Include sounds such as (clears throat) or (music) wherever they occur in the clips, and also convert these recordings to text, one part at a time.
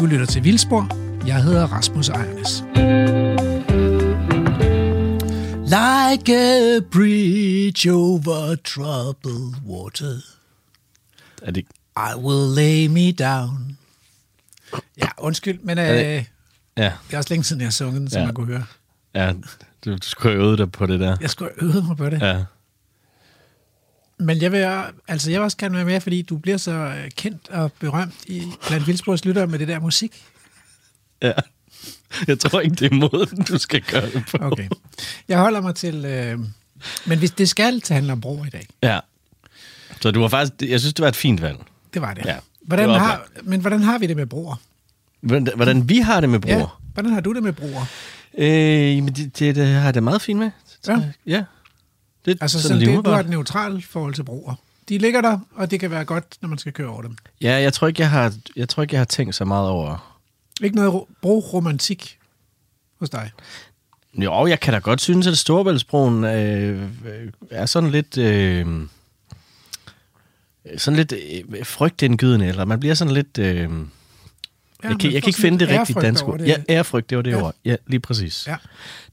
Du lytter til Vildspor. Jeg hedder Rasmus Ejernes. Like a bridge over troubled water, Er det, I will lay me down. Ja, undskyld, men øh, det- det ja, er også længe siden, jeg har sunget den, som Ja. man kunne høre. ja, du, du skulle have øvet dig på det der. Jeg skulle have øvet mig på det. Ja. Men jeg vil, altså jeg vil også gerne være med, fordi du bliver så øh, kendt og berømt i, blandt Vildsporets lyttere med det der musik. ja. Jeg tror ikke, det er måden, du skal gøre det på. Okay. Jeg holder mig til... Øh, men hvis det skal til handle om broer i dag, Ja. Så du var faktisk, jeg synes, det var et fint valg. det var det. Ja, hvordan det var har, men hvordan har vi det med broer? Hvordan, hvordan vi har det med Ja, bror? hvordan har du det med broer? Øh, jamen, det, det, det har jeg det meget fint med. Ja. ja. Det, Altså, sådan sådan det, du har et neutralt forhold til broer. De ligger der, og det kan være godt, når man skal køre over dem. Ja, jeg tror ikke, jeg har, jeg tror ikke, jeg har tænkt så meget over... Ikke noget ro- broromantik hos dig. Jo, jeg kan da godt synes, at Storebæltsbroen øh, er sådan lidt... Øh, sådan lidt øh, frygtindgydende, eller man bliver sådan lidt... Øh, jeg, kan, jeg kan ikke finde det rigtige over ord. det. Ja, ærefrygt, det var det Ja. ord. Ja, lige præcis. Ja,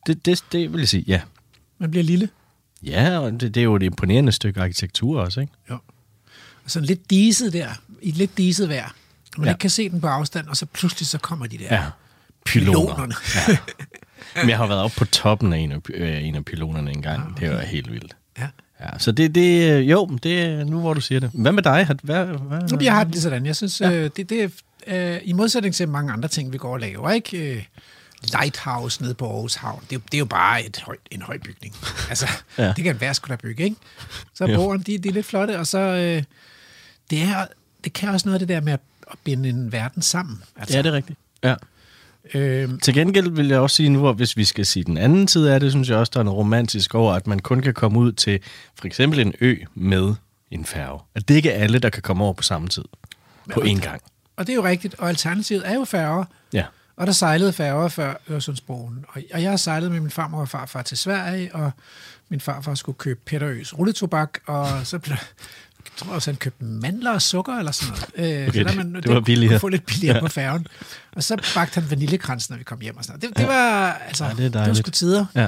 Det, det, det vil jeg sige, ja. man bliver lille. Ja, og det, det er jo et imponerende stykke arkitektur også, ikke? Jo. Og sådan lidt diset der, i et lidt diset vejr. Man Ja. ikke kan se den på afstand, og så pludselig så kommer de der Ja. Pyloner. Ja. Men jeg har været oppe på toppen af en af, øh, en af pylonerne engang. Det var helt vildt. ja. Ja, så det, det, øh, jo, det er nu, hvor du siger det. Hvad med dig? Hvad, hvad, Jamen, Jeg har det lige sådan. Jeg synes, ja. øh, det, det er øh, i modsætning til mange andre ting, vi går og laver, ikke? Øh, Lighthouse nede på Aarhus Havn. Det, er jo- det er jo bare et høj, en høj bygning. (laughs) Altså, Ja. det kan være skulle der bygge, ikke? Så broerne, de, de er lidt flotte, og så... Øh, det, er, det kan også noget af det der med at, at binde en verden sammen. Altså, Ja, det er rigtigt. Ja. øh, Til gengæld vil jeg også sige nu, at hvis vi skal sige den anden side af det, synes jeg også, der er noget romantisk over, at man kun kan komme ud til for eksempel en ø med en færge. At det ikke er alle, der kan komme over på samme tid. På én gang. og det er jo rigtigt, og alternativet er jo færger. Ja. Og der sejlede færger før Øresundsbroen. Og og jeg har sejlet med min farmor og farfar til Sverige, og min farfar skulle købe Peter Øs rulletobak, og så blev jeg tror også, han købte mandler og sukker eller sådan noget. Øh, Okay, så der man, det var billigere. Kunne få lidt billigere Ja. på færgen. Og så bagte han vaniljekrans, når vi kom hjem og sådan noget. Det, det var, altså, Ja, det er det, var sgu tider. Ja.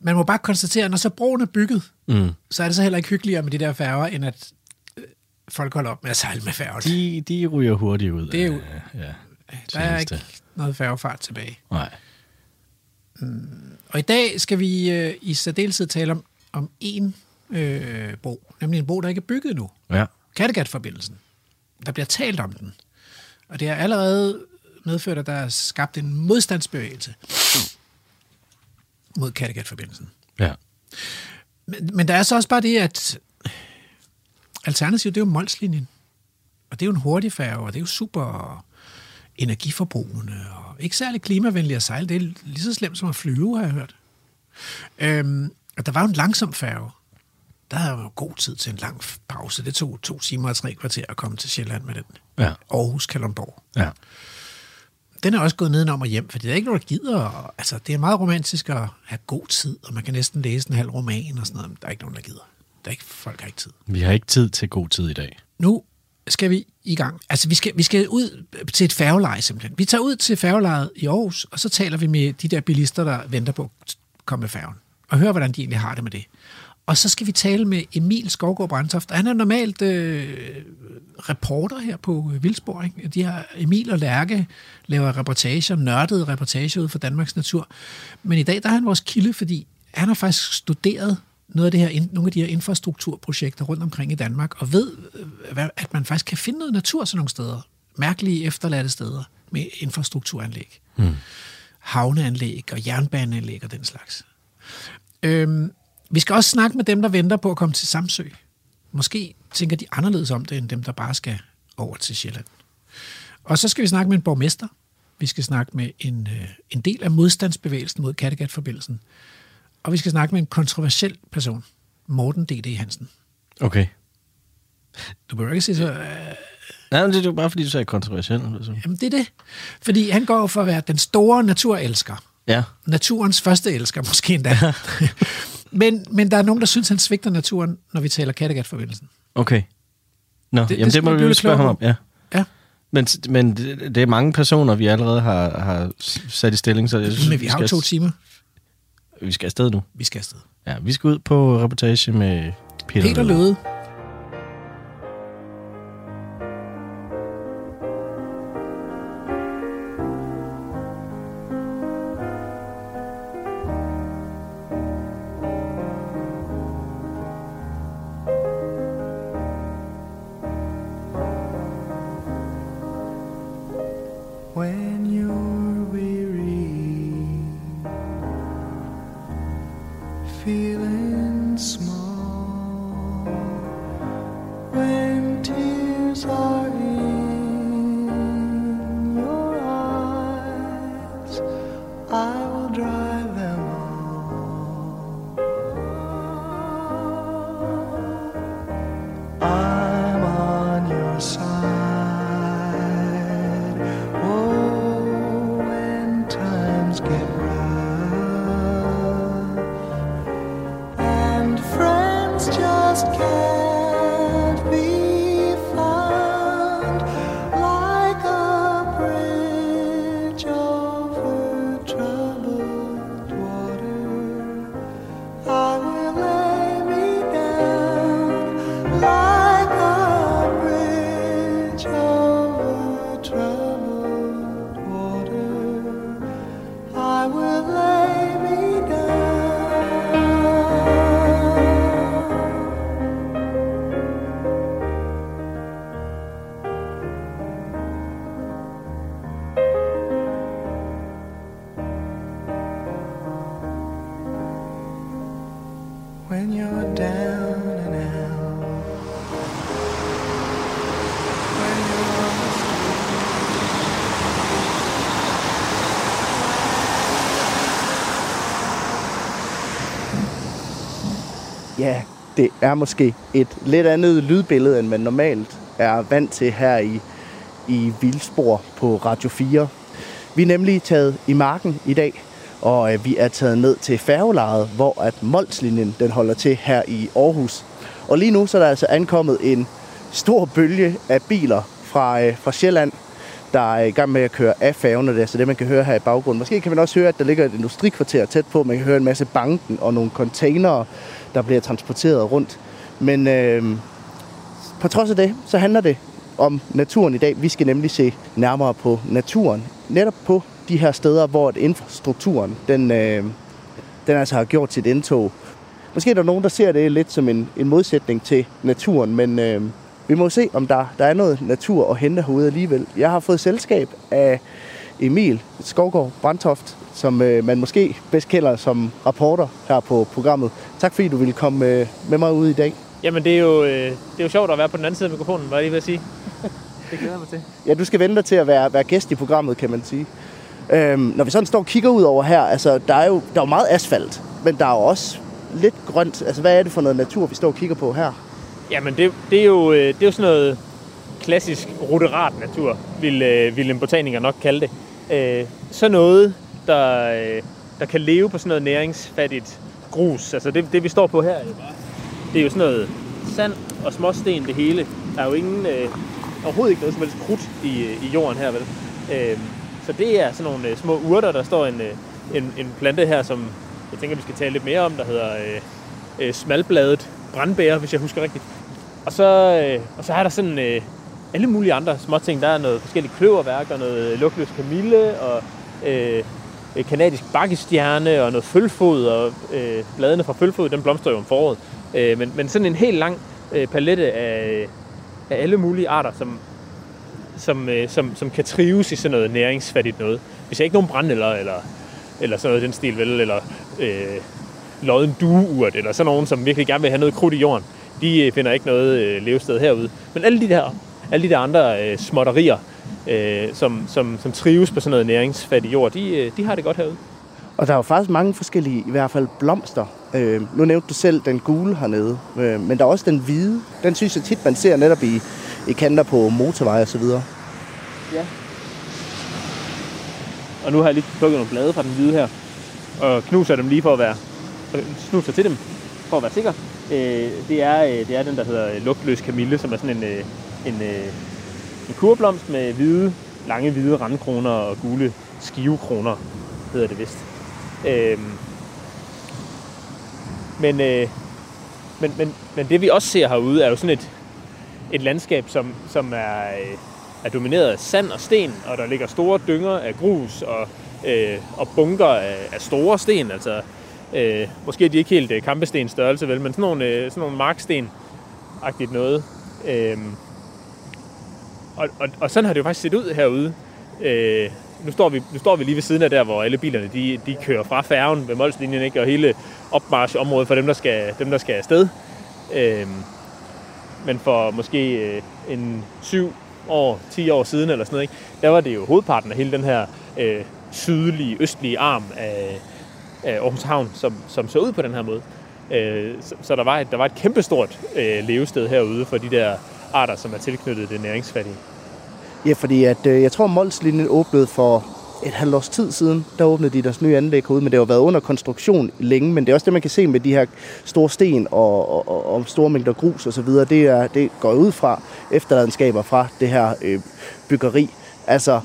Man må bare konstatere, at når så broen er bygget, Mm. så er det så heller ikke hyggeligere med de der færger, end at øh, folk holder op med at sejle med færgen. De, de ryger hurtigt ud. Det er jo- ja. Der er ikke noget færgefart tilbage. Nej. Og i dag skal vi øh, i særdeleshed tale om, om en øh, bro, nemlig en bro, der ikke er bygget nu. Ja. Kattegat-forbindelsen. Der bliver talt om den. Og det har allerede medført, at der er skabt en modstandsbevægelse mod Kattegat-forbindelsen. Ja. Men, men der er så også bare det, at alternativet, det er jo Molslinjen. Og det er jo en hurtig færge, og det er jo super energiforbrugende, og ikke særlig klimavenlig at sejle. Det er lige så slemt som at flyve, har jeg hørt. Øhm, og der var jo en langsom færge. Der havde jo god tid til en lang pause. Det tog to timer og tre kvarter at komme til Sjælland med den. Ja. Aarhus Kalundborg. Ja. Den er også gået nedenom og hjem, fordi der er ikke nogen, der gider. Og, altså, det er meget romantisk at have god tid, og man kan næsten læse en halv roman og sådan noget. Men der er ikke nogen, der gider. Der er ikke, folk har ikke tid. Vi har ikke tid til god tid i dag. Nu skal vi i gang. Altså, vi skal, vi skal ud til et færgeleje simpelthen. Vi tager ud til færgelejet i Aarhus, og så taler vi med de der bilister, der venter på at komme med færgen, og høre, hvordan de egentlig har det med det. Og så skal vi tale med Emil Skovgaard Brandtoft. Han er normalt øh, reporter her på øh, Vildsborg. Ikke? De har Emil og Lærke laver reportager, nørdede reportager ud for Danmarks natur. Men i dag der er han vores kilde, fordi han har faktisk studeret noget af det her, nogle af de her infrastrukturprojekter rundt omkring i Danmark, og ved, øh, at man faktisk kan finde noget natur sådan nogle steder. Mærkelige efterladte steder med infrastrukturanlæg. Mm. Havneanlæg og jernbaneanlæg og den slags. Øhm, vi skal også snakke med dem, der venter på at komme til Samsø. Måske tænker de anderledes om det, end dem, der bare skal over til Sjælland. Og så skal vi snakke med en borgmester. Vi skal snakke med en, øh, en del af modstandsbevægelsen mod Kattegat-forbindelsen. Og vi skal snakke med en kontroversiel person. Morten D.D. Hansen. Okay. Du behøver ikke sige så... Øh, Nej, men det er jo bare, fordi du sagde kontroversielt. Altså. jamen, det er det. Fordi han går for at være den store naturelsker. Ja. Naturens første elsker, (laughs) måske endda. (laughs) men, men der er nogen, der synes, han svigter naturen, når vi taler Kattegat-forbindelsen. Okay. Nå, det, det jamen det, skal må vi jo spørge ham om. Ja. Ja. Men, men det det er mange personer, vi allerede har, har sat i stilling, så jeg synes, Men vi har jo to timer. Vi skal afsted nu. Vi skal afsted. Ja, vi skal ud på reportage med Peter, Peter Løde. Løde. When you're down and out, when you're on the Ja, det er måske et lidt andet lydbillede, end man normalt er vant til her i, i Vildspor på Radio 4. Vi er nemlig taget i marken i dag, og øh, vi er taget ned til færgelejet, hvor at Molslinjen den holder til her i Aarhus. Og lige nu så er der altså ankommet en stor bølge af biler fra, øh, fra Sjælland, der er i gang med at køre af færgen, og det er altså det, man kan høre her i baggrunden. Måske kan man også høre, at der ligger et industrikvarter tæt på. Man kan høre en masse banken og nogle containere, der bliver transporteret rundt. Men øh, på trods af det, så handler det om naturen i dag. Vi skal nemlig se nærmere på naturen. Netop på de her steder, hvor at infrastrukturen den, øh, den altså har gjort sit indtog. Måske er der nogen, der ser det lidt som en, en modsætning til naturen, men øh, vi må se, om der, der er noget natur at hente herude alligevel. Jeg har fået selskab af Emil Skovgaard Brandtoft, som øh, man måske bedst kender som rapporter her på programmet. Tak fordi du ville komme øh, med mig ud i dag. Jamen, det er, jo, øh, det er jo sjovt at være på den anden side af mikrofonen, var jeg lige ved at sige. (laughs) Det glæder jeg mig til. Ja, du skal vente dig til at være, være gæst i programmet, kan man sige. Øhm, når vi sådan står og kigger ud over her, altså, der er jo der er jo meget asfalt, men der er jo også lidt grønt. Altså, hvad er det for noget natur, vi står og kigger på her? Jamen, det, det, er jo, øh, det er jo sådan noget klassisk ruderat natur, vil, øh, vil en botaniker nok kalde det. Øh, sådan noget, der, øh, der kan leve på sådan noget næringsfattigt grus. Altså det, det vi står på her, er jo bare- det er jo sådan noget sand og småsten det hele. Der er jo ingen, øh, overhovedet ikke noget som helst krudt i, i jorden her, vel? Øh, så det er sådan nogle øh, små urter, der står en, øh, en, en plante her, som jeg tænker, vi skal tale lidt mere om, der hedder øh, øh, smalbladet brandbær, hvis jeg husker rigtigt. Og så, øh, og så er der sådan øh, alle mulige andre småting. Der er noget forskellige kløverværk, og noget øh, lugtløs kamille, og øh, øh, kanadisk bakkestjerne, og noget følfod, og øh, bladene fra følfod, den blomstrer jo om foråret. Øh, men, men sådan en helt lang øh, palette af, øh, af alle mulige arter, som, som, øh, som, som kan trives i sådan noget næringsfattigt noget. Hvis jeg ikke nogen brændeller, eller, eller sådan noget den stil, vel, eller øh, lodden dueurt, eller sådan nogen, som virkelig gerne vil have noget krudt i jorden, de øh, finder ikke noget øh, levested herude. Men alle de der, alle de der andre øh, småtterier, øh, som, som, som trives på sådan noget næringsfattig jord, de, øh, de har det godt herude. Og der er jo faktisk mange forskellige, i hvert fald blomster. Øh, nu nævnte du selv den gule hernede, øh, men der er også den hvide. Den synes jeg tit, man ser netop i, i kanter på motorveje og så videre. Og nu har jeg lige plukket nogle blade fra den hvide her, og knuser dem lige for at være, og snuser til dem, for at være sikker. Øh, det, er, øh, det er den, der hedder øh, lugtløs kamille, som er sådan en, øh, en, en kurblomst med hvide, lange hvide randkroner og gule skivekroner, hedder det vist. Øh, men, øh, men, men, men det vi også ser herude er jo sådan et, et landskab, som, som er, øh, er domineret af sand og sten, og der ligger store dynger af grus og, øh, og bunker af, af store sten. Altså, øh, måske er de ikke helt øh, kampesten størrelse, vel, men sådan nogle, øh, sådan nogle marksten-agtigt noget. Øh, og, og, og sådan har det jo faktisk set ud herude. Øh, nu, står vi, nu står vi lige ved siden af der, hvor alle bilerne de, de kører fra færgen ved Molslinjen, ikke? og hele opmarschområdet for dem, der skal, dem, der skal afsted. Øh, men for måske øh, en 7 år, 10 år siden eller sådan noget, ikke? der var det jo hovedparten af hele den her øh, sydlige, østlige arm af, af Aarhus Havn, som, som så ud på den her måde. Øh, så, så der var et, der var et kæmpestort øh, levested herude for de der arter, som er tilknyttet det næringsfattige. Ja, fordi at, øh, jeg tror, Molslinjen åbnede for et halvt års tid siden. Der åbnede de deres nye anlæg herude, men det har været under konstruktion længe. Men det er også det, man kan se med de her store sten og, og, og, og store mængder grus osv. Det, er, det går ud fra efterladenskaber fra det her øh, byggeri. Altså,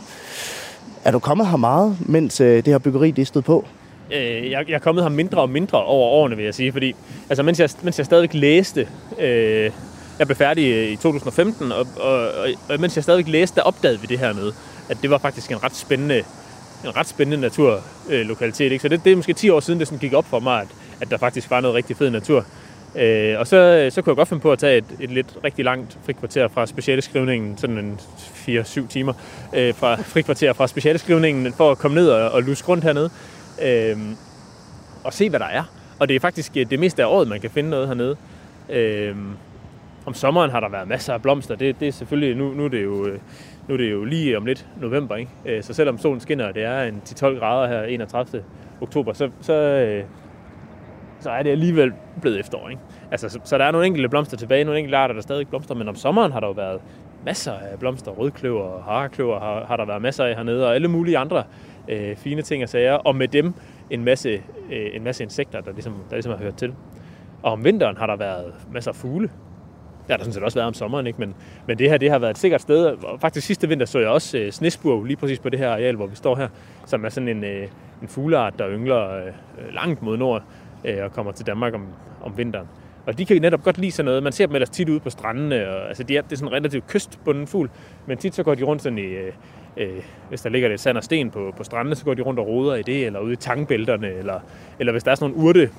er du kommet her meget, mens øh, det her byggeri det stod på? øh, jeg, jeg er kommet her mindre og mindre over årene, vil jeg sige, fordi altså, mens, jeg, mens jeg stadigvæk læste, øh, jeg blev færdig øh, i 2015, og, og, og, og mens jeg stadigvæk læste, der opdagede vi det her med, at det var faktisk en ret spændende, en ret spændende naturlokalitet. Ikke? Så det, det er måske 10 år siden, det sådan gik op for mig, at, at der faktisk var noget rigtig fed natur. Øh, og så, så kunne jeg godt finde på at tage et, et lidt rigtig langt frikvarter fra specialeskrivningen, sådan en 4-7 timer, øh, fra frikvarter fra specialeskrivningen, for at komme ned og, og luske rundt hernede øh, og se, hvad der er. Og det er faktisk øh, det meste af året, man kan finde noget hernede. Øh, om sommeren har der været masser af blomster. Det, det er selvfølgelig, nu, nu, er det jo, øh, nu er det jo lige om lidt november, ikke? Øh, så selvom solen skinner, og det er en 10-12 grader her 31. oktober, så, så, øh, så er det alligevel blevet efterår. Ikke? Altså, så, så der er nogle enkelte blomster tilbage, nogle enkelte arter, der stadig blomster, men om sommeren har der jo været masser af blomster, rødkløver og harekløver har, har der været masser af hernede, og alle mulige andre øh, fine ting og sager, og med dem en masse, øh, en masse insekter, der ligesom, der ligesom har hørt til. Og om vinteren har der været masser af fugle. Det har der sådan set også været om sommeren, ikke? Men, men det her det har været et sikkert sted. Og faktisk sidste vinter så jeg også øh, snesburg lige præcis på det her areal, hvor vi står her, som er sådan en, øh, en fugleart, der yngler øh, langt mod nord øh, og kommer til Danmark om, om vinteren. Og de kan netop godt lide sådan noget. Man ser dem ellers tit ude på strandene. Og, altså, de er, det er sådan en relativt kystbunden fugl. Men tit så går de rundt sådan i, øh, øh, hvis der ligger lidt sand og sten på, på strandene, så går de rundt og roder i det, eller ude i tangbælterne, eller, eller hvis der er sådan nogle urte,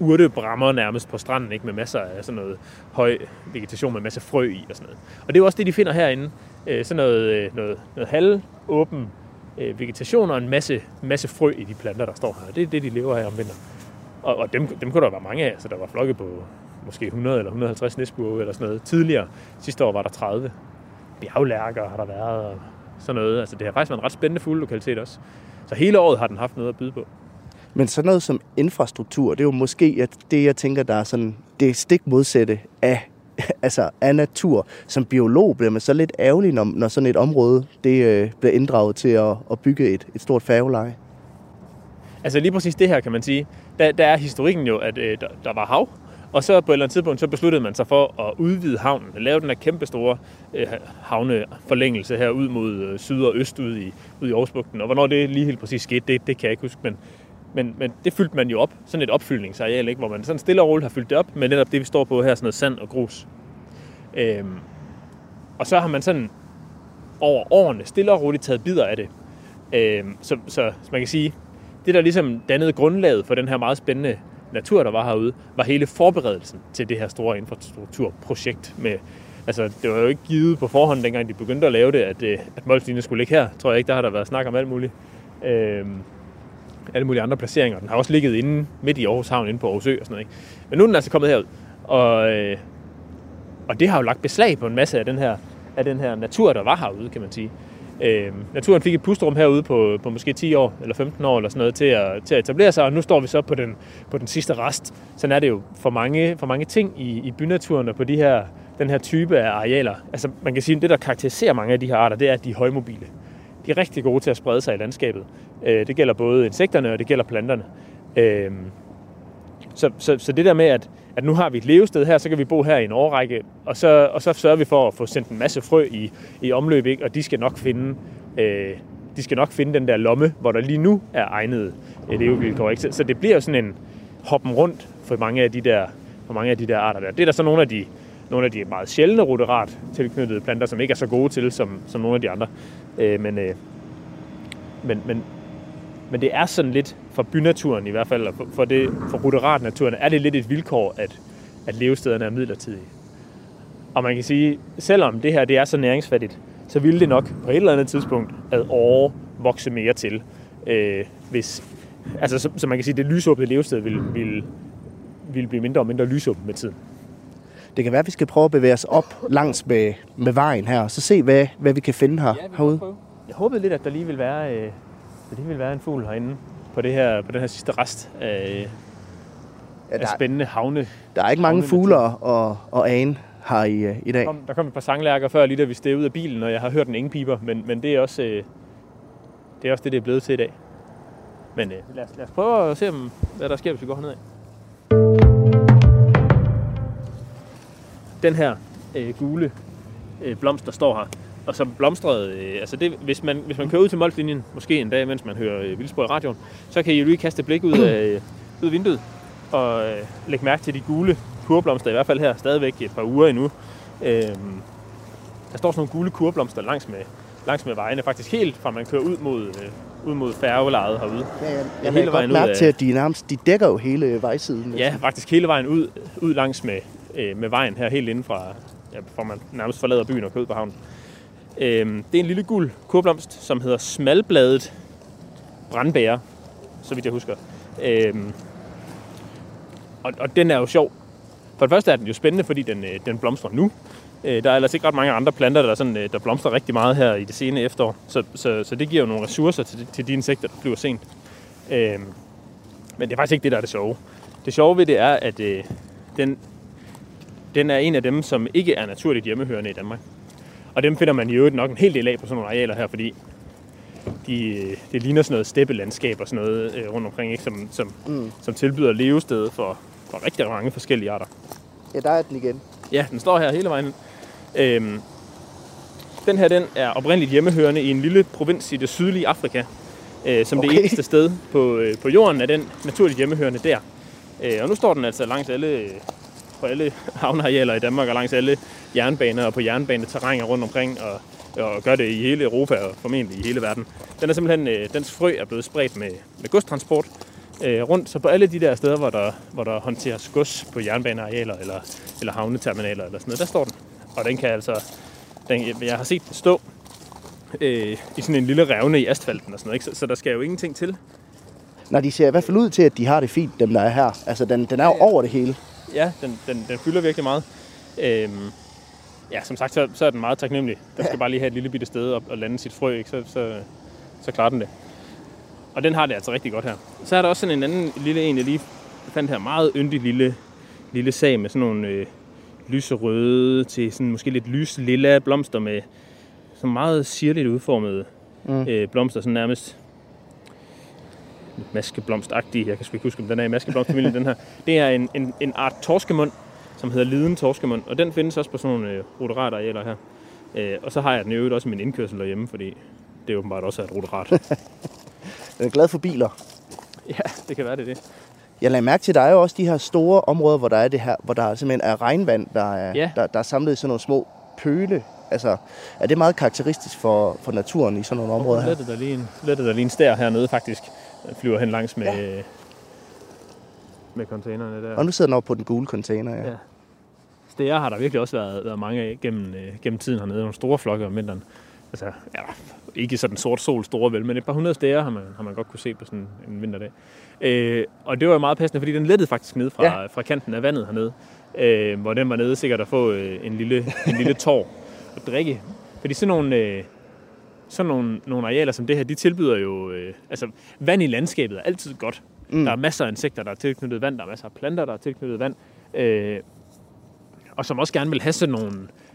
urtebrammer nærmest på stranden, ikke, med masser af sådan noget høj vegetation med masser af frø i og sådan noget. Og det er jo også det, de finder herinde. Øh, sådan noget, øh, noget, noget halvåben øh, vegetation og en masse, masse frø i de planter, der står her. Det er det, de lever her om vinteren. Og, og dem, dem kunne der være mange af, så der var flokke på måske 100 eller 150 næsburge eller sådan noget. Tidligere, sidste år var der 30. Bjerglærker har der været, og sådan noget. Altså, det har faktisk været en ret spændende fuglelokalitet også. Så hele året har den haft noget at byde på. Men sådan noget som infrastruktur, det er jo måske at det, jeg tænker, der er sådan, det stik modsatte af, (laughs) altså af natur. Som biolog bliver man så lidt ærgerlig, når, når sådan et område det, øh, bliver inddraget til at, at bygge et, et stort færgeleje. Altså lige præcis det her, kan man sige. Der, der er historikken jo, at øh, der, der var hav, og så på et eller andet tidspunkt, så besluttede man sig for at udvide havnen, lave den her kæmpe store øh, havneforlængelse her ud mod øh, syd og øst ud i, ud i Aarhusbugten. Og hvornår det lige helt præcis skete, det, det kan jeg ikke huske, men, men, men det fyldte man jo op, sådan et opfyldningsareal, ikke? hvor man sådan stille og roligt har fyldt det op med netop det, vi står på her, sådan noget sand og grus. Øhm, og så har man sådan over årene stille og roligt taget bidder af det. Øhm, så, så, så man kan sige, det der ligesom dannede grundlaget for den her meget spændende natur, der var herude, var hele forberedelsen til det her store infrastrukturprojekt. Med, altså, det var jo ikke givet på forhånd, dengang de begyndte at lave det, at, øh, at Molslinjen skulle ligge her. Tror jeg ikke, der har der været snak om alt muligt. Øhm, alle mulige andre placeringer. Den har også ligget inde midt i Aarhus Havn, inde på Aarhus Ø og sådan noget. Ikke? Men nu er den altså kommet herud. Og, øh, og det har jo lagt beslag på en masse af den her, af den her natur, der var herude, kan man sige. Øh, naturen fik et pusterum herude på, på måske 10 år eller 15 år eller sådan noget til at, til at etablere sig, og nu står vi så på den, på den sidste rest. Sådan er det jo for mange, for mange ting i, i bynaturen og på de her, den her type af arealer. Altså man kan sige, at det der karakteriserer mange af de her arter, det er, at de er højmobile. De er rigtig gode til at sprede sig i landskabet. Øh, det gælder både insekterne og det gælder planterne. Øh, Så, så, så det der med, at, at nu har vi et levested her, så kan vi bo her i en årrække, og så, og så sørger vi for at få sendt en masse frø i, i omløb, ikke? og de skal nok finde øh, de skal nok finde den der lomme, hvor der lige nu er egnede øh, levevilkår. Ikke? Så, så det bliver jo sådan en hoppen rundt for mange af de der, for mange af de der arter der. Det er der så nogle af de, nogle af de meget sjældne ruderat tilknyttede planter, som ikke er så gode til som, som nogle af de andre. Øh, men, øh, men, men, men det er sådan lidt for bynaturen i hvert fald, og for, for, det, for ruderatnaturen, er det lidt et vilkår, at, at levestederne er midlertidige. Og man kan sige, selvom det her det er så næringsfattigt, så ville det nok på et eller andet tidspunkt at år vokse mere til. Øh, hvis, altså, så, så, man kan sige, at det lysåbne levested vil, vil, vil blive mindre og mindre lysåbent med tiden. Det kan være, at vi skal prøve at bevæge os op langs med, med vejen her, og så se, hvad, hvad vi kan finde her, herude. Jeg håbede lidt, at der lige vil være, øh, der lige vil være en fugl herinde på, det her, på den her sidste rest af, Ja, af der, spændende havne. der er ikke mange fugle og, og ane her i, øh, i dag. Der kom, der kom et par sanglærker før, lige da vi steg ud af bilen, og jeg har hørt en ingen piber, men, men det, er også, øh, det er også det, det er blevet til i dag. Men øh, lad, os, lad os prøve at se, om, hvad der sker, hvis vi går herned af. Den her øh, gule øh, blomst, der står her, og som blomstrede, øh, altså det, hvis, man, hvis man kører ud til Molslinjen, måske en dag, mens man hører øh, Vildspor i radioen, så kan I jo lige kaste et blik ud af, øh, ud af vinduet, og øh, lægge mærke til de gule kurblomster, i hvert fald her stadigvæk et par uger endnu. Øh, der står sådan nogle gule kurblomster langs med, langs med vejene, faktisk helt fra man kører ud mod, øh, ud mod færgelejet herude. Ja, jeg, hele jeg vejen godt mærke til, at de nærmest de dækker jo hele vejsiden. Ja, faktisk hele vejen ud, ud langs med, øh, med vejen her, helt inden fra, ja, fra man nærmest forlader byen og kører på havnen. Øh, det er en lille gul kurblomst, som hedder smalbladet brandbærer, så vidt jeg husker. Øh, og, og den er jo sjov. For det første er den jo spændende, fordi den, øh, den blomstrer nu. Øh, der er ellers ikke ret mange andre planter, der, sådan, øh, der blomstrer rigtig meget her i det sene efterår. Så, så, så det giver jo nogle ressourcer til, til de insekter, der flyver sent. Øh, men det er faktisk ikke det, der er det sjove. Det sjove ved det er, at øh, den, den er en af dem, som ikke er naturligt hjemmehørende i Danmark. Og dem finder man i øvrigt nok en hel del af på sådan nogle arealer her, fordi de, det ligner sådan noget steppelandskab og sådan noget øh, rundt omkring, ikke? Som, som, mm. som tilbyder levested for, for rigtig mange forskellige arter. ja, der er den igen. Ja, den står her hele vejen. Øhm, den her den er oprindeligt hjemmehørende i en lille provins i det sydlige Afrika. Øh, som okay. det eneste sted på, øh, på jorden er den naturligt hjemmehørende der. Øh, og nu står den altså langs alle, på alle havnearealer i Danmark og langs alle jernbaner og på jernbaneterrænger rundt omkring og, og gør det i hele Europa og formentlig i hele verden. Den er simpelthen, øh, dens frø er blevet spredt med, med godstransport øh, rundt, så på alle de der steder, hvor der, hvor der håndteres gods på jernbanearealer eller, eller havneterminaler eller sådan noget, der står den. Og den kan altså, den, jeg har set den stå øh, i sådan en lille revne i asfalten og sådan noget, ikke? Så, så der skal jo ingenting til. Når de ser i hvert fald ud til, at de har det fint, dem der er her. Altså, den, den er jo over det hele. Ja, den, den, den fylder virkelig meget. Øhm, ja, som sagt, så, så er den meget taknemmelig. Den skal bare lige have et lille bitte sted og, og lande sit frø, ikke? Så, så, så klarer den det. Og den har det altså rigtig godt her. Så er der også sådan en anden lille en, jeg lige fandt her. Meget yndig lille, lille sag med sådan nogle øh, lyserøde til sådan måske lidt lys lilla blomster med sådan meget sirligt udformede mm. øh, blomster, sådan nærmest maskeblomstagtige. Jeg kan sgu ikke huske, om den er i maskeblomstfamilien, den her. Det er en, en, en art torskemund, som hedder liden torskemund, og den findes også på sådan nogle øh, ruderatarealer her. Øh, og så har jeg den i øvrigt også i min indkørsel derhjemme, fordi det er åbenbart også er et ruderat. Den (laughs) er glad for biler. ja, det kan være det er det. Jeg lagde mærke til, at der er jo også de her store områder, hvor der er det her, hvor der simpelthen er regnvand, der er, Ja. der, der er samlet i sådan nogle små pøle. Altså, er det meget karakteristisk for, for naturen i sådan nogle områder her? Lettet der lige en, lettet der lige en stær hernede faktisk. Flyver hen langs med, ja. med containerne der. Og nu sidder den oppe på den gule container, ja. Ja. Stære har der virkelig også været, været mange af gennem, øh, gennem tiden hernede. Nogle store flokke om vinteren. Altså, ja, ikke sådan sort sol store vel, men et par hundrede stære har man, har man godt kunne se på sådan en vinterdag. Øh, og det var jo meget passende, fordi den lettede faktisk ned fra, ja. fra kanten af vandet hernede. Øh, hvor den var nede sikkert at få øh, en lille, en lille tår at drikke. Fordi sådan nogle, øh, sådan nogle, nogle arealer som det her, de tilbyder jo... Øh, altså, vand i landskabet er altid godt. Mm. Der er masser af insekter, der er tilknyttet vand. Der er masser af planter, der er tilknyttet vand. Øh, og som også gerne vil have sådan nogle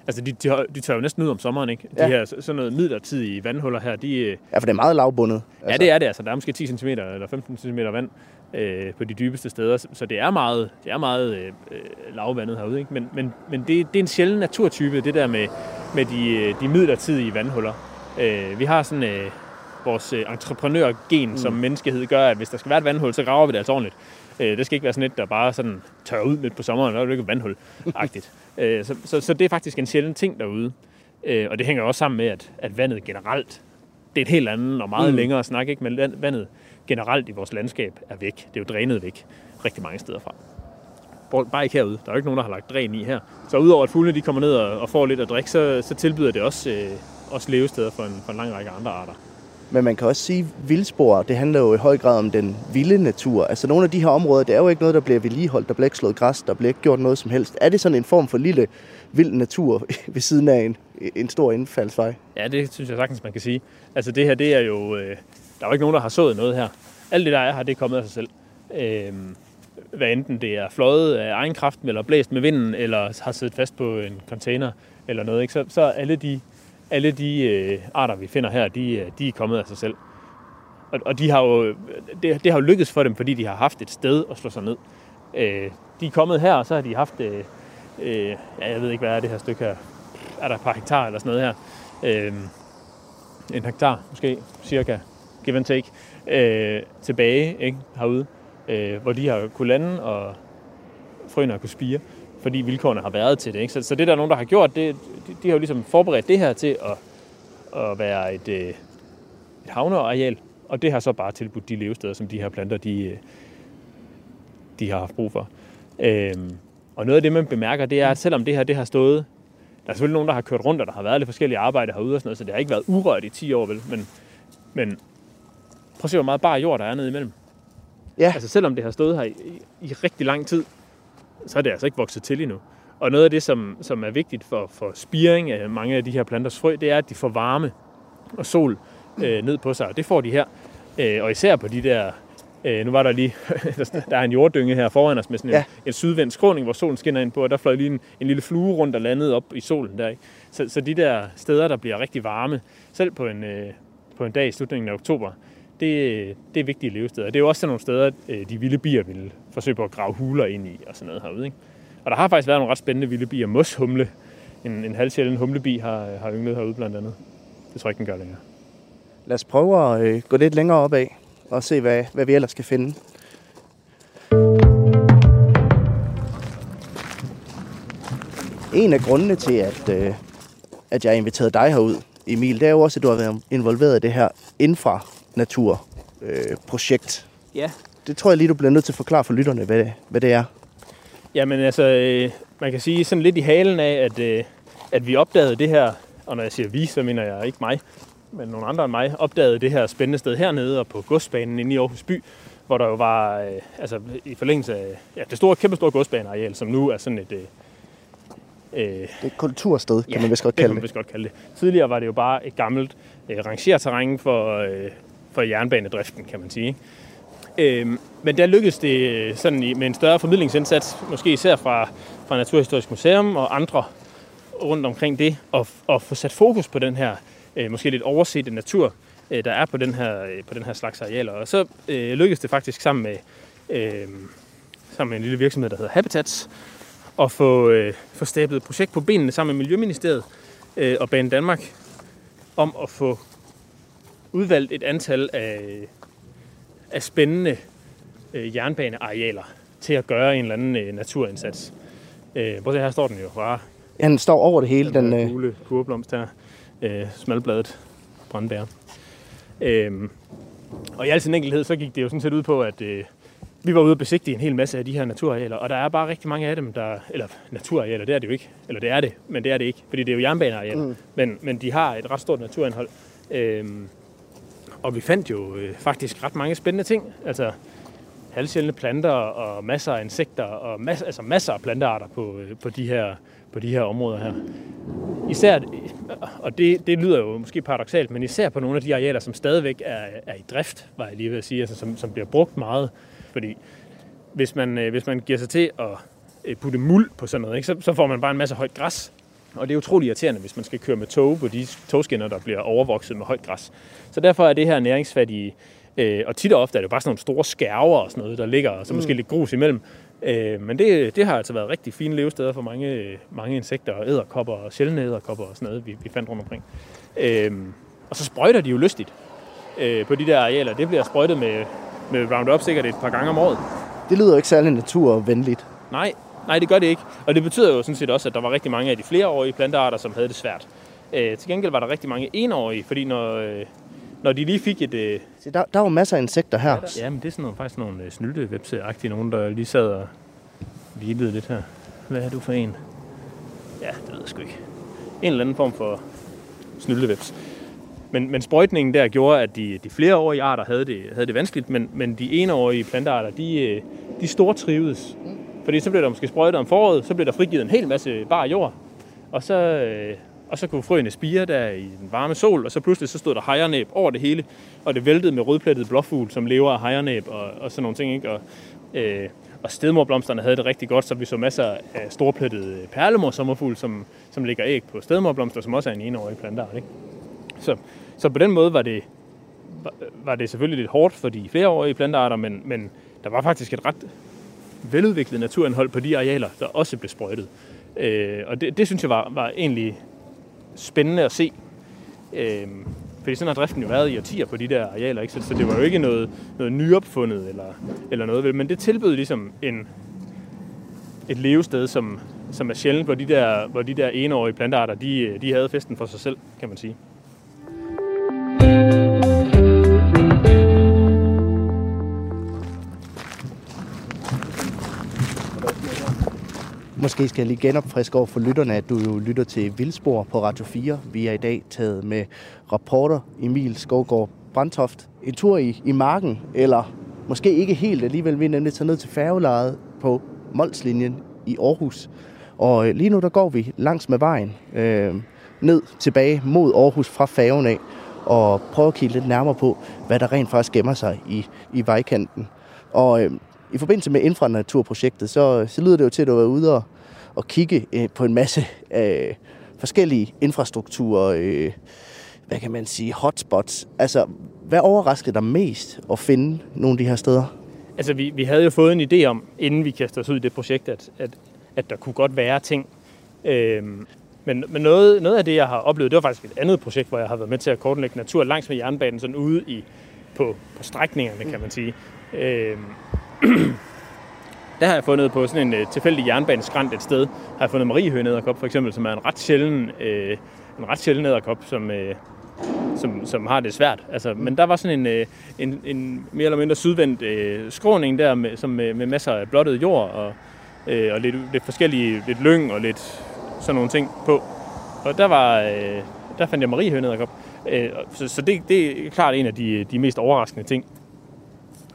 Altså, de, de, de tør jo næsten ud om sommeren, ikke? De Ja. her sådan noget midlertidige vandhuller her, de, øh, Ja, for det er meget lavbundet. Ja, det er det altså. Der er måske 10 cm eller 15 cm vand øh, på de dybeste steder, så- så det er meget, det er meget øh, øh, lavvandet herude. Ikke? Men, men, men det, det er en sjælden naturtype, det der med, med de, øh, de midlertidige vandhuller. Øh, vi har sådan øh, vores øh, entreprenørgen mm. som menneskehed gør, at hvis der skal være et vandhul, så graver vi det altså ordentligt. Øh, det skal ikke være sådan et, der bare sådan tør ud midt på sommeren, og er det ikke et vandhul-agtigt. (laughs) øh, så, så, så det er faktisk en sjælden ting derude. Øh, og det hænger også sammen med, at, at vandet generelt det er et helt andet og meget mm. længere snak, ikke? men vandet generelt i vores landskab er væk. Det er jo drænet væk rigtig mange steder fra. Bare ikke herude. Der er jo ikke nogen, der har lagt dræn i her. Så udover at fuglene de kommer ned og, og får lidt at drikke, så, så tilbyder det også, øh, også levesteder for en, for en lang række andre arter. Men man kan også sige, at vildspor, det handler jo i høj grad om den vilde natur. Altså nogle af de her områder, det er jo ikke noget, der bliver vedligeholdt. Der bliver ikke slået græs, der bliver ikke gjort noget som helst. Er det sådan en form for lille vild natur (laughs) ved siden af en, en stor indfaldsvej? Ja, det synes jeg sagtens, man kan sige. Altså det her, det er jo... Øh, der er jo ikke nogen, der har sået noget her. Alt det, der er her, det er kommet af sig selv. Øh, hvad enten det er fløjet af egen kraft, eller blæst med vinden, eller har siddet fast på en container, eller noget, ikke? Så, så alle de, alle de øh, arter, vi finder her, de, øh, de er kommet af sig selv. Og, og de har jo, det, det har jo lykkedes for dem, fordi de har haft et sted at slå sig ned. Øh, de er kommet her, og så har de haft, øh, øh, ja, jeg ved ikke, hvad er det her stykke her, er der et par hektar eller sådan noget her. Øh, en hektar måske, cirka, give and take, øh, tilbage ikke, herude, øh, hvor de har kunne lande, og frøene har kunne spire, fordi vilkårene har været til det. Ikke? Så, så det der er nogen, der har gjort, det, de, de har jo ligesom forberedt det her til at, at være et, øh, et havneareal, og det har så bare tilbudt de levesteder, som de her planter, de, øh, de har haft brug for. Øhm, og noget af det, man bemærker, det er, at selvom det her det har stået, der er selvfølgelig nogen, der har kørt rundt, og der har været lidt forskellige arbejde herude og sådan noget, så det har ikke været urørt i 10 år, vel? Men, men prøv at se, hvor meget bare jord der er nede imellem. Ja. Altså selvom det har stået her i, i, i rigtig lang tid, så er det altså ikke vokset til endnu. Og noget af det, som, som er vigtigt for, for spiring af mange af de her planters frø, det er, at de får varme og sol øh, ned på sig. Og det får de her. Øh, og især på de der... Øh, nu var der lige... (laughs) der er en jorddynge her foran os med sådan en, Ja. en sydvendt skråning, hvor solen skinner ind på, og der fløj lige en, en lille flue rundt og landede op i solen der. Ikke? Så, så de der steder, der bliver rigtig varme, selv på en, øh, på en dag i slutningen af oktober, det, det er vigtige levesteder. Det er jo også sådan nogle steder, øh, de vilde bier vil forsøge på at grave huler ind i og sådan noget herude. Ikke? Og der har faktisk været nogle ret spændende vilde bier. Moshumle, en, en halvsjælden humlebi, har, har ynglet herude blandt andet. Det tror jeg ikke, den gør længere. Lad os prøve at øh, gå lidt længere opad og se, hvad, hvad vi ellers skal finde. En af grundene til, at, øh, at jeg har inviteret dig herud, Emil, det er jo også, at du har været involveret i det her infrastrukturprojekt. Øh. Ja. det tror jeg lige, du bliver nødt til at forklare for lytterne, hvad det, hvad det er. Jamen altså, øh, man kan sige sådan lidt i halen af, at, øh, at vi opdagede det her, og når jeg siger vi, så mener jeg ikke mig, men nogle andre end mig, opdagede det her spændende sted hernede og på godsbanen inde i Aarhus by, hvor der jo var, øh, altså i forlængelse af ja, det store, kæmpe store godsbaneareal, som nu er sådan et, øh, øh, Det er et kultursted, kan man vist godt det kan kalde man det. vist godt kalde det. Tidligere var det jo bare et gammelt øh, rangerterræn for, øh, for jernbanedriften, kan man sige. ikke? Øhm, men der lykkedes det øh, sådan med en større formidlingsindsats, måske især fra, fra Naturhistorisk Museum og andre rundt omkring det, at, at få sat fokus på den her øh, måske lidt oversete natur, øh, der er på den her, øh, på den her slags arealer. Og så øh, lykkedes det faktisk sammen med, øh, sammen med en lille virksomhed, der hedder Habitats, at få, øh, få stablet et projekt på benene sammen med Miljøministeriet øh, og Bane Danmark om at få udvalgt et antal af, af spændende øh, jernbanearealer til at gøre en eller anden øh, naturindsats. Øh, prøv at se, her står den jo bare. Ja, den står over det hele. Den, Den øh, gule kurblomst her. Øh, smalbladet brandbær. Øhm, og i al sin enkelhed, så gik det jo sådan set ud på, at øh, vi var ude og besigtige en hel masse af de her naturarealer, og der er bare rigtig mange af dem, der... Eller naturarealer, det er det jo ikke. Eller det er det, men det er det ikke, fordi det er jo jernbanearealer. Mm. Men, men de har et ret stort naturindhold. Øhm, og vi fandt jo øh, faktisk ret mange spændende ting. Altså halvsjældne planter og masser af insekter og mas- altså masser af plantearter på, øh, på, de her, på de her områder her. Især, øh, og det, det lyder jo måske paradoxalt, men især på nogle af de arealer, som stadigvæk er, er i drift, var jeg lige ved at sige, altså som, som bliver brugt meget. Fordi hvis man, øh, hvis man giver sig til at øh, putte muld på sådan noget, ikke, så, så får man bare en masse højt græs. Og det er utrolig irriterende, hvis man skal køre med tog på de togskinner, der bliver overvokset med højt græs. Så derfor er det her næringsfattige, øh, og tit og ofte er det jo bare sådan nogle store skærver og sådan noget, der ligger, og så måske lidt grus imellem. Øh, men det, det har altså været rigtig fine levesteder for mange, mange insekter og æderkopper og sjældne æderkopper og sådan noget, vi, vi fandt rundt omkring. Øh, og så sprøjter de jo lystigt øh, på de der arealer. Det bliver sprøjtet med, med Roundup sikkert et par gange om året. Det lyder ikke særlig naturvenligt. Nej, nej, det gør det ikke. Og det betyder jo sådan set også, at der var rigtig mange af de flereårige plantearter, som havde det svært. Øh, til gengæld var der rigtig mange enårige, fordi når, øh, når de lige fik et... Øh, Se, der, der er jo masser af insekter her. ja, men det er sådan nogle, faktisk nogle øh, snyltevepse-agtige nogen, der lige sad og hvilede lidt her. Hvad er du for en? Ja, det ved jeg sgu ikke. En eller anden form for snylteveps. Men, men sprøjtningen der gjorde, at de, de flereårige arter havde det, havde det vanskeligt, men, men de enårige plantearter, de, øh, de stortrivedes. Fordi så blev der måske sprøjtet om foråret, så blev der frigivet en hel masse bar jord, og så, øh, og så kunne frøene spire der i den varme sol, og så pludselig så stod der hejernæb over det hele, og det væltede med rødplettet blåfugl, som lever af hejernæb og, og sådan nogle ting. Ikke? Og, øh, og stedmorblomsterne havde det rigtig godt, så vi så masser af storplettede perlemorsommerfugl, som, som lægger æg på stedmorblomster, som også er en enårig plantart. Ikke? Så, så på den måde var det, var, var det selvfølgelig lidt hårdt for de flereårige plantearter, men, men der var faktisk et ret veludviklet naturindhold på de arealer, der også blev sprøjtet. Øh, og det, det synes jeg var, var egentlig spændende at se. Øh, fordi sådan har driften jo været i årtier på de der arealer, ikke? Så, så det var jo ikke noget, noget nyopfundet eller, eller noget, men det tilbød ligesom en, et levested, som, som er sjældent, hvor de der, hvor de der enårige plantearter, de, de havde festen for sig selv, kan man sige. Måske skal jeg lige genopfriske over for lytterne, at du jo lytter til Vildspor på Radio 4. Vi er i dag taget med rapporter Emil Skovgaard Brandtoft. En tur i, i marken, eller måske ikke helt alligevel. Vi er nemlig taget ned til færgelejet på Molslinjen i Aarhus. Og øh, lige nu der går vi langs med vejen øh, ned tilbage mod Aarhus fra færgen af og prøver at kigge lidt nærmere på, hvad der rent faktisk gemmer sig i, i vejkanten. Og øh, i forbindelse med infranaturprojektet, så, så lyder det jo til, at du er ude og, og kigge øh, på en masse øh, forskellige infrastrukturer, øh, hvad kan man sige, hotspots. Altså, hvad overraskede dig mest at finde nogle af de her steder? Altså, vi, vi havde jo fået en idé om, inden vi kastede os ud i det projekt, at, at, at der kunne godt være ting. Øhm, men men noget, noget af det, jeg har oplevet, det var faktisk et andet projekt, hvor jeg har været med til at kortlægge natur langs med jernbanen, sådan ude i, på, på strækningerne, kan man sige. Øhm, der har jeg fundet på sådan en øh, tilfældig jernbaneskrant et sted, har jeg fundet mariehønæderkop for eksempel, som er en ret sjælden, øh, en ret sjælden æderkop, som, øh, som, som har det svært. Altså, men der var sådan en, øh, en, en mere eller mindre sydvendt øh, skråning der, med, som med, med masser af blottet jord og, øh, og lidt, lidt forskellige, lidt lyng og lidt sådan nogle ting på. Og der var, øh, der fandt jeg mariehønæderkop. Øh, så så det, det er klart en af de, de mest overraskende ting.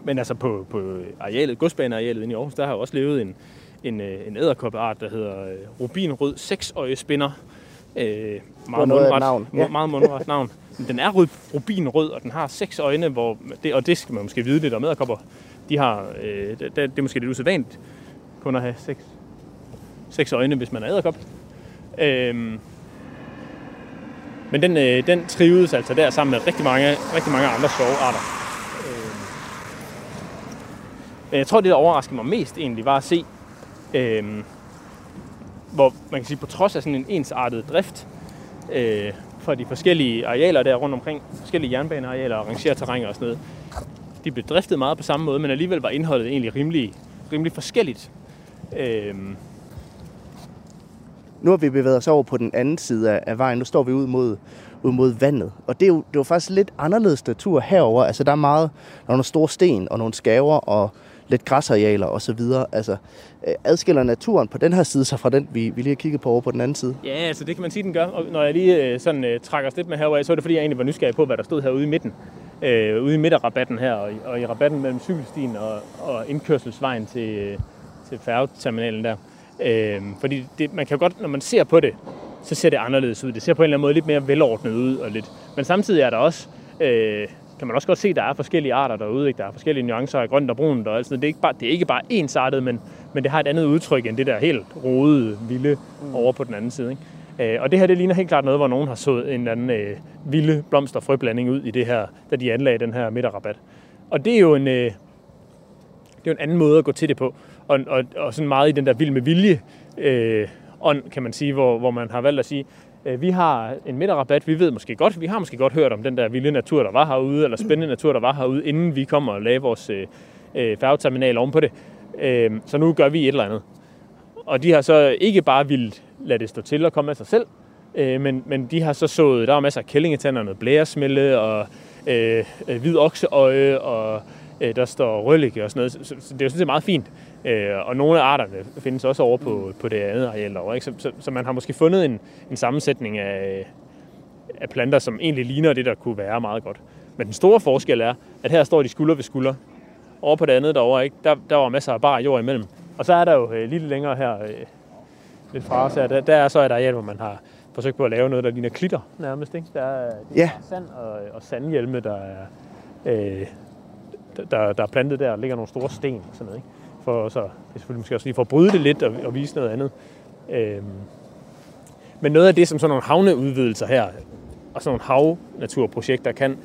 Men altså på, på arealet, godsbanearealet inde i Aarhus, der har jo også levet en, en, øh, en æderkoppeart, der hedder øh, rubinrød seksøjespinner. Øh, meget, mundret, navn, ja. meget mundret navn. Men Den er rød, rubinrød, og den har seks øjne, hvor det, og det skal man måske vide lidt om æderkopper. De har, øh, det, det er måske lidt usædvanligt kun at have seks, seks øjne, hvis man er æderkop. Øhm, men den, øh, den trives altså der sammen med rigtig mange, rigtig mange andre skovarter. Øhm, men jeg tror, det der overraskede mig mest egentlig var at se, øh, hvor man kan sige, på trods af sådan en ensartet drift øh, fra de forskellige arealer der rundt omkring, forskellige jernbanearealer og rangerterrænger og sådan noget, de blev driftet meget på samme måde, men alligevel var indholdet egentlig rimelig, rimelig forskelligt. Øh, Nu har vi bevæget os over på den anden side af, af vejen. Nu står vi ud mod, ud mod vandet. Og det er, jo, det var faktisk lidt anderledes natur herover. Altså, der er meget, der er nogle store sten og nogle skaver og lidt græsarealer og så videre. Altså, øh, adskiller naturen på den her side sig fra den, vi, vi lige har kigget på over på den anden side? Ja, altså det kan man sige, den gør. Og når jeg lige øh, sådan øh, trækker os lidt med herover, så er det fordi, jeg egentlig var nysgerrig på, hvad der stod herude i midten. Øh, ude i midterrabatten her, og, og i rabatten mellem cykelstien og, og indkørselsvejen til, øh, til færgeterminalen der. Øh, fordi det, man kan godt, når man ser på det, så ser det anderledes ud. Det ser på en eller anden måde lidt mere velordnet ud. Og lidt. Men samtidig er der også, øh, kan man også godt se, at der er forskellige arter derude. Ikke? Der er forskellige nuancer af grønt og brunt og alt sådan noget. Det er ikke bare, det er ikke bare ensartet, men, men det har et andet udtryk end det der helt rodede, vilde mm. over på den anden side. Ikke? Øh, og det her, det ligner helt klart noget, hvor nogen har sået en eller anden øh, vilde blomster- og frøblanding ud i det her, da de anlagde den her midterrabat. Og det er jo en, øh, det er jo en anden måde at gå til det på. Og, og, og sådan meget i den der vild med vilje øh, ånd, kan man sige, hvor, hvor man har valgt at sige, Øh, vi har en midterrabat, vi ved måske godt, vi har måske godt hørt om den der vilde natur, der var herude, eller spændende natur, der var herude, inden vi kommer og laver vores øh, øh færgeterminal om på det. Øh, så nu gør vi et eller andet. Og de har så ikke bare ville lade det stå til og komme af sig selv, øh, men, men de har så sået, der er masser af kællingetænder, noget blæresmælde og øh, øh, hvid okseøje, og øh, der står røllike og sådan noget. Så, så, så det er jo sådan set meget fint. Øh, og nogle af arterne findes også over på, på det andet areal derovre. Ikke? Så, så, så man har måske fundet en, en sammensætning af, af planter, som egentlig ligner det, der kunne være meget godt. Men den store forskel er, at her står de skulder ved skulder. Over på det andet derovre, ikke? Der, der var masser af bar jord imellem. Og så er der jo øh, lidt længere her, øh, lidt fra os her, der, der er så et areal, hvor man har forsøgt på at lave noget, der ligner klitter nærmest. Ikke? Der er, det er sand og, og sandhjelme, der er, øh, der, der er plantet der. Der ligger nogle store sten og sådan noget. Ikke? For så, det er selvfølgelig måske også lige for at bryde det lidt og, og vise noget andet. Øhm, men noget af det, som sådan nogle havneudvidelser her, og sådan nogle havnaturprojekter kan,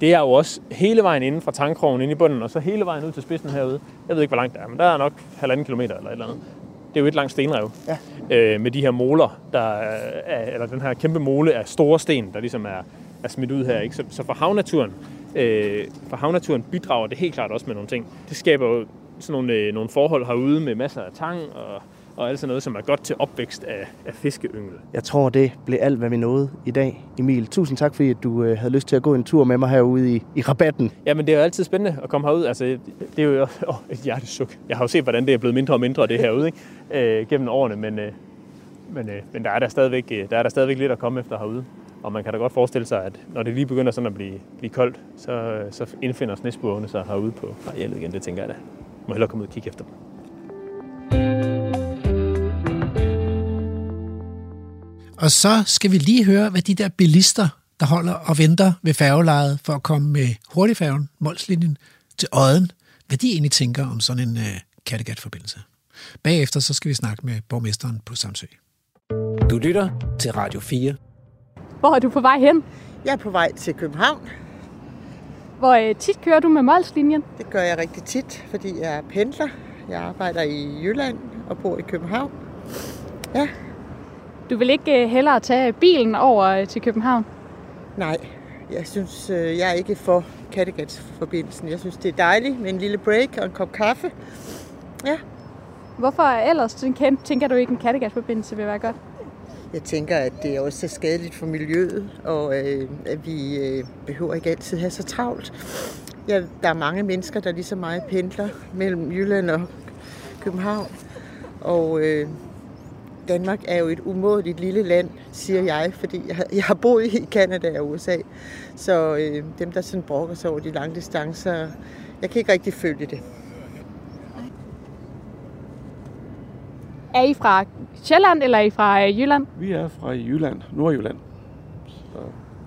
det er jo også hele vejen inden fra tankkrogen ind i bunden, og så hele vejen ud til spidsen herude. Jeg ved ikke, hvor langt det er, men der er nok halvanden kilometer eller et eller andet. Det er jo et langt stenrev. Ja. Øh, med de her moler, der er, eller den her kæmpe mole af store sten, der ligesom er, er smidt ud her. Ikke? Så, så for havnaturen, øh, for havnaturen bidrager det helt klart også med nogle ting. Det skaber jo sådan nogle, øh, nogle forhold herude med masser af tang og, og alt sådan noget, som er godt til opvækst af, af fiskeyngel. Jeg tror, det blev alt, hvad vi nåede i dag. Emil, tusind tak, fordi at du øh, havde lyst til at gå en tur med mig herude i, i rabatten. Jamen, det er jo altid spændende at komme herud. Altså, det er jo (laughs) åh, et hjertesuk. Jeg har jo set, hvordan det er blevet mindre og mindre, det herude, ikke? Øh, gennem årene, men, øh, men, øh, men der, er der, stadigvæk, øh, der er der stadigvæk lidt at komme efter herude. Og man kan da godt forestille sig, at når det lige begynder sådan at blive, blive koldt, så, øh, så indfinder snesburene sig herude på arealet igen. Det tænker jeg da. Må hellere komme ud og kigge efter dem. Og så skal vi lige høre, hvad de der bilister, der holder og venter ved færgelejet for at komme med hurtigfærgen, Molslinjen, til Odden, hvad de egentlig tænker om sådan en øh, Kattegat-forbindelse. Bagefter så skal vi snakke med borgmesteren på Samsø. Du lytter til Radio 4. Hvor er du på vej hen? Jeg er på vej til København. Hvor øh, tit kører du med Molslinjen? Det gør jeg rigtig tit, fordi jeg er pendler. Jeg arbejder i Jylland og bor i København. Ja, Du vil ikke øh, hellere tage bilen over øh, til København? nej. Jeg synes, øh, jeg er ikke for Kattegat-forbindelsen. Jeg synes, det er dejligt med en lille break og en kop kaffe. Ja, Hvorfor ellers tænker- tænker du ikke, en Kattegat-forbindelse vil være godt? Jeg tænker, at det er også skadeligt for miljøet, og øh, at vi øh, behøver ikke altid have så travlt. Ja, der er mange mennesker, der lige så meget pendler mellem Jylland og København. Og øh, Danmark er jo et umådeligt lille land, siger jeg, fordi jeg, jeg har boet i Kanada og USA. Så øh, dem, der sådan brokker sig over de lange distancer, jeg kan ikke rigtig følge det. Er I fra Sjælland, eller er I fra øh, Jylland? Vi er fra Jylland, Nordjylland.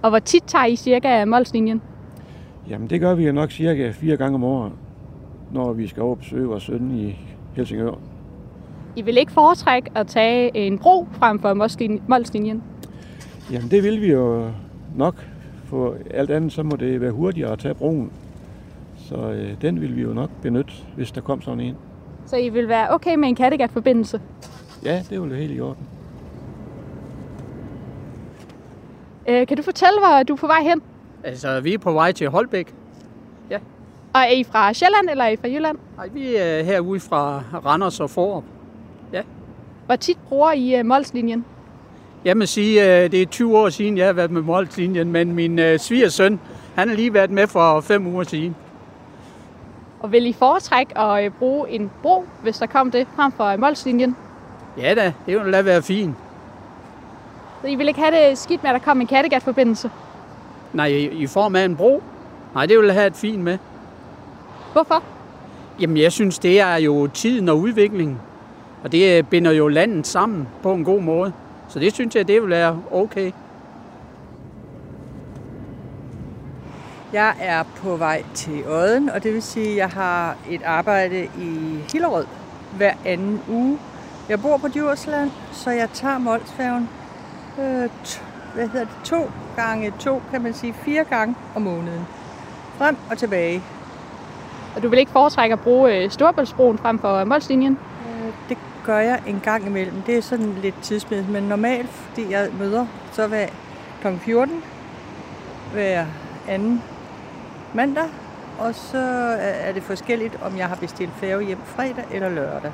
Og hvor tit tager I cirka Molslinjen? Jamen det gør vi jo nok cirka fire gange om året, når vi skal over og besøge vores søn i Helsingør. I vil ikke foretrække at tage en bro frem for Molslin- Molslinjen? Jamen det vil vi jo nok. For alt andet så må det være hurtigere at tage broen. Så øh, den vil vi jo nok benytte, hvis der kom sådan en. Så I vil være okay med en Kattegat-forbindelse? Ja, det vil være helt i orden. Øh, kan du fortælle, hvor du er på vej hen? Altså, vi er på vej til Holbæk. Og er I fra Sjælland, eller er I fra Jylland? Nej, vi er herude fra Randers og Forup. Hvor tit bruger I uh, Molslinjen? Jeg må sige, øh, det er 20 år siden, jeg har været med Molslinjen, men min øh, svigersøn, han har lige været med for fem uger siden. Og vil I foretrække at øh, bruge en bro, hvis der kom det, frem for øh, Molslinjen? Ja da, det vil da være fint. Så I vil ikke have det skidt med, at der kom en Kattegat-forbindelse? Nej, i, form af en bro. Nej, det vil jeg have et fint med. Hvorfor? Jamen, jeg synes, det er jo tiden og udviklingen. Og det øh, binder jo landet sammen på en god måde. Så det synes jeg, det vil være okay. Jeg er på vej til Odden, og det vil sige, at jeg har et arbejde i Hillerød hver anden uge. Jeg bor på Djursland, så jeg tager Molsfærgen øh, hvad hedder det, to gange to, kan man sige, fire gange om måneden. Frem og tilbage. Og du vil ikke foretrække at bruge øh, Storebæltsbroen frem for Molslinjen? Øh, Det gør jeg en gang imellem. Det er sådan lidt tidsmæssigt, men normalt, fordi jeg møder så hver kl. 14, hver anden mandag, og så er det forskelligt, om jeg har bestilt færge hjem fredag eller lørdag.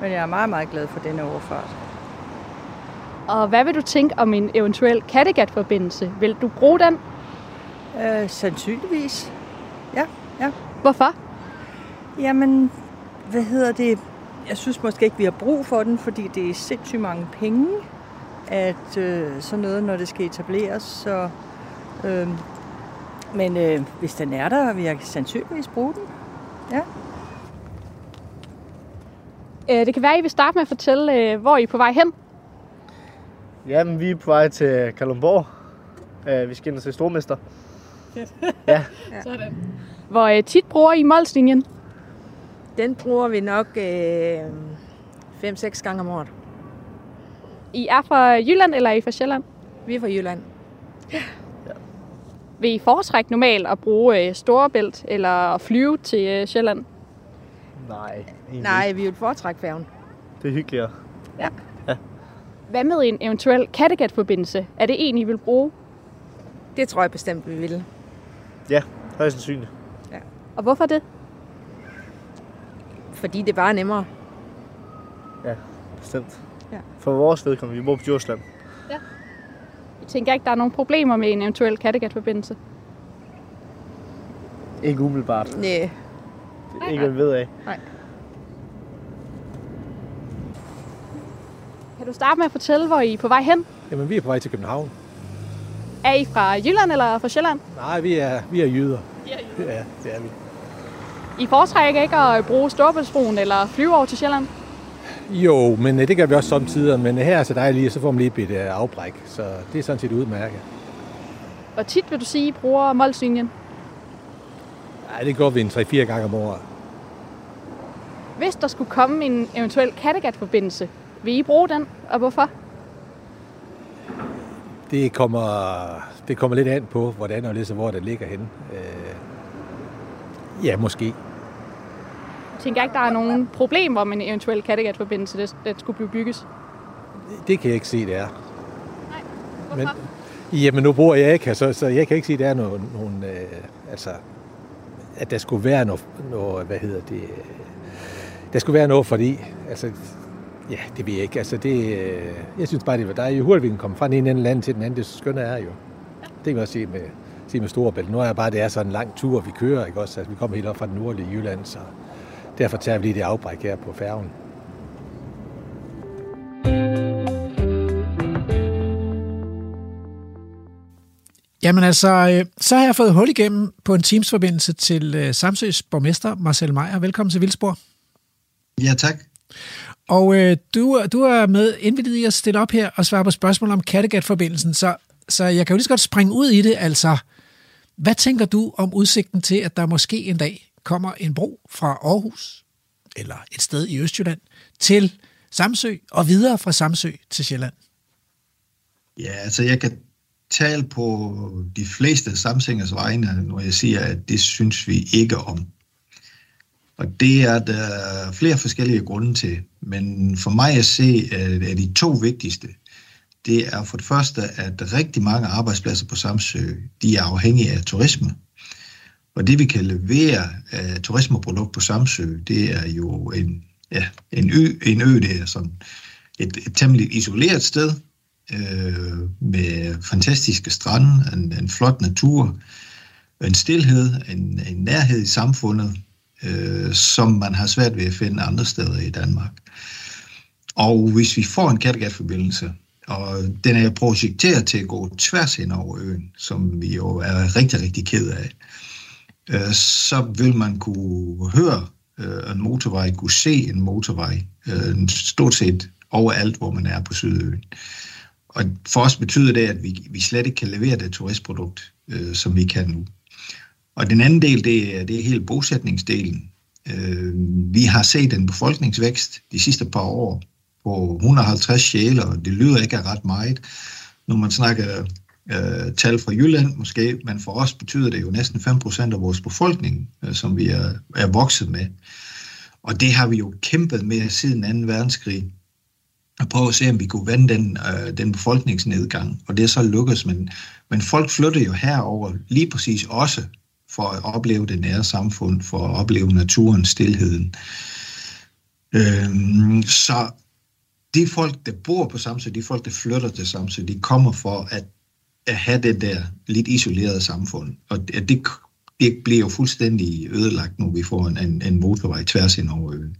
Men jeg er meget, meget glad for denne overfart. Og hvad vil du tænke om en eventuel Kattegat-forbindelse? Vil du bruge den? Øh, sandsynligvis. Ja, ja. Hvorfor? Jamen, hvad hedder det? Jeg synes måske ikke, vi har brug for den, fordi det er sindssygt mange penge, at øh, sådan noget, når det skal etableres. Så, øh, men øh, hvis den er der, vil jeg sandsynligvis bruge den. Ja. Øh, det kan være, at I vil starte med at fortælle, øh, hvor I er på vej hen. Jamen, vi er på vej til Kalundborg. Uh, vi skal ind og se Stormester. (laughs) Ja. Sådan. Hvor øh, tit bruger I Molslinjen? Den bruger vi nok øh, 5-6 gange om året. I er fra Jylland, eller er I fra Sjælland? Vi er fra Jylland. Vil I foretrække normalt at bruge øh, Storebælt, eller at flyve til øh, Sjælland? Nej, egentlig Nej, ikke. vi vil foretrække færgen. Det er hyggeligere. Hvad med en eventuel Kattegat-forbindelse? Er det en, I vil bruge? Det tror jeg bestemt, vi vil. Ja, højst sandsynligt. Og hvorfor det? Fordi det bare er nemmere. Ja, bestemt. Ja. For vores vedkommende, vi bor på Djursland. Jeg tænker ikke, der er nogen problemer med en eventuel Kattegat-forbindelse. Ikke umiddelbart. Næh. Ikke hvad vi ved af. Kan du starte med at fortælle, hvor I er på vej hen? Jamen, vi er på vej til København. Er I fra Jylland eller fra Sjælland? Nej, vi er, vi er jyder. Ja, det er vi. I foretrækker ikke at bruge Storebæltsbroen eller flyve over til Sjælland? Jo, men øh, det gør vi også samtidig. Men her er så dejligt, så får man lige et bitte øh, afbræk. Så det er sådan set udmærket. Hvor tit vil du sige, I bruger Molslinjen? Ja, det går vi en 3-4 gange om året. Hvis der skulle komme en eventuel Kattegat-forbindelse, vil I bruge den, og hvorfor? Det kommer, det kommer lidt an på, hvordan og lidt hvor det ligger henne. Øh, ja, måske. Jeg tænker ikke, der er nogen problemer med en eventuel Kattegat-forbindelse, det, det skulle blive bygges. Det kan jeg ikke se, det er. Men, jamen, nu bor jeg ikke her, så, så jeg kan ikke sige, at der er nogen, nogen øh, altså, at der skulle være noget, noget, hvad hedder det, øh, der skulle være noget, fordi, altså, ja, det ved jeg ikke, altså, det, øh, jeg synes bare, det var dejligt, jo hurtigt vi kan komme fra den ene ende land til den anden, det skønne er jo. Det kan man også sige med, sige med Storebælt. Nu er det bare, det er sådan en lang tur, vi kører, ikke også? Altså, vi kommer helt op fra den nordlige Jylland, så derfor tager vi lige det afbræk her på færgen. Jamen altså, øh, så har jeg fået hul igennem på en Teams-forbindelse til øh, Samsøs borgmester, Marcel Meyer. Velkommen til Vildsborg. Ja, tak. Og øh, du, du er med indvidet i at stille op her og svare på spørgsmål om Kattegat-forbindelsen, så, så jeg kan jo lige så godt springe ud i det. Altså, hvad tænker du om udsigten til, at der måske en dag kommer en bro fra Aarhus, eller et sted i Østjylland, til Samsø, og videre fra Samsø til Sjælland? Ja, altså jeg kan tale på de fleste samsingers vegne, når jeg siger, at det synes vi ikke om. Og det er der flere forskellige grunde til. Men for mig at se, øh, er de to vigtigste. Det er for det første, at rigtig mange arbejdspladser på Samsø, de er afhængige af turisme. Og det vi kan levere af turismeprodukt på Samsø, det er jo en, ja, en ø, en ø det er sådan et, et temmelig isoleret sted, øh, med fantastiske strande, en, en flot natur, en stillhed, en, en nærhed i samfundet, øh, som man har svært ved at finde andre steder i Danmark. Og hvis vi får en Kattegat-forbindelse, og den er projekteret til at gå tværs hen over øen, som vi jo er rigtig, rigtig ked af, øh, Øh, så vil man kunne høre øh, en motorvej, kunne se en motorvej, øh, stort set overalt, hvor man er på Sydøen. Og for os betyder det, at vi, vi slet ikke kan levere det turistprodukt, øh, som vi kan nu. Og den anden del, det er, det er hele bosætningsdelen. Øh, vi har set en befolkningsvækst de sidste par år på 150 sjæle, og det lyder ikke af ret meget. når man snakker øh, tal fra Jylland måske, men for os betyder det jo næsten 5% af vores befolkning, øh, som vi er, er vokset med. Og det har vi jo kæmpet med siden 2. verdenskrig. Og prøve at se, om vi kunne vende den, øh, den befolkningsnedgang. Og det er så lykkedes, men, men folk flytter jo herover lige præcis også for at opleve det nære samfund, for at opleve naturen, stillheden. Øhm, så de folk, der bor på Samsø, de folk, der flytter til Samsø, de kommer for at, at have det der lidt isolerede samfund. Og det, det, det bliver jo fuldstændig ødelagt, når vi får en, en, motorvej tværs ind over øen.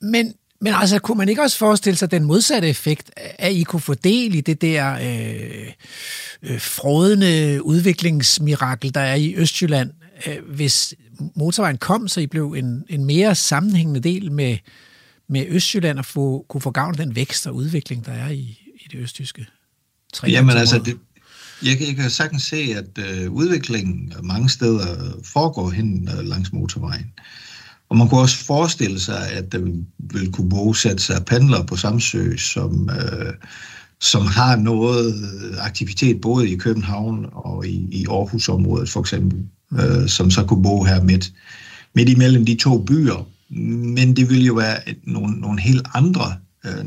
Men, men altså, kunne man ikke også forestille sig den modsatte effekt, at I kunne få del i det der øh, øh, frådende udviklingsmirakel, der er i Østjylland, øh, hvis motorvejen kom, så I blev en, en mere sammenhængende del med, med Østjylland og få, kunne få gavn af den vækst og udvikling, der er i, i det østjyske? Jamen altså, det, jeg, kan, jeg kan sagtens se, at øh, udviklingen mange steder foregår hen øh, langs motorvejen. Og man kunne også forestille sig, at der vil kunne bosætte sig pendlere på Samsø, som, øh, som har noget øh, aktivitet både i København og i, i Aarhusområdet for eksempel, øh, som så kunne bo her midt, midt imellem de to byer. Men det vil jo være et, nogle, nogle helt andre øh,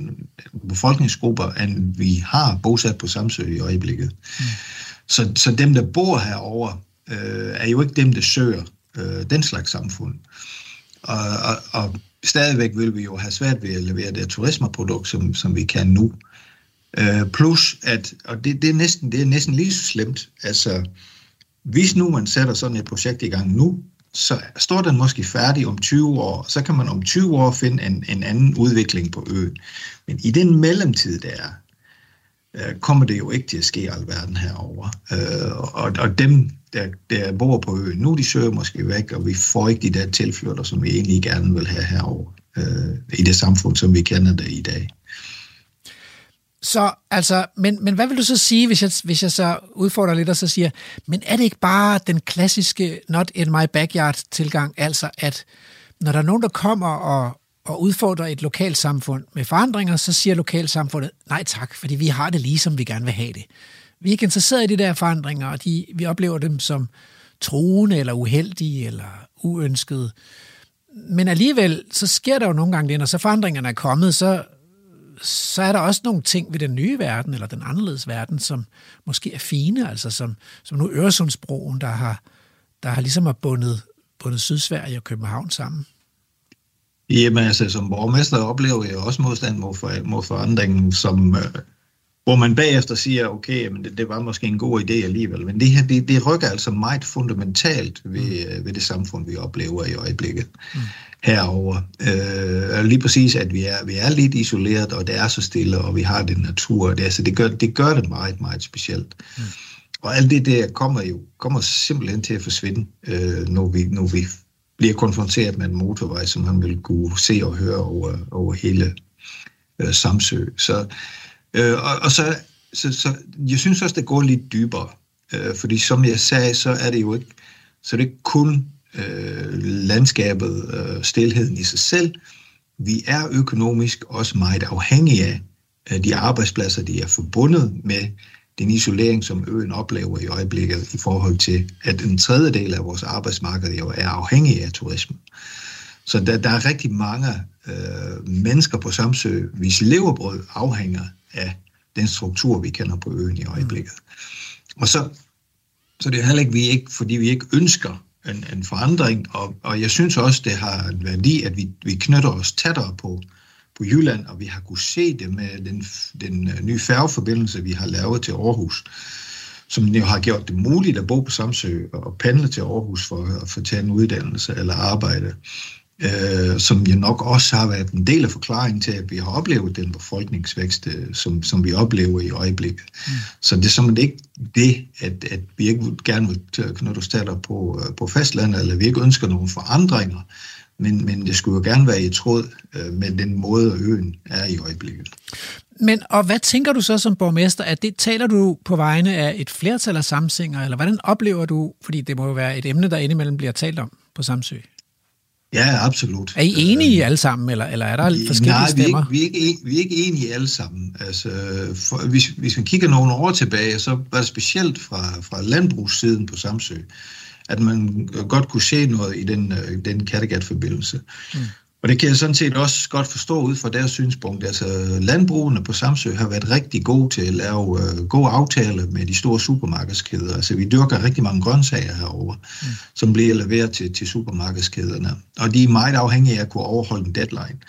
befolkningsgrupper, end vi har bosat på Samsø i øjeblikket. Mm. Så, så dem, der bor herover øh, er jo ikke dem, der søger øh, den slags samfund. Og, og, og stadigvæk vil vi jo have svært ved at levere det turismeprodukt, som, som vi kan nu. Øh, plus, at, og det, det, er næsten, det er næsten lige så slemt, altså, hvis nu man sætter sådan et projekt i gang nu, så står den måske færdig om 20 år, så kan man om 20 år finde en, en anden udvikling på øen. Men i den mellemtid, der er, øh, kommer det jo ikke til at ske alverden herover. Øh, og, og dem, der, der bor på øen, nu de søger måske væk, og vi får ikke de der tilflytter, som vi egentlig gerne vil have herover øh, i det samfund, som vi kender det i dag. Så altså, men, men hvad vil du så sige, hvis jeg, hvis jeg så udfordrer lidt og så siger, men er det ikke bare den klassiske not in my backyard tilgang, altså at når der er nogen, der kommer og, og udfordrer et lokalsamfund med forandringer, så siger lokalsamfundet, nej tak, fordi vi har det lige, som vi gerne vil have det. Vi er ikke interesseret i de der forandringer, og de, vi oplever dem som truende eller uheldige eller uønskede. Men alligevel, så sker der jo nogle gange det, når så forandringerne er kommet, så, så er der også nogle ting ved den nye verden, eller den anderledes verden, som måske er fine, altså som, som nu Øresundsbroen, der har, der har ligesom har bundet, bundet Sydsverige og København sammen. Jamen altså, som borgmester oplever jeg også modstand mod, for, mod forandringen, som, øh, hvor man bagefter siger, okay, men det, det var måske en god idé alligevel. Men det her, det, det rykker altså meget fundamentalt ved, mm. ved det samfund, vi oplever i øjeblikket mm. herover. Øh, lige præcis, at vi er, vi er lidt isoleret, og det er så stille, og vi har den natur, og det, altså, det, gør, det gør det meget, meget specielt. Mm. Og alt det der kommer jo kommer simpelthen til at forsvinde, øh, når, vi, når vi bliver konfronteret med en motorvej, som han vil kunne se og høre over, over hele øh, Samsø. Så, øh, og, og så, så, så jeg synes også, det går lidt dybere. Øh, fordi som jeg sagde, så er det jo ikke, så det er ikke kun øh, landskabet, øh, stilheden i sig selv. Vi er økonomisk også meget afhængige af øh, de arbejdspladser, de er forbundet med den isolering, som øen oplever i øjeblikket i forhold til, at en tredjedel af vores arbejdsmarked jo er afhængig af turisme. Så der, der er rigtig mange øh, mennesker på Samsø, hvis levebrød afhænger af den struktur, vi kender på øen i øjeblikket. Og så, så det er heller ikke, vi ikke, fordi vi ikke ønsker en, en forandring, og, og jeg synes også, det har en værdi, at vi, vi knytter os tættere på, på Jylland, og vi har kunnet se det med den, den øh, nye færgeforbindelse, vi har lavet til Aarhus, som jo har gjort det muligt at bo på Samsø og pendle til Aarhus for at få tage en uddannelse eller arbejde, øh, som jo nok også har været en del af forklaringen til, at vi har oplevet den befolkningsvækst, øh, som, som vi oplever i øjeblikket. Mm. Så det er simpelthen ikke det, at, at vi ikke gerne vil knytte os på, øh, på fastlandet, eller vi ikke ønsker nogle forandringer, men, men det skulle jo gerne være i tråd øh, med den måde, øen er i øjeblikket. Men og hvad tænker du så som borgmester, at det taler du på vegne af et flertal af samsinger, eller hvordan oplever du, fordi det må jo være et emne, der indimellem bliver talt om på Samsø? Ja, absolut. Er I enige alle sammen, eller, eller er der forskellige Nej, vi er, stemmer? ikke, vi, er ikke, vi er ikke enige alle sammen. Altså, for, hvis, hvis man kigger nogle år tilbage, så var det specielt fra, fra landbrugssiden på Samsø, at man godt kunne se noget i den, øh, den Kattegat-forbindelse. Mm. Og det kan jeg sådan set også godt forstå ud fra deres synspunkt. Altså, landbrugene på Samsø har været rigtig gode til at lave øh, gode aftaler med de store supermarkedskæder. Altså, vi dyrker rigtig mange grøntsager herover, mm. som bliver leveret til, til supermarkedskæderne. Og de er meget afhængige af at kunne overholde en deadline.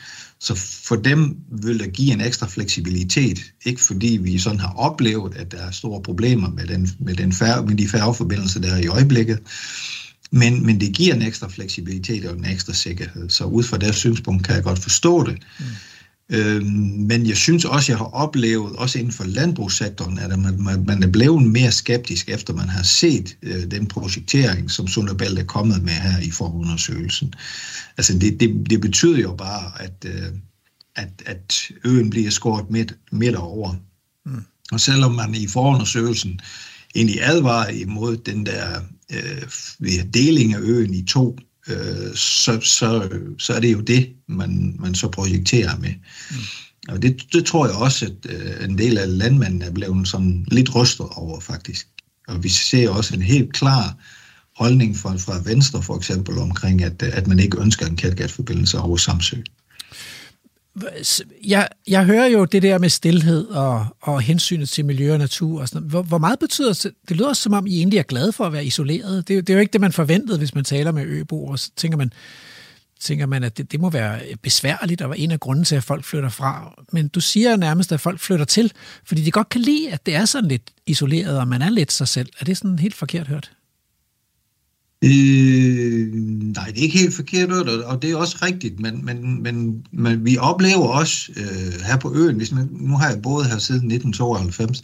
Så for dem vil det give en ekstra fleksibilitet, ikke fordi vi sådan har oplevet, at der er store problemer med, den, med, den færge, med de færgeforbindelser, der er i øjeblikket, men, men det giver en ekstra fleksibilitet og en ekstra sikkerhed. Så ud fra deres synspunkt kan jeg godt forstå det. Mm. Øhm, men jeg synes også, jeg har oplevet, også inden for landbrugssektoren, at man, man, man er blevet mere skeptisk, efter man har set øh, den projektering, som Sunderbælt er kommet med her i forundersøgelsen. Altså det, det, det betyder jo bare, at, øh, at, at øen bliver skåret midt, midt over. Mm. Og selvom man i forundersøgelsen egentlig advarer imod den der øh, deling af øen i to, øh, så, så, så er det jo det, man, man så projekterer med. Mm. Og det, det tror jeg også, at øh, en del af landmændene er blevet sådan lidt rystet over, faktisk. Og vi ser også en helt klar holdning fra, fra Venstre, for eksempel, omkring, at, at man ikke ønsker en Kattegat-forbindelse over Samsø. Jeg, jeg hører jo det der med stillhed og, og hensynet til miljø og natur. Og sådan noget. Hvor, hvor meget betyder det? Det lyder som om, I egentlig er glade for at være isoleret. Det, det er jo ikke det, man forventede, hvis man taler med øboere. Så tænker man, tænker man at det, det må være besværligt, og være en af grunden til, at folk flytter fra. Men du siger nærmest, at folk flytter til, fordi de godt kan lide, at det er sådan lidt isoleret, og man er lidt sig selv. Er det sådan helt forkert hørt? Øh, nej, det er ikke helt forkert, og det er også rigtigt, men, men, men, men vi oplever også øh, her på øen, hvis man, nu har jeg boet her siden 1992,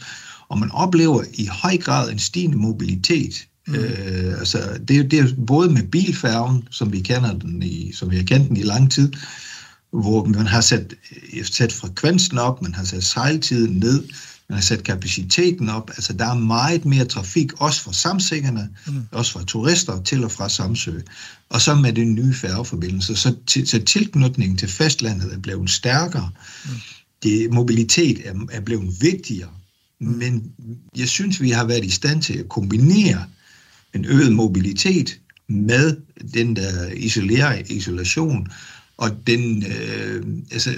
og man oplever i høj grad en stigende mobilitet. Mm. Øh, altså, det, er- det er både med bilfærgen, som vi kender den i, som vi har kendt den i lang tid, hvor man har sat, sat frekvensen op, man har sat sejltiden ned, man har sat kapaciteten op. Altså, der er meget mere trafik, også fra samsingerne, mm. også fra turister til og fra Samsø. Og så med den nye færgeforbindelse, så, til, så tilknytningen til fastlandet er blevet stærkere. Mm. Det, mobilitet er, er blevet vigtigere. Mm. Men jeg synes, vi har været i stand til at kombinere en øget mobilitet med den der isolere, isolation og den, øh, altså,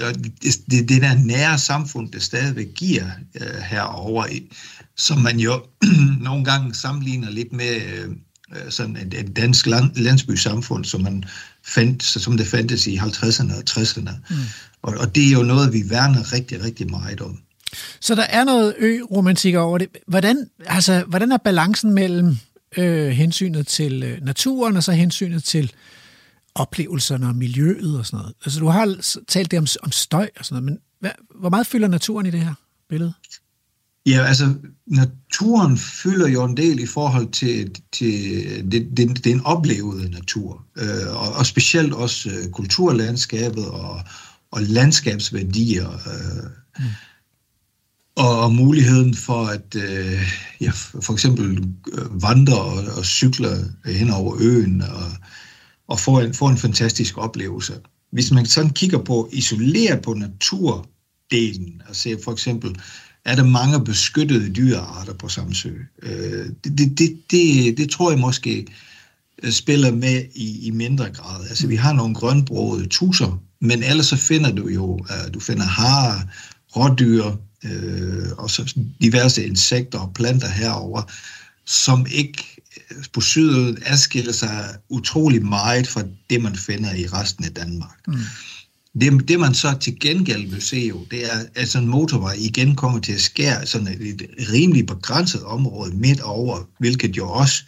det, det, det der nære samfund, der stadigvæk giver øh, herover i, som man jo (clears throat) nogle gange sammenligner lidt med øh, øh, sådan et, et dansk land, landsbysamfund, som, man fandt, som det fandtes i 50'erne og 60'erne. Mm. Og, og det er jo noget, vi værner rigtig, rigtig meget om. Så der er noget ø-romantik over det. Hvordan, altså, hvordan er balancen mellem øh, hensynet til øh, naturen og så hensynet til oplevelserne og miljøet og sådan noget? Altså, du har talt det om, om støj og sådan noget, men hvad, hvor meget fylder naturen i det her billede? Ja, altså naturen fylder jo en del i forhold til, til det, det, den oplevede natur, øh, og, og specielt også øh, kulturlandskabet og, og landskabsværdier. Øh, mm. og, og muligheden for at øh, ja, for eksempel øh, vandre og, og cykle hen over øen og, og få en, få en fantastisk oplevelse. Hvis man sådan kigger på isoleret på naturdelen, og ser for eksempel, er der mange beskyttede dyrearter på Samsø. Øh, det, det, det, det, det tror jeg måske øh, spiller med i, i mindre grad. Altså, vi har nogle grønbrogede tusser, men ellers så finder du jo, uh, du finder harer, rådyr, øh, og så diverse insekter og planter herover, som ikke på syden adskiller sig utrolig meget fra det, man finder i resten af Danmark. Mm. Det, det man så til gengæld vil se jo, det er, at sådan en motorvej igen kommer til at skære sådan et, et rimelig begrænset område midt over, hvilket jo også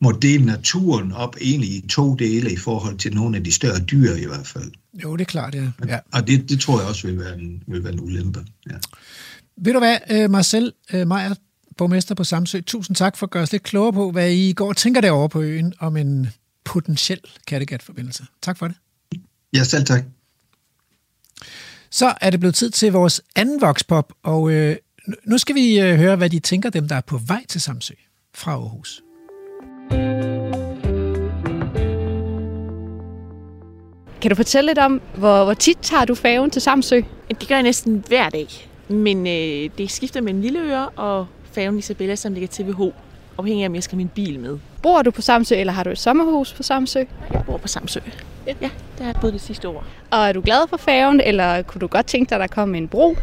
må dele naturen op egentlig i to dele i forhold til nogle af de større dyr i hvert fald. Jo, det er klart, ja. ja. Og det, det tror jeg også vil være en, vil være en ulempe. Ja. Ved du hvad, øh, Marcel øh, Meyer, borgmester på Samsø, tusind tak for at gøre os lidt klogere på, hvad I går og tænker derovre på øen om en potentiel Kattegat-forbindelse. Tak for det. Ja, selv tak. Så er det blevet tid til vores anden vokspop, og øh, nu skal vi øh, høre, hvad de tænker, dem der er på vej til Samsø fra Aarhus. Kan du fortælle lidt om, hvor, hvor tit tager du færgen til Samsø? Det gør jeg næsten hver dag. Men øh, det skifter mellem Lilleøre og færgen Isabella, som ligger TVH. Afhængig af, om jeg skal have min bil med. Bor du på Samsø, eller har du et sommerhus på Samsø? Jeg bor på Samsø. Ja, ja der er jeg boet det sidste år. Og er du glad for færgen, eller kunne du godt tænke dig, at der kom en bro?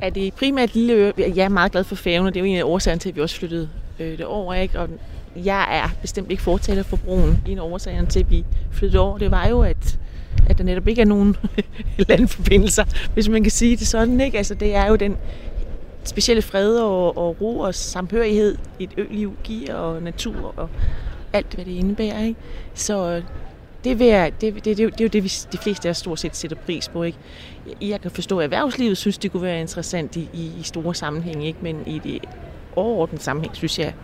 Er det primært Lilleøre? Jeg er meget glad for færgen, og det er jo en af årsagerne til, at vi også flyttede øh, det over. Ikke? Og jeg er bestemt ikke fortaler for broen. En af årsagerne til, at vi flyttede over, det var jo, at at der netop ikke er nogen (laughs) landforbindelser, hvis man kan sige det sådan. Ikke? Altså, det er jo den specielle fred og, og ro og samhørighed, et øliv giver, og natur og alt, hvad det indebærer. Ikke? Så det, vil jeg, det, det, det, det er jo det, vi, de fleste af os stort set sætter pris på. Ikke? Jeg kan forstå, at erhvervslivet synes, det kunne være interessant i, i, i store sammenhæng, ikke? men i det overordnede sammenhæng synes jeg,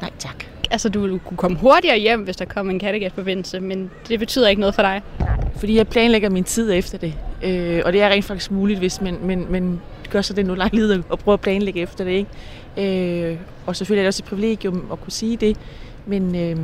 nej tak. Altså, du ville kunne komme hurtigere hjem, hvis der kom en Kattegat-forbindelse, men det betyder ikke noget for dig? Fordi jeg planlægger min tid efter det. Øh, og det er rent faktisk muligt, hvis man, men, men gør sig det nu og at prøve at planlægge efter det. Ikke? Øh, og selvfølgelig er det også et privilegium at kunne sige det. Men øh,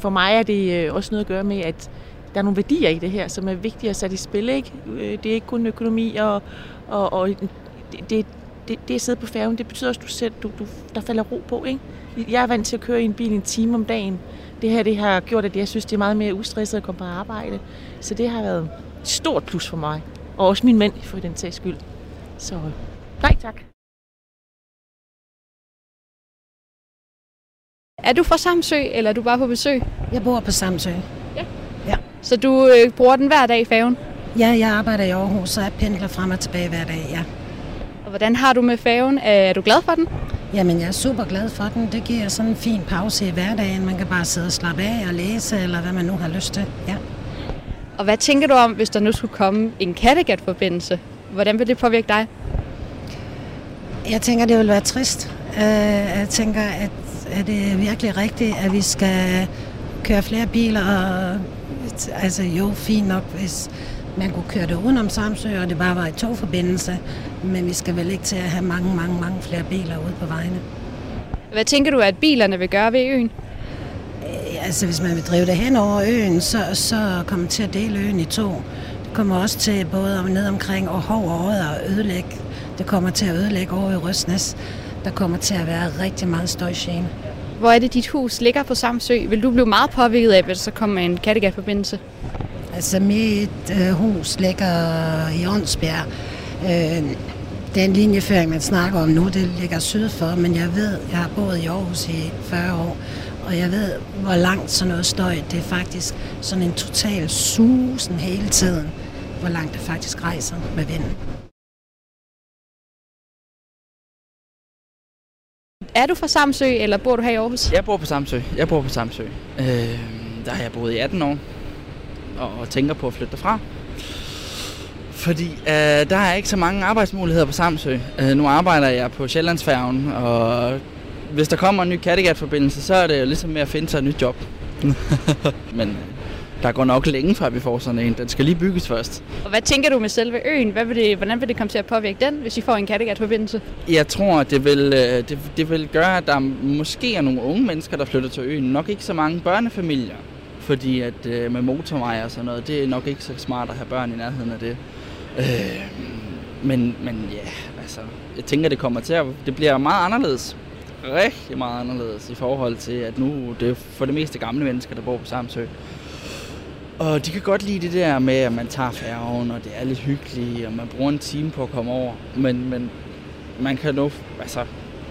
for mig er det øh, også noget at gøre med, at der er nogle værdier i det her, som er vigtige at sætte i spil. Ikke? Øh, det er ikke kun økonomi, og, og, og det, det, det, det at sidde på færgen, det betyder også, at du selv, du, du, der falder ro på. Ikke? Jeg er vant til at køre i en bil en time om dagen. Det her det har gjort, at jeg synes, det er meget mere ustresset at komme på arbejde. Så det har været et stort plus for mig. Og også min mand, for den sags skyld. Så nej tak. Er du fra Samsø, eller er du bare på besøg? Jeg bor på Samsø. Ja. Ja. Så du øh, bruger den hver dag i færgen? Ja, jeg arbejder i Aarhus, så jeg pendler frem og tilbage hver dag, ja. Og hvordan har du med færgen? Er du glad for den? Jamen, jeg er super glad for den. Det giver sådan en fin pause i hverdagen. Man kan bare sidde og slappe af og læse, eller hvad man nu har lyst til. Ja. Og hvad tænker du om, hvis der nu skulle komme en Kattegat-forbindelse? Hvordan vil det påvirke dig? Jeg tænker, det vil være trist. Øh, Jeg tænker, at er det virkelig rigtigt, at vi skal køre flere biler? Og, altså jo, fint nok, hvis man kunne køre det udenom Samsø, og det bare var i togforbindelse. Men vi skal vel ikke til at have mange, mange, mange flere biler ude på vejene. Hvad tænker du, at bilerne vil gøre ved øen? Øh, Altså, hvis man vil drive det hen over øen, så, så kommer til at dele øen i to. Kommer også til både om, ned omkring og hov og Odder og ødelægge. Det kommer til at ødelægge over i Røsnes. Der kommer til at være rigtig meget støjgene. Hvor er det, dit hus ligger på Samsø? Vil du blive meget påvirket af, hvis der kommer en Kattegat-forbindelse? Altså, mit øh, hus ligger i Åndsbjerg. Øh, den linjeføring, man snakker om nu, det ligger syd for, men jeg ved, jeg har boet i Aarhus i 40 år, og jeg ved, hvor langt sådan noget støj, det er faktisk sådan en total susen hele tiden, hvor langt det faktisk rejser med vinden. Er du fra Samsø, eller bor du her i Aarhus? Jeg bor på Samsø. Jeg bor på Samsø. Øh, der har jeg boet i 18 år, og tænker på at flytte derfra. Fordi øh, der er ikke så mange arbejdsmuligheder på Samsø. Øh, nu arbejder jeg på Sjællandsfærgen, og hvis der kommer en ny Kattegat-forbindelse, så er det jo ligesom med at finde sig et nyt job. (laughs) Men der går nok længe før vi får sådan en. Den skal lige bygges først. Og hvad tænker du med selve øen? Hvad vil det, hvordan vil det komme til at påvirke den, hvis I får en Kattegat-forbindelse? Jeg tror, det vil, øh, det, det vil gøre, at der måske er nogle unge mennesker, der flytter til øen. Nok ikke så mange børnefamilier. Fordi at øh, med motorveje og sådan noget, det er nok ikke så smart at have børn i nærheden af det. Øh, men, men ja, altså, jeg tænker, det kommer til at... Det bliver meget anderledes. Rigtig meget anderledes i forhold til, at nu det er for det meste gamle mennesker, der bor på Samsø. Og de kan godt lide det der med, at man tager færgen, og det er lidt hyggeligt, og man bruger en time på at komme over. Men, men man kan nå, altså,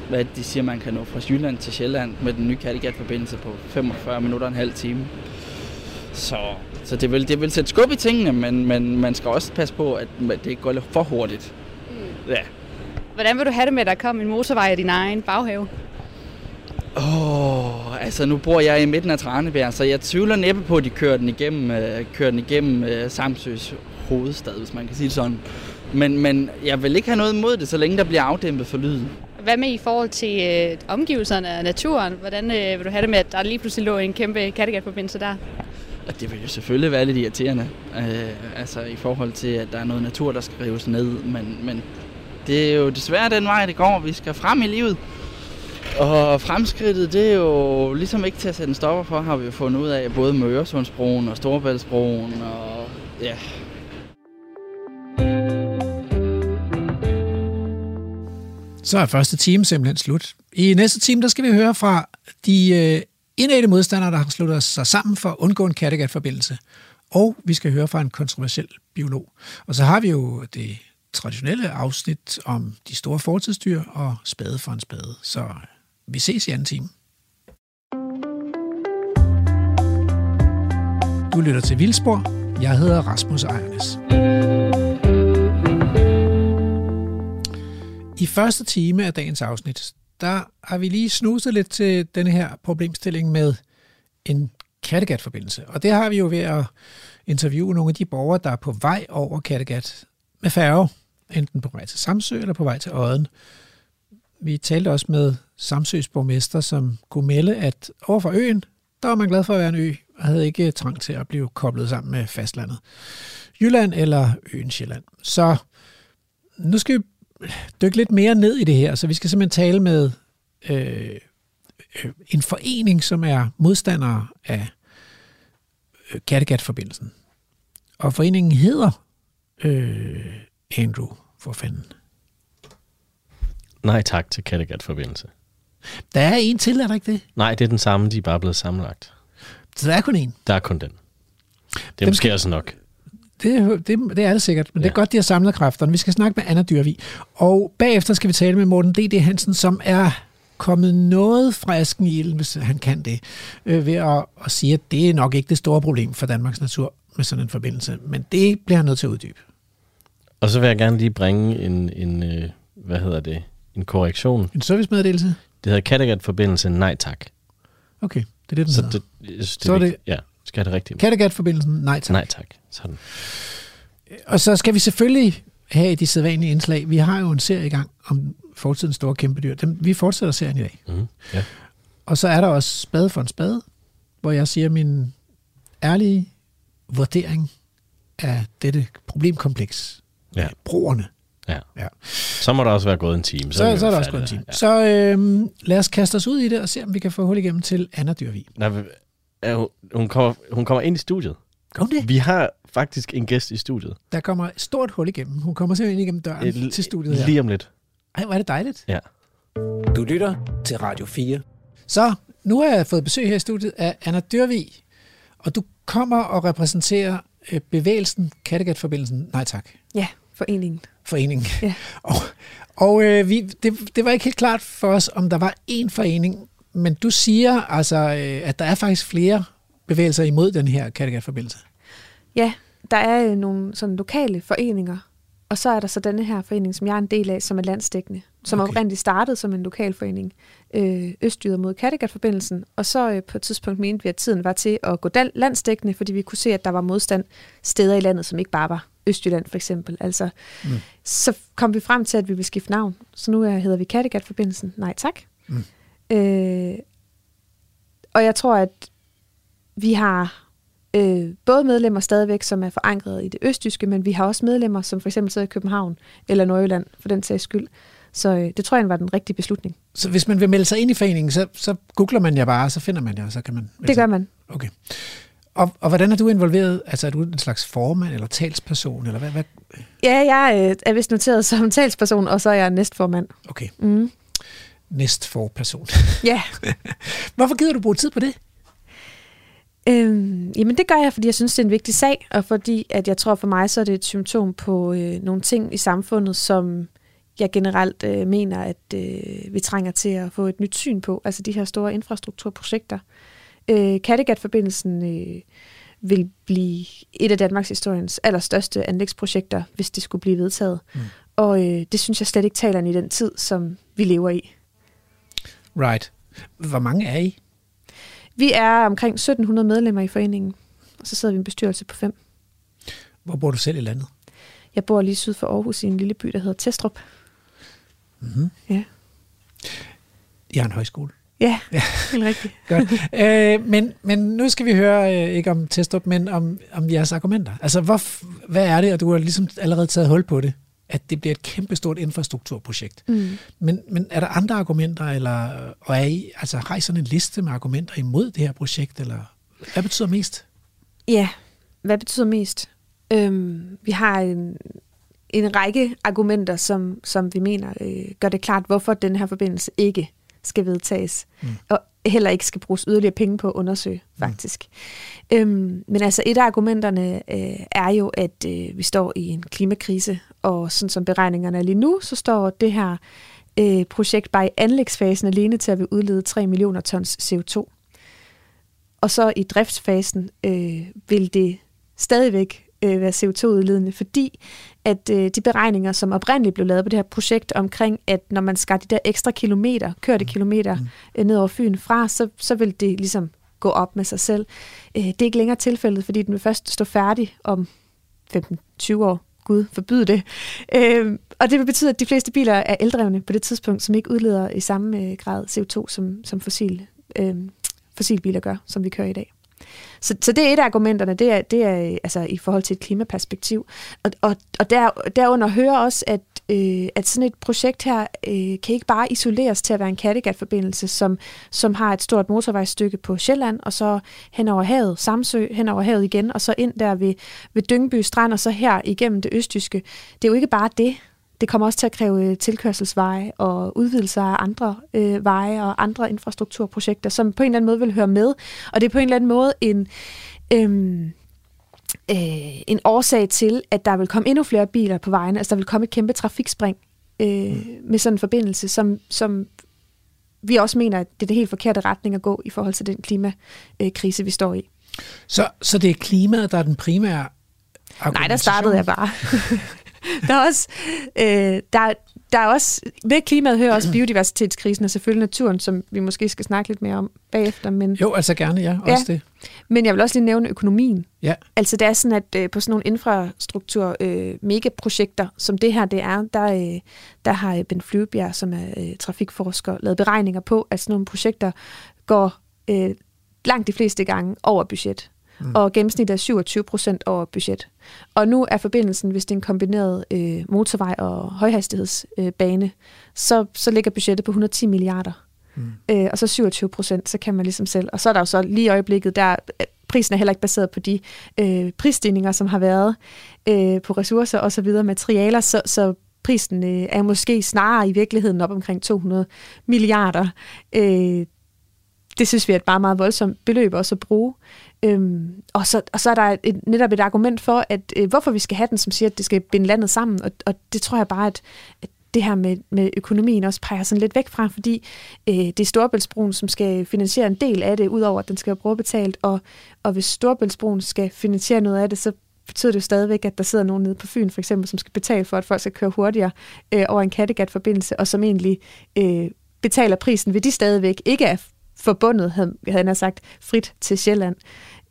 hvad de siger, man kan nå fra Jylland til Sjælland med den nye Kattegat-forbindelse på 45 minutter og en halv time. Så, så det, vil, det vil sætte skub i tingene, men, men man skal også passe på, at det ikke går for hurtigt. Ja. Hvordan vil du have det med, at der kom en motorvej i din egen baghave? Åh, oh, altså nu bor jeg i midten af Tranebjerg, så jeg tvivler næppe på, at de kører den igennem, øh, kører den igennem øh, Samsøs hovedstad, hvis man kan sige det sådan. Men, men jeg vil ikke have noget imod det, så længe der bliver afdæmpet for lyden. Hvad med i forhold til øh, omgivelserne og naturen? Hvordan øh, vil du have det med, at der lige pludselig lå en kæmpe Kattegat-forbindelse der? Og det vil jo selvfølgelig være lidt irriterende, øh, altså i forhold til, at der er noget natur, der skal rives ned, men, men det er jo desværre den vej, det går. Vi skal frem i livet. Og fremskridtet, det er jo ligesom ikke til at sætte en stopper for, har vi jo fundet ud af, både med Øresundsbroen og Storebæltsbroen og ja. Så er første time simpelthen slut. I næste time, der skal vi høre fra de øh, indædte modstandere, der har sluttet sig sammen for at undgå en Kattegat-forbindelse. Og vi skal høre fra en kontroversiel biolog. Og så har vi jo det traditionelle afsnit om de store fortidsdyr og spade for en spade. Så vi ses i anden time. Du lytter til Vildspor. Jeg hedder Rasmus Ejernes. I første time af dagens afsnit, der har vi lige snuset lidt til den her problemstilling med en Kattegat-forbindelse. Og det har vi jo ved at interviewe nogle af de borgere, der er på vej over Kattegat med færge, enten på vej til Samsø eller på vej til Odden. Vi talte også med Samsøs borgmester, som kunne melde, at over for øen, der var man glad for at være en ø, og havde ikke trang til at blive koblet sammen med fastlandet. Jylland eller øen Sjælland. Så nu skal vi dykke lidt mere ned i det her, så vi skal simpelthen tale med øh, øh en forening, som er modstandere af øh, Kattegat-forbindelsen. Og foreningen hedder øh, Andrew, for fanden. Nej tak til Kattegat-forbindelse. Der er en til, er der ikke det? Nej, det er den samme, de er bare blevet sammenlagt. Så der er kun en. Der er kun den. Det er Dem måske kan- også nok. Det, det, det er det sikkert, men ja. det er godt, de har samlet kræfterne. Vi skal snakke med Anna Dyrvig. Og bagefter skal vi tale med Morten D.D. Hansen, som er kommet noget fra asken i ilden, hvis han kan det, øh, ved at, at sige, at det er nok ikke det store problem for Danmarks natur med sådan en forbindelse. Men det bliver han nødt til at uddybe. Og så vil jeg gerne lige bringe en, en øh, hvad hedder det, en korrektion. En servicemeddelelse? Det hedder Kattegat-forbindelse Nej Tak. Okay, det er det, den Så hedder. det, synes, det Så er det- vigtigt. Ja, skal det rigtigt. Kattegat-forbindelsen, nej tak. Nej tak. Sådan. Og så skal vi selvfølgelig have de sædvanlige indslag. Vi har jo en serie i gang om fortidens store kæmpedyr. Dem, vi fortsætter serien i dag. Mm, ja. Og så er der også spade for en spade, hvor jeg siger min ærlige vurdering af dette problemkompleks. Ja. Broerne. Ja. ja. Så må der også være gået en time. Så, er så, så er der også gået en time. der. Så øhm, lad os kaste os ud i det og se, om vi kan få hul igennem til Anna Dyrvig. Ja. Nej, er hun, hun, kommer, hun kommer ind i studiet. Kom det? Vi har faktisk en gæst i studiet. Der kommer et stort hul igennem. Hun kommer simpelthen ind igennem døren Et- til studiet her. Lige om lidt. Ej, hvor er det dejligt. Ja. Du lytter til Radio 4. Så, nu har jeg fået besøg her i studiet af Anna Dørvig, og du kommer og repræsenterer øh, bevægelsen Kattegat-forbindelsen. Nej tak. Ja, foreningen. Foreningen. Ja. (laughs) Og, og øh, vi, det, det var ikke helt klart for os, om der var én forening, men du siger altså, øh, at der er faktisk flere bevægelser imod den her Kattegat-forbindelse. Ja, der er øh, nogle sådan lokale foreninger, og så er der så denne her forening, som jeg er en del af, som er landsdækkende, som Okay. okay. oprindeligt startede som en lokal forening, øh, Østjyder mod Kattegat-forbindelsen, og så øh, på et tidspunkt mente vi, at tiden var til at gå landsdækkende, fordi vi kunne se, at der var modstand steder i landet, som ikke bare var Østjylland for eksempel. Altså, Mm. så kom vi frem til, at vi ville skifte navn. Så nu er, hedder vi Kattegat-forbindelsen. Nej tak. Mm. Øh, og jeg tror, at vi har øh, både medlemmer stadigvæk, som er forankret i det østjyske, men vi har også medlemmer, som for eksempel sidder i København eller Nordjylland, for den sags skyld. Så øh, det tror jeg var den rigtige beslutning. Så hvis man vil melde sig ind i foreningen, så, så googler man jer bare, så finder man jer, og så kan man... Det gør man. Okay. Og, og hvordan er du involveret? Altså er du en slags formand eller talsperson? Eller hvad, hvad? Ja, jeg øh, er vist noteret som talsperson, og så er jeg næstformand. Okay. Mm. Næstforperson. (laughs) Ja. (laughs) Hvorfor gider du bruge tid på det? Øhm, jamen det gør jeg, fordi jeg synes, det er en vigtig sag, og fordi at jeg tror for mig, så er det et symptom på øh, nogle ting i samfundet, som jeg generelt øh, mener, at øh, vi trænger til at få et nyt syn på. Altså de her store infrastrukturprojekter. Øh, Kattegat-forbindelsen øh, vil blive et af Danmarks historiens allerstørste anlægsprojekter, hvis det skulle blive vedtaget. Mm. Og øh, det synes jeg slet ikke taler i den tid, som vi lever i. Right. Hvor mange er I? Vi er omkring 1700 medlemmer i foreningen, og så sidder vi i en bestyrelse på fem. Hvor bor du selv i landet? Jeg bor lige syd for Aarhus i en lille by, der hedder Testrup. Mm-hmm. Ja. Jeg har en højskole. (laughs) Ja, helt rigtigt. Godt. Øh, men, men nu skal vi høre, øh, ikke om Testrup, men om, om jeres argumenter. Altså, hvor, hvad er det, og du har ligesom allerede taget hul på det, at det bliver et kæmpestort infrastrukturprojekt. Mm. Men, men er der andre argumenter, eller og er I, altså, har I sådan en liste med argumenter imod det her projekt, eller hvad betyder mest? Ja, hvad betyder mest? Øhm, vi har en, en række argumenter, som, som vi mener øh, gør det klart, hvorfor den her forbindelse ikke skal vedtages, mm. og heller ikke skal bruges yderligere penge på at undersøge, faktisk. Mm. Øhm, men altså et af argumenterne øh, er jo, at øh, vi står i en klimakrise, og sådan som beregningerne er lige nu, så står det her øh, projekt bare i anlægsfasen alene til at vi udlede 3 millioner tons CO2. Og så i driftsfasen øh, vil det stadigvæk øh, være CO2-udledende, fordi at øh, de beregninger, som oprindeligt blev lavet på det her projekt omkring, at når man skal de der ekstra kilometer, kørte kilometer øh, ned over Fyn fra, så, så vil det ligesom gå op med sig selv. Øh, det er ikke længere tilfældet, fordi den vil først stå færdig om 15-20 år. Gud forbyde det. Øh, og det vil betyde, at de fleste biler er eldrevne på det tidspunkt, som ikke udleder i samme øh, grad CO2, som, som fossil, øh, fossilbiler gør, som vi kører i dag. Så, så det er et af argumenterne, det er, det er øh, altså, i forhold til et klimaperspektiv. Og, og, og der, derunder hører også, at, øh, at sådan et projekt her øh, kan ikke bare isoleres til at være en Kattegat-forbindelse, som, som har et stort motorvejsstykke på Sjælland, og så hen over havet, Samsø, hen over havet igen, og så ind der ved, ved Dyngby Strand, og så her igennem det østjyske. Det er jo ikke bare det. Det kommer også til at kræve øh, tilkørselsveje og udvidelser af andre øh, veje og andre infrastrukturprojekter, som på en eller anden måde vil høre med. Og det er på en eller anden måde en, øhm, øh, en årsag til, at der vil komme endnu flere biler på vejene. Altså der vil komme et kæmpe trafikspring øh, mm. med sådan en forbindelse, som, som vi også mener, at det er det helt forkerte retning at gå i forhold til den klimakrise, vi står i. Så, så det er klimaet, der er den primære Nej, der startede jeg bare. (laughs) (laughs) der er også, øh, der, der er også, ved klimaet hører også biodiversitetskrisen og selvfølgelig naturen, som vi måske skal snakke lidt mere om bagefter. Men, Jo, altså gerne, ja, også Ja. det. men jeg vil også lige nævne økonomien. Ja. Altså det er sådan, at øh, på sådan nogle infrastruktur øh, megaprojekter, som det her det er, der, øh, der har øh, Ben Flyvebjerg, som er øh, trafikforsker, lavet beregninger på, at sådan nogle projekter går øh, langt de fleste gange over budget. Mm. Og gennemsnittet er 27 procent over budget. Og nu er forbindelsen, hvis det er en kombineret øh, motorvej og højhastighedsbane, øh, så, så ligger budgettet på 110 milliarder. Mm. Øh, og så 27 procent, så kan man ligesom selv. Og så er der jo så lige i øjeblikket, der prisen er heller ikke baseret på de øh, prisstigninger, som har været øh, på ressourcer og så videre, materialer, så, så prisen øh, er måske snarere i virkeligheden op omkring 200 milliarder. Øh, det synes vi er et bare meget voldsomt beløb også at bruge. Øhm, og, så, og så er der et, netop et argument for, at øh, hvorfor vi skal have den, som siger, at det skal binde landet sammen. Og, og det tror jeg bare, at, at det her med, med økonomien også peger sådan lidt væk fra, fordi øh, det er Storebæltsbroen, som skal finansiere en del af det, udover at den skal være brugerbetalt. Og, og hvis Storebæltsbroen skal finansiere noget af det, så betyder det jo stadigvæk, at der sidder nogen nede på Fyn, for eksempel, som skal betale for, at folk skal køre hurtigere øh, over en Kattegat-forbindelse, og som egentlig øh, betaler prisen, vil de stadigvæk ikke er forbundet, havde, havde jeg sagt, frit til Sjælland,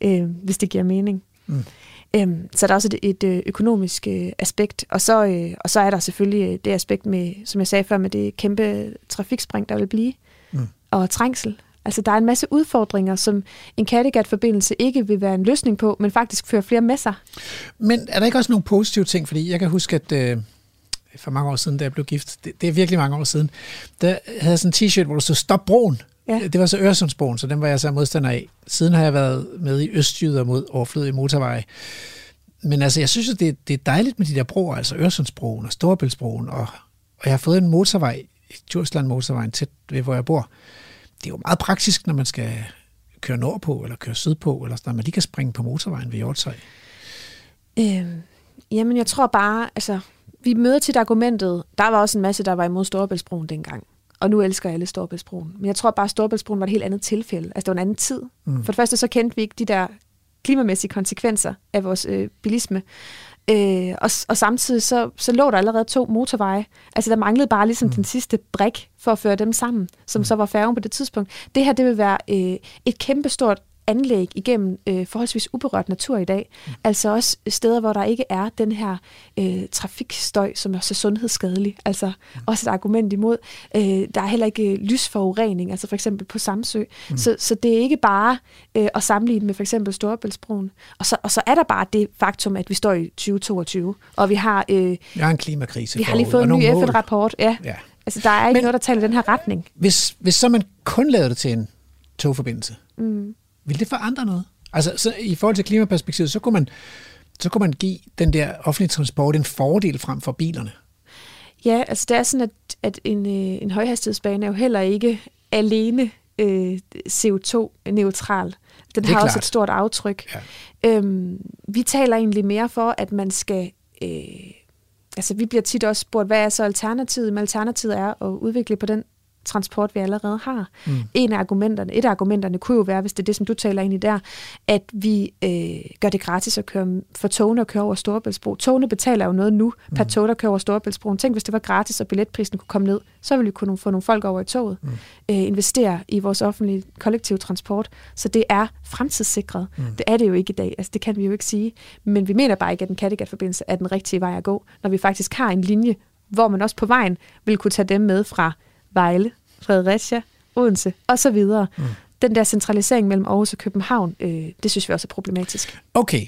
øh, hvis det giver mening. Mm. Øhm, så der er også et, et øh, økonomisk øh, aspekt, og så, øh, og så er der selvfølgelig øh, det aspekt med, som jeg sagde før, med det kæmpe trafikspring, der vil blive, Mm. og trængsel. Altså, der er en masse udfordringer, som en Kattegat-forbindelse ikke vil være en løsning på, men faktisk fører flere med sig. Men er der ikke også nogle positive ting? Fordi jeg kan huske, at øh, for mange år siden, da jeg blev gift, det, det er virkelig mange år siden, der havde jeg sådan en t-shirt, hvor der stod Stop broen. Ja. Det var så Øresundsbroen, så den var jeg så modstander af. Siden har jeg været med i Østjyder mod overflødige motorveje. Men altså, jeg synes jo, det, det er dejligt med de der broer, altså Øresundsbroen og Storebæltsbroen, og, og jeg har fået en motorvej, Djursland motorvejen tæt ved, hvor jeg bor. Det er jo meget praktisk, når man skal køre nordpå, eller køre sydpå, eller sådan, noget. man lige kan springe på motorvejen ved Hjortshøj. Øhm, jamen, jeg tror bare, altså, vi møder tit argumentet, der var også en masse, der var imod Storebæltsbroen dengang. Og nu elsker alle Storebæltsbroen. Men jeg tror bare, at Storebæltsbroen var et helt andet tilfælde. Altså, det var en anden tid. Mm. For det første, så kendte vi ikke de der klimamæssige konsekvenser af vores øh, bilisme. Øh, og, og samtidig så, så lå der allerede to motorveje. Altså der manglede bare ligesom mm. den sidste brik for at føre dem sammen, som mm. så var færgen på det tidspunkt. Det her, det vil være øh, et kæmpestort anlæg igennem øh, forholdsvis uberørt natur i dag. Mm. Altså også steder, hvor der ikke er den her øh, trafikstøj, som er så sundhedsskadelig. Altså mm. også et argument imod. Øh, der er heller ikke øh, lysforurening, altså for eksempel på Samsø. Mm. Så, så det er ikke bare øh, at sammenligne med for eksempel Storebæltsbroen. Og så, og så er der bare det faktum, at vi står i 2022, og vi har... Øh, Jeg har en klimakrise vi har lige fået en ny. FN-rapport. Ja. Ja. Altså, der er ikke Men, noget, der taler i den her retning. Hvis, hvis så man kun lavede det til en togforbindelse, Mm. Vil det forandre noget? Altså, så i forhold til klimaperspektivet, så kunne man, så kunne man give den der offentlige transport en fordel frem for bilerne. Ja, altså det er sådan, at, at en, øh, en højhastighedsbane er jo heller ikke alene øh, CO2-neutral. Den har også klart. et stort aftryk. Ja. Øhm, vi taler egentlig mere for, at man skal... Øh, altså vi bliver tit også spurgt, hvad er så alternativet? Men alternativet er at udvikle på den transport, vi allerede har. Mm. En af argumenterne, et af argumenterne kunne jo være, hvis det er det, som du taler ind i der, at vi øh, gør det gratis at køre for togene at køre over Storebæltsbro. Togene betaler jo noget nu per tog, der kører over Storebæltsbroen. Tænk, hvis det var gratis, og billetprisen kunne komme ned, så ville vi kunne få nogle folk over i toget. Mm. Øh, investere i vores offentlige kollektive transport. Så det er fremtidssikret. Mm. Det er det jo ikke i dag. Altså, det kan vi jo ikke sige. Men vi mener bare ikke, at den Kattegat-forbindelse er den rigtige vej at gå, når vi faktisk har en linje, hvor man også på vejen vil kunne tage dem med fra Vejle, Fredericia, Odense osv. Mm. Den der centralisering mellem Aarhus og København, øh, det synes vi også er problematisk. Okay,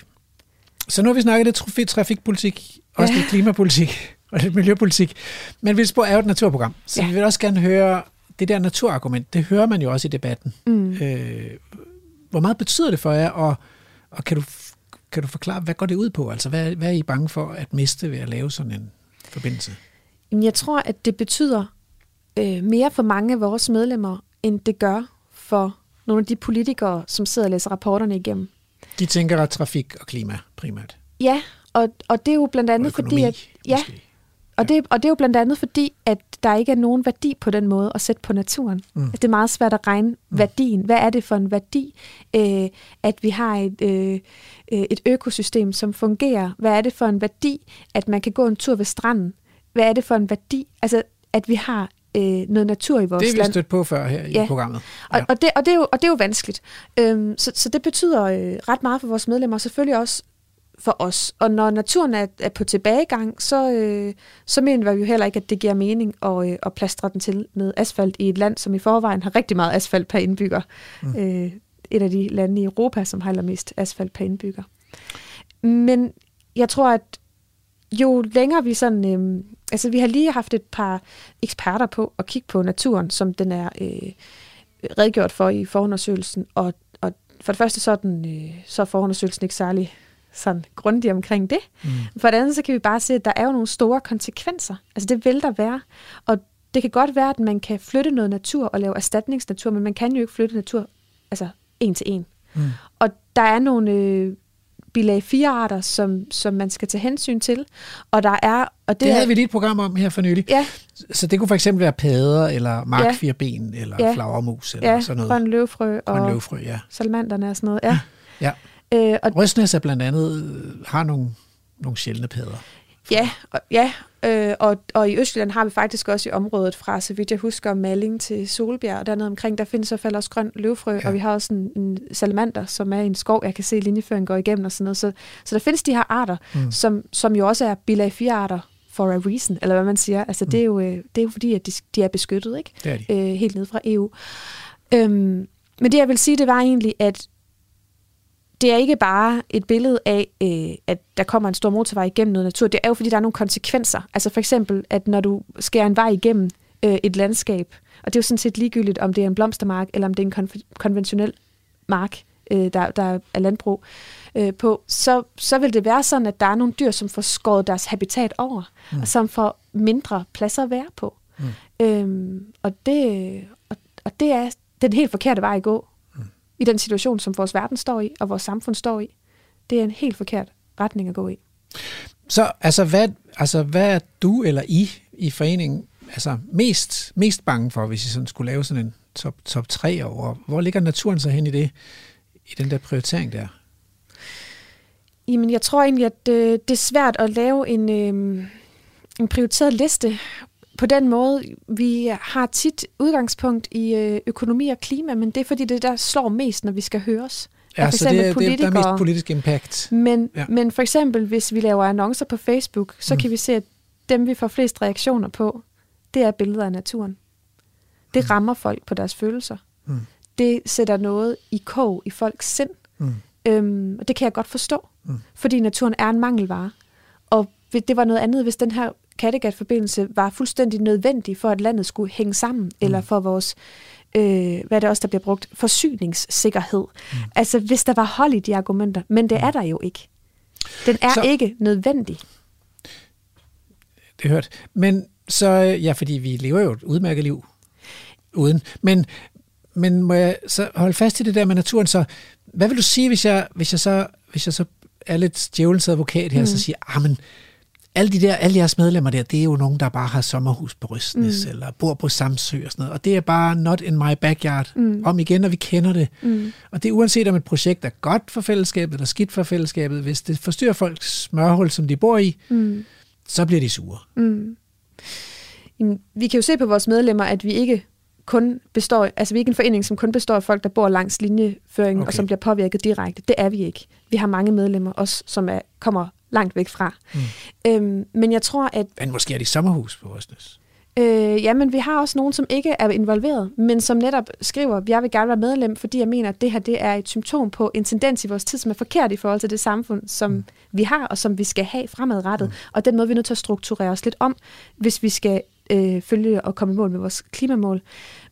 så nu har vi snakket lidt trafi- trafikpolitik, også Ja. lidt klimapolitik og lidt miljøpolitik. Men Vildsborg er jo et naturprogram, så Ja. vi vil også gerne høre det der naturargument. Det hører man jo også i debatten. Mm. Øh, hvor meget betyder det for jer, og, og kan, du, kan du forklare, hvad går det ud på? Altså, hvad, hvad er I bange for at miste ved at lave sådan en forbindelse? Jamen, jeg tror, at det betyder øh, mere for mange af vores medlemmer, end det gør for nogle af de politikere, som sidder og læser rapporterne igennem. De tænker at trafik og klima primært. Ja, og, og det er jo blandt andet Og fordi, økonomi, at... Ja, og det, og det er jo blandt andet fordi, at der ikke er nogen værdi på den måde at sætte på naturen. Mm. Mm. Det er meget svært at regne mm. værdien. Hvad er det for en værdi, øh, at vi har et, øh, øh, et økosystem, som fungerer? Hvad er det for en værdi, at man kan gå en tur ved stranden? Hvad er det for en værdi, altså at vi har øh, noget natur i vores Det er vi land? stødt på før her i programmet. Og, og, det, og, det er jo, og det er jo vanskeligt. Øhm, så, så det betyder øh, ret meget for vores medlemmer, og selvfølgelig også for os. Og når naturen er, er på tilbagegang, så, øh, så mener vi jo heller ikke, at det giver mening at, øh, at plastre den til med asfalt i et land, som i forvejen har rigtig meget asfalt per indbygger. Mm. Øh, et af de lande i Europa, som har allermest asfalt per indbygger. Men jeg tror, at jo længere vi sådan... Øh, altså, vi har lige haft et par eksperter på at kigge på naturen, som den er øh, redegjort for i forundersøgelsen, og, og for det første så er, den, øh, så er forundersøgelsen ikke særlig sådan grundig omkring det. Mm. For det andet så kan vi bare se, at der er jo nogle store konsekvenser. Altså det vil der være. Og det kan godt være, at man kan flytte noget natur og lave erstatningsnatur, men man kan jo ikke flytte natur altså en til en. Mm. Og der er nogle øh, bilag 4-arter, som, som man skal tage hensyn til. Og der er... Og Det, det er, havde vi lige et program om her for nylig. Ja. Så det kunne for eksempel være padder, eller markfirben, eller Ja. flagermus, eller ja, sådan noget. grøn løvfrø og Grøn løvfrø, ja. salamanderne og sådan noget. Ja. Ja. Øh, og Røsnæs er blandt andet øh, har nogle, nogle sjældne padder. Ja, og, ja øh, og, og i Østjylland har vi faktisk også i området fra, så vidt jeg husker, Malling til Solbjerg og dernede omkring, der findes i hvert fald også grøn løvfrø, ja. og vi har også en, en salamander, som er en skov, jeg kan se linjeføringen går igennem og sådan noget. Så, så der findes de her arter, Mm. mm. som, som jo også er bilag 4 arter for a reason, eller hvad man siger. Altså, mm. det, er jo, øh, det er jo fordi, at de, de er beskyttet, ikke? Det er de. Øh, helt ned fra EU. Øhm, men det, jeg vil sige, det var egentlig, at det er ikke bare et billede af, øh, at der kommer en stor motorvej igennem noget natur. Det er jo, fordi der er nogle konsekvenser. Altså for eksempel, at når du skærer en vej igennem øh, et landskab, og det er jo sådan set ligegyldigt, om det er en blomstermark, eller om det er en konf- konventionel mark, øh, der, der er landbrug øh, på, så, så vil det være sådan, at der er nogle dyr, som får skåret deres habitat over, Mm. og som får mindre pladser at være på. Mm. Øhm, og, det, og, og det er den helt forkerte vej at gå. I den situation, som vores verden står i, og vores samfund står i. Det er en helt forkert retning at gå i. Så altså hvad, altså, hvad er du eller I i foreningen altså, mest, mest bange for, hvis I sådan skulle lave sådan en top, top 3 over? Hvor ligger naturen så hen i det, i den der prioritering der? Jamen, jeg tror egentlig, at øh, det er svært at lave en, øh, en prioriteret liste på den måde. Vi har tit udgangspunkt i øh, økonomi og klima, men det er fordi, det der slår mest, når vi skal høres. Ja, så det, er- det, er- der er mest politisk impact. Men, Ja. men for eksempel, hvis vi laver annoncer på Facebook, så Mm. mm. kan vi se, at dem, vi får flest reaktioner på, det er billeder af naturen. Det rammer folk på deres følelser. Mm. Det sætter noget i kog i folks sind. Mm. Øhm, og det kan jeg godt forstå, Mm. fordi naturen er en mangelvare. Og det var noget andet, hvis den her Kattegat-forbindelse var fuldstændig nødvendig for, at landet skulle hænge sammen, mm. eller for vores, øh, hvad er det også, der bliver brugt, forsyningssikkerhed. Mm. Altså, hvis der var hold i de argumenter, men det er der jo ikke. Den er Så- ikke nødvendig. Det er hørt. Men så, ja, fordi vi lever jo et udmærket liv uden. Men, men må jeg så holde fast i det der med naturen, så hvad vil du sige, hvis jeg, hvis jeg så, hvis jeg så er lidt djævelens advokat her, mm. så Mm. siger, ah, men alle, de der, alle jeres medlemmer der, det er jo nogen, der bare har sommerhus på Rystnes, mm. Mm. eller bor på Samsø og sådan noget. Og det er bare not in my backyard. Mm. Om igen, og vi kender det. Mm. Og det er uanset om et projekt er godt for fællesskabet, eller skidt for fællesskabet. Hvis det forstyrrer folks smørhul, som de bor i, Mm. så bliver de sure. Mm. Jamen, vi kan jo se på vores medlemmer, at vi ikke kun består, altså vi er ikke en forening, som kun består af folk, der bor langs linjeføringen, okay. og som bliver påvirket direkte. Det er vi ikke. Vi har mange medlemmer, også som er, kommer langt væk fra. Mm. Øhm, men jeg tror, at Men måske er de sommerhus på Rystnes. Øh, ja, men vi har også nogen, som ikke er involveret, men som netop skriver, jeg vil gerne være medlem, fordi jeg mener, at det her det er et symptom på en tendens i vores tid, som er forkert i forhold til det samfund, som mm. vi har, og som vi skal have fremadrettet. Mm. Og den måde, vi er nødt til at strukturere os lidt om, hvis vi skal øh, følge og komme i mål med vores klimamål.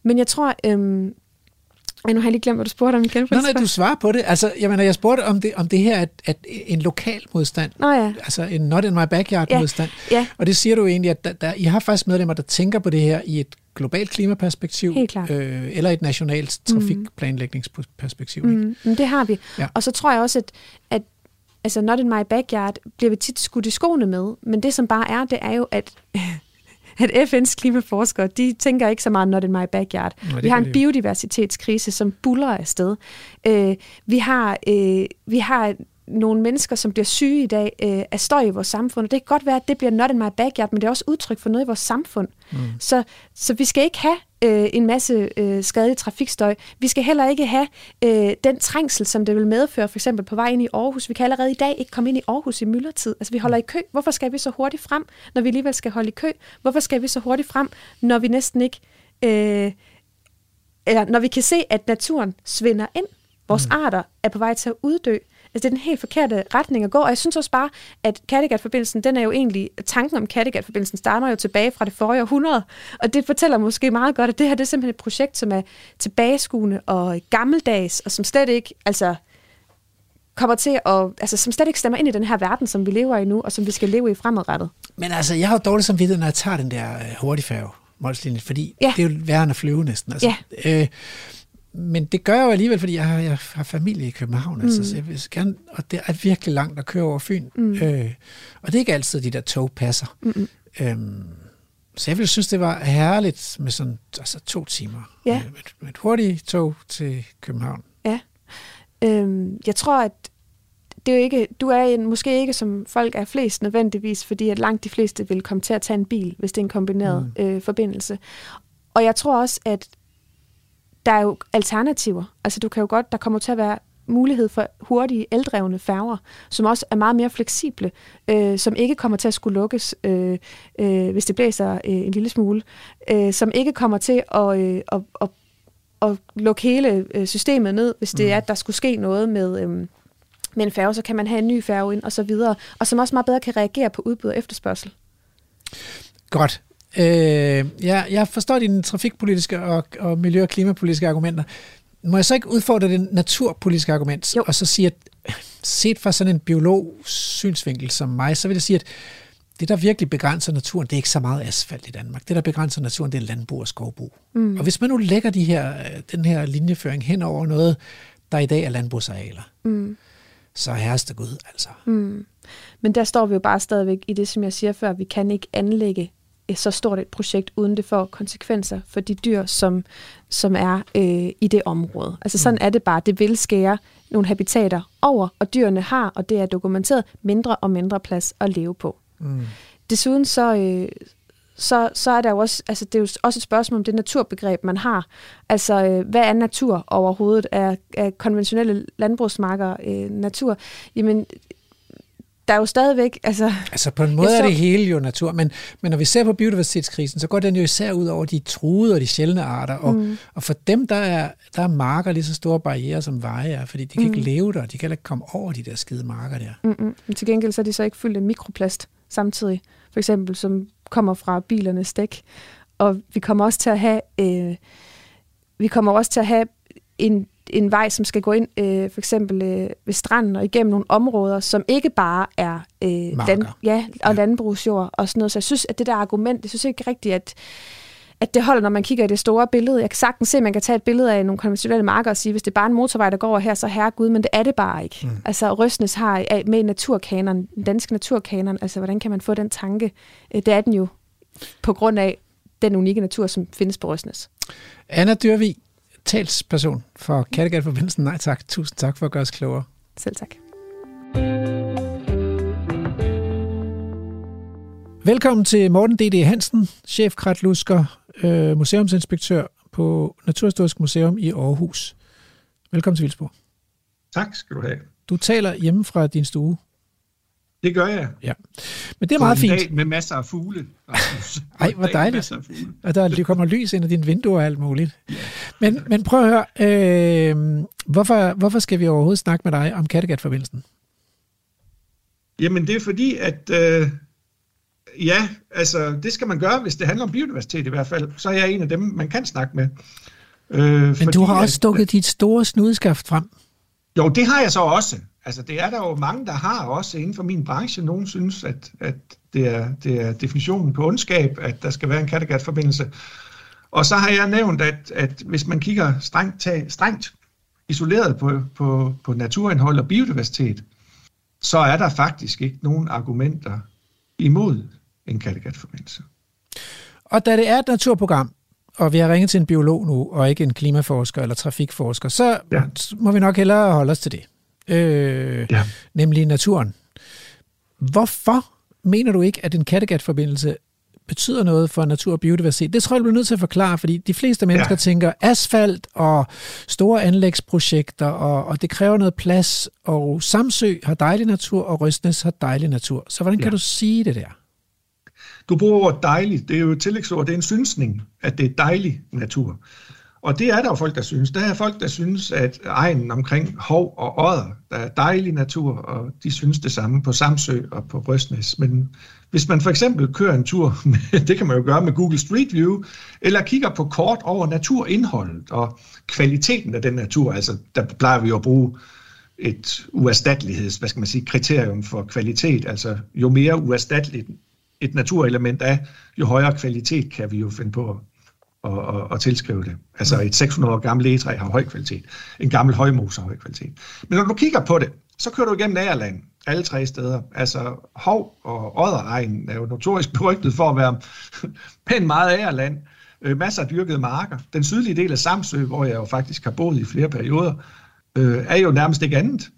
Men jeg tror... Øh, ej, nu har jeg lige glemt, hvad du spurgte om igen. Nå, nej, du svarer på det. Altså, jeg mener, jeg spurgte om det, om det her, at, at en lokal modstand, Nå ja. altså en not in my backyard Ja, modstand. ja. Og det siger du egentlig, at der, der, I har faktisk medlemmer, der tænker på det her i et globalt klimaperspektiv, øh, eller et nationalt trafikplanlægningsperspektiv. ikke? Mm, det har vi. Ja. Og så tror jeg også, at, at altså, not in my backyard bliver vi tit skudt i skoene med, men det som bare er, det er jo, at at FN's klimaforskere, de tænker ikke så meget not in my backyard. Det vi har en biodiversitetskrise, som buller afsted. Øh, vi, har, øh, vi har nogle mennesker, som bliver syge i dag øh, af støj i vores samfund, og det kan godt være, at det bliver not in my backyard, men det er også udtryk for noget i vores samfund. Mm. Så, så vi skal ikke have øh, en masse øh, skadelig trafikstøj. Vi skal heller ikke have øh, den trængsel, som det vil medføre, for eksempel på vej ind i Aarhus. Vi kan allerede i dag ikke komme ind i Aarhus i myldretid. Altså, vi holder i kø. Hvorfor skal vi så hurtigt frem, når vi alligevel skal holde i kø? Hvorfor skal vi så hurtigt frem, når vi næsten ikke... Øh, eller når vi kan se, at naturen svinder ind. Vores mm. arter er på vej til at uddø. Altså, det er den helt forkerte retning at gå, og jeg synes også bare, at Kattegat-forbindelsen, den er jo egentlig, tanken om Kattegat-forbindelsen starter jo tilbage fra det forrige århundrede, og det fortæller måske meget godt, at det her det er simpelthen et projekt, som er tilbageskuende og gammeldags, og som slet ikke, altså, kommer til at, altså, som slet ikke stemmer ind i den her verden, som vi lever i nu, og som vi skal leve i fremadrettet. Men altså, jeg har jo dårligt samvittighed, når jeg tager den der øh, hurtigfærge, Molslinjen, fordi Ja. det er jo værre end at flyve næsten. Altså. Øh, men det gør jeg jo alligevel, fordi jeg har, jeg har familie i København, mm. altså, Mm. så jeg vil gerne, og det er virkelig langt at køre over Fyn. Mm. Øh, og det er ikke altid, de der tog passer. Mm-mm. Øhm, så jeg ville synes, det var herligt med sådan altså, to timer Ja. med, med, med et hurtigt tog til København. Ja. Øhm, jeg tror, at det er jo ikke, du er en, måske ikke som folk er flest nødvendigvis, fordi at langt de fleste vil komme til at tage en bil, hvis det er en kombineret mm. øh, forbindelse. Og jeg tror også, at der er jo alternativer. Altså du kan jo godt, der kommer til at være mulighed for hurtige, eldrevne færger, som også er meget mere fleksible, øh, som ikke kommer til at skulle lukkes, øh, øh, hvis det blæser øh, en lille smule, øh, som ikke kommer til at, øh, at, at, at lukke hele øh, systemet ned, hvis det mm. er, at der skulle ske noget med, øh, med en færge, så kan man have en ny færge ind, og så videre, og som også meget bedre kan reagere på udbud og efterspørgsel. Godt. Øh, ja, jeg forstår dine trafikpolitiske og, og miljø- og klimapolitiske argumenter. Må jeg så ikke udfordre det naturpolitiske argument, jo. og så sige, at set fra sådan en biolog synsvinkel som mig, så vil jeg sige, at det, der virkelig begrænser naturen, det er ikke så meget asfalt i Danmark. Det, der begrænser naturen, det er landbrug og skovbrug. Mm. Og hvis man nu lægger de her, den her linjeføring hen over noget, der i dag er landbrugsarealer, Mm. så herreste Gud, altså. Mm. Men der står vi jo bare stadigvæk i det, som jeg siger før, vi kan ikke anlægge så stort et projekt, uden det får konsekvenser for de dyr, som, som er øh, i det område. Altså sådan er det bare. Det vil skære nogle habitater over, og dyrene har, og det er dokumenteret, mindre og mindre plads at leve på. Mm. Desuden så, øh, så, så er der jo også, altså det er jo også et spørgsmål om det naturbegreb, man har. Altså, øh, hvad er natur overhovedet? Er, er konventionelle landbrugsmarker øh, natur? Jamen, der er jo stadigvæk, altså... Altså på en måde Jeg er så- det hele jo natur, men, men når vi ser på biodiversitetskrisen, så går den jo især ud over de truede og de sjældne arter, og, Mm. og for dem der er, der er marker lige så store barriere som veje er, fordi de kan Mm. ikke leve der, de kan ikke komme over de der skide marker der. Mm-mm. Men til gengæld så er de så ikke fyldt af mikroplast samtidig, for eksempel, som kommer fra bilernes dæk. Og vi kommer også til at have, øh, vi kommer også til at have en en vej, som skal gå ind øh, for eksempel øh, ved stranden og igennem nogle områder, som ikke bare er øh, land, ja, og ja. landbrugsjord og sådan noget. Så jeg synes, at det der argument, jeg synes ikke rigtigt, at at det holder, når man kigger i det store billede. Jeg kan sagtens se, at man kan tage et billede af nogle konventionelle marker og sige, hvis det er bare en motorvej, der går over her, så herre Gud, men det er det bare ikke. Mm. Altså Røsnes har med i naturkanon, den danske naturkanon, altså hvordan kan man få den tanke? Øh, Det er den jo på grund af den unikke natur, som findes på Røsnes. Anna Dyrvig, talsperson for Kattegat-forbindelsen. Nej tak. Tusind tak for at gøre os klogere. Selv tak. Velkommen til Morten D.D. Hansen, chefkratlusker, øh, museumsinspektør på Naturhistorisk Museum i Aarhus. Velkommen til Vildsborg. Tak skal du have. Du taler hjemme fra din stue. Det gør jeg. Ja. Men det er På meget fint. Dag med masser af fugle. Rasmus. På (laughs) Ej, en hvor dejligt. af. Og der kommer lys ind ad dine vinduer og alt muligt. Men, men prøv at høre, øh, hvorfor, hvorfor skal vi overhovedet snakke med dig om Kattegat-forbindelsen? Jamen det er fordi, at øh, ja, altså det skal man gøre, hvis det handler om biodiversitet i hvert fald. Så er jeg en af dem, man kan snakke med. Øh, Men fordi du har også at- stukket dit store snudeskaft frem. Jo, det har jeg så også. Altså, det er der jo mange, der har også inden for min branche. Nogle synes, at, at det, er, det er definitionen på ondskab, at der skal være en Kattegat-forbindelse. Og så har jeg nævnt, at, at hvis man kigger strengt, tag, strengt isoleret på, på, på naturindhold og biodiversitet, så er der faktisk ikke nogen argumenter imod en Kattegat-forbindelse. Og da det er et naturprogram, og vi har ringet til en biolog nu, og ikke en klimaforsker eller trafikforsker, så ja. må vi nok hellere holde os til det. Øh, ja. Nemlig naturen. Hvorfor mener du ikke, at en Kattegat-forbindelse betyder noget for natur og biodiversitet? Det tror jeg, du bliver nødt til at forklare, fordi de fleste mennesker ja. tænker asfalt og store anlægsprojekter, og, og det kræver noget plads, og Samsø har dejlig natur, og Røstnes har dejlig natur. Så hvordan kan Ja. du sige det der? Du bruger ordet dejligt. Det er jo et tillægsord. Det er en synsning, at det er dejlig natur. Og det er der jo folk, der synes. Der er folk, der synes, at egnen omkring Hov og Odder, der er dejlig natur, og de synes det samme på Samsø og på Brøstnes. Men hvis man for eksempel kører en tur, (laughs) med- det kan man jo gøre med Google Street View, eller kigger på kort over naturindholdet og kvaliteten af den natur, altså der plejer vi jo at bruge et uerstatteligheds, hvad skal man sige, kriterium for kvalitet, altså jo mere uerstatteligt et naturelement er, jo højere kvalitet kan vi jo finde på at, at, at tilskrive det. Altså et 600 år gammelt egetræ har høj kvalitet. En gammel højmos har høj kvalitet. Men når du kigger på det, så kører du igennem Agerland, alle tre steder. Altså Hov og Odderegnen er jo notorisk (laughs) berygtet for at være (laughs) pænt meget Agerland. Øh, masser af dyrkede marker. Den sydlige del af Samsø, hvor jeg jo faktisk har boet i flere perioder, øh, er jo nærmest ikke andet.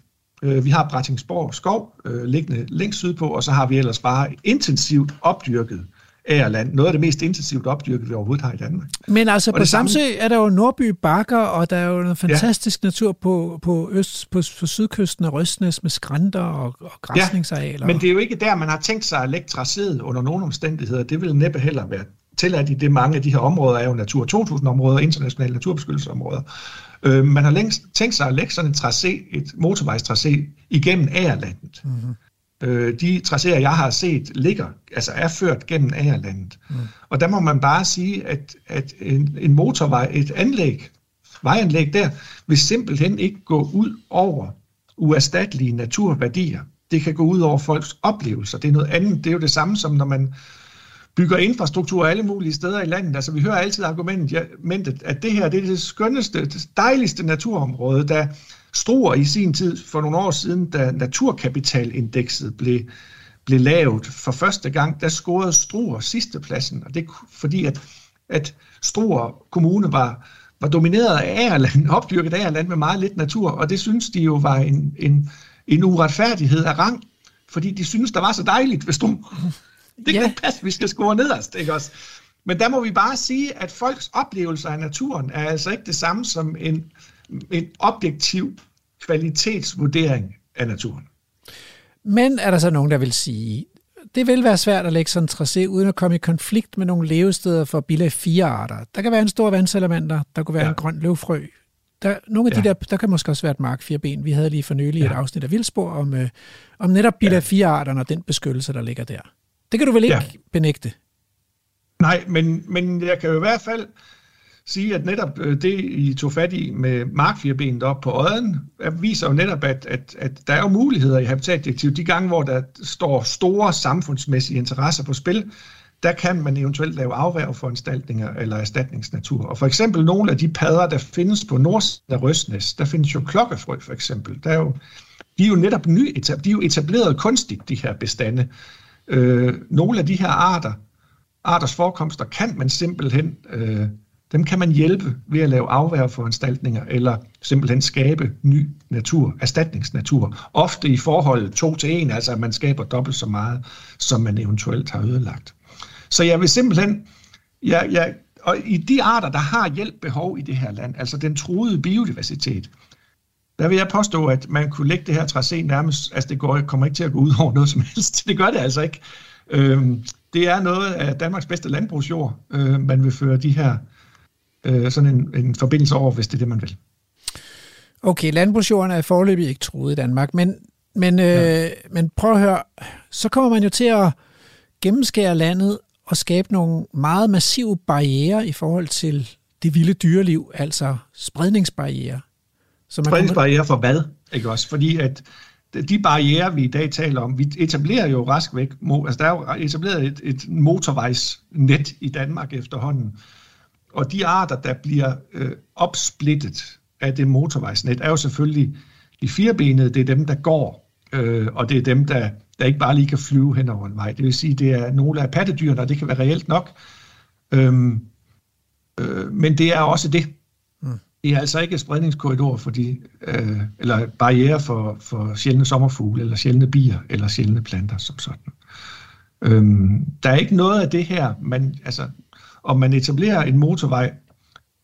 Øh, vi har Brattingsborg skov øh, liggende længst sydpå, og så har vi ellers bare intensivt opdyrket Agerland. Noget af det mest intensivt opdyrket, vi overhovedet har i Danmark. Men altså Og på samme- Samsø er der jo Nordby Bakker, og der er jo noget fantastisk ja. natur på, på, øst, på, på sydkysten af Røstnes med skrænter og, og græsningsarealer. men det er jo ikke der, man har tænkt sig at lægge tracéet under nogle omstændigheder. Det vil næppe heller være tilladt i det mange af de her områder er jo Natur 2000-områder, internationale naturbeskyttelsesområder. Øh, man har længst tænkt sig at lægge sådan et tracé, et motorvejstracé igennem Agerlandet. Mm-hmm. Øh, de tracéer, jeg har set, ligger, altså er ført gennem Agerlandet. Mm. Og der må man bare sige, at, at en, en motorvej, et anlæg, vejanlæg der, vil simpelthen ikke gå ud over uerstattelige naturværdier. Det kan gå ud over folks oplevelser. Det er noget andet. Det er jo det samme som når man bygger infrastruktur alle mulige steder i landet. Altså vi hører altid argumentet, ja, at det her det er det skønneste, det dejligste naturområde, der Struer i sin tid, for nogle år siden, da naturkapitalindekset blev, blev lavet for første gang, der scorede Struer sidstepladsen, og det fordi, at, at Struer Kommune var, var domineret af Agerland, (laughs) opdyrket af Agerland med meget lidt natur, og det synes de jo var en, en, en uretfærdighed af rang, fordi de synes, der var så dejligt ved Struer. Det kan ikke passe, vi skal score nederst, ikke også? Men der må vi bare sige, at folks oplevelser af naturen er altså ikke det samme som en, en objektiv kvalitetsvurdering af naturen. Men er der så nogen, der vil sige, det vil være svært at lægge sådan en tracé uden at komme i konflikt med nogle levesteder for bilag 4 arter. Der kan være en stor vandsalamandter, der kunne være ja. en grøn løvfrø. Der, nogle af ja. de der, der kan måske også være et mark fire ben. Vi havde lige for nylig ja. et afsnit af Vildspor om, øh, om netop bilag 4 arterne og den beskyttelse, der ligger der. Det kan du vel ikke Ja. ja. benægte? Nej, men, men jeg kan jo i hvert fald sige, at netop øh, det, I tog fat i med markfirbenet op på øjen, øh, viser jo netop, at, at, at der er jo muligheder i habitatdirektivet. De gange, hvor der står store samfundsmæssige interesser på spil, der kan man eventuelt lave afværgeforanstaltninger eller erstatningsnatur. Og for eksempel nogle af de padder, der findes på nordsiden af Røsnes, der findes jo klokkefrø for eksempel. Der er jo, de er jo netop ny, de er jo etableret kunstigt, de her bestande. Øh, nogle af de her arter, arters forekomster, kan man simpelthen, øh, dem kan man hjælpe ved at lave afværgeforanstaltninger, eller simpelthen skabe ny natur, erstatningsnatur. Ofte i forhold to til en, altså at man skaber dobbelt så meget, som man eventuelt har ødelagt. Så jeg vil simpelthen, jeg, jeg, og i de arter, der har hjælp behov i det her land, altså den truede biodiversitet, der vil jeg påstå, at man kunne lægge det her tracé nærmest, altså det går, kommer ikke til at gå ud over noget som helst. (laughs) Det gør det altså ikke. Øhm, det er noget af Danmarks bedste landbrugsjord, øh, man vil føre de her øh, sådan en, en forbindelse over, hvis det er det, man vil. Okay, landbrugsjorden er forløbig ikke truet i Danmark, men, men, øh, ja. men prøv at høre, så kommer man jo til at gennemskære landet og skabe nogle meget massive barriere i forhold til det vilde dyreliv, altså spredningsbarriere. Så man spredningsbarriere for hvad? Ikke også? Fordi at de barriere, vi i dag taler om, vi etablerer jo rask væk, altså der er jo etableret et, et motorvejsnet i Danmark efterhånden, og de arter, der bliver øh, opsplittet af det motorvejsnet, er jo selvfølgelig de firebenede, det er dem, der går, øh, og det er dem, der, der ikke bare lige kan flyve hen over en vej. Det vil sige, det er nogle af pattedyrene, og det kan være reelt nok, øhm, øh, men det er også det. Mm. Det er altså ikke spredningskorridor for de, øh, eller barriere for, for sjældne sommerfugle, eller sjældne bier, eller sjældne planter som sådan. Øhm, der er ikke noget af det her, man, altså, om man etablerer en motorvej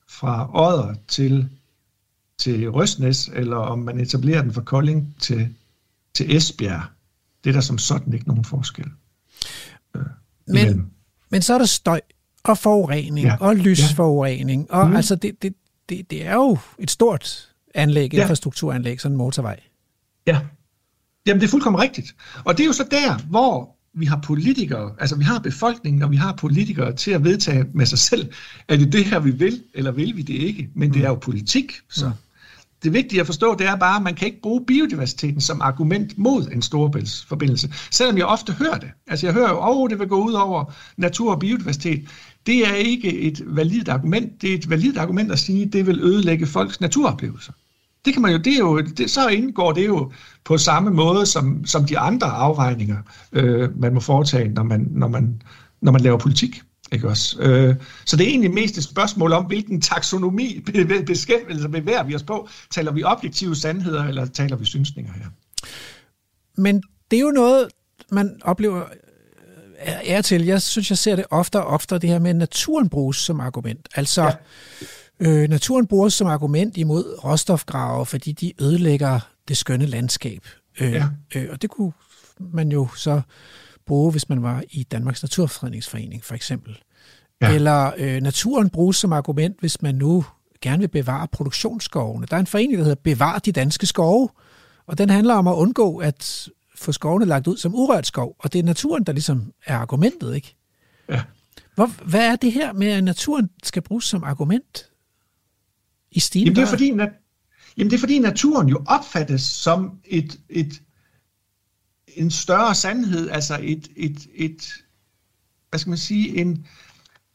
fra Odder til, til Røsnes, eller om man etablerer den fra Kolding til, til Esbjerg, det er der som sådan ikke nogen forskel. Øh, men, men så er der støj og forurening ja. og lysforurening, ja. og mm. altså det, det, det, det er jo et stort anlæg, ja. infrastrukturanlæg, sådan en motorvej. Ja, Jamen det er fuldkommen rigtigt. Og det er jo så der, hvor vi har politikere, altså vi har befolkningen, og vi har politikere til at vedtage med sig selv, er det det her, vi vil, eller vil vi det ikke? Men mm. det er jo politik, så. Mm. Det vigtige at forstå, det er bare, at man kan ikke bruge biodiversiteten som argument mod en storebæltsforbindelse. Selvom jeg ofte hører det. Altså jeg hører jo, at oh, det vil gå ud over natur og biodiversitet. Det er ikke et validt argument. Det er et validt argument at sige, at det vil ødelægge folks naturoplevelser. Det kan man jo, det er jo, det, så indgår det jo på samme måde som, som de andre afvejninger, øh, man må foretage, når man, når, man, når man laver politik. Ikke også? Øh, så det er egentlig mest et spørgsmål om, hvilken taksonomi beskæftigelse bevæger vi os på. Taler vi objektive sandheder, eller taler vi synsninger her? Men det er jo noget, man oplever er til. Jeg synes, jeg ser det ofte og ofte, det her med, at naturen bruges som argument. Altså, ja. Øh, naturen bruges som argument imod råstofgrave, fordi de ødelægger det skønne landskab. Øh, ja. øh, og det kunne man jo så bruge, hvis man var i Danmarks Naturfredningsforening, for eksempel. Ja. Eller øh, naturen bruges som argument, hvis man nu gerne vil bevare produktionsskovene. Der er en forening, der hedder Bevar de danske skove, og den handler om at undgå at få skovene lagt ud som urørt skov, og det er naturen, der ligesom er argumentet, ikke? Ja. Hvor, hvad er det her med, at naturen skal bruges som argument i stil? Jamen det, er fordi, nat- jamen det er fordi naturen jo opfattes som et, et, en større sandhed, altså et, et, et hvad skal man sige, en,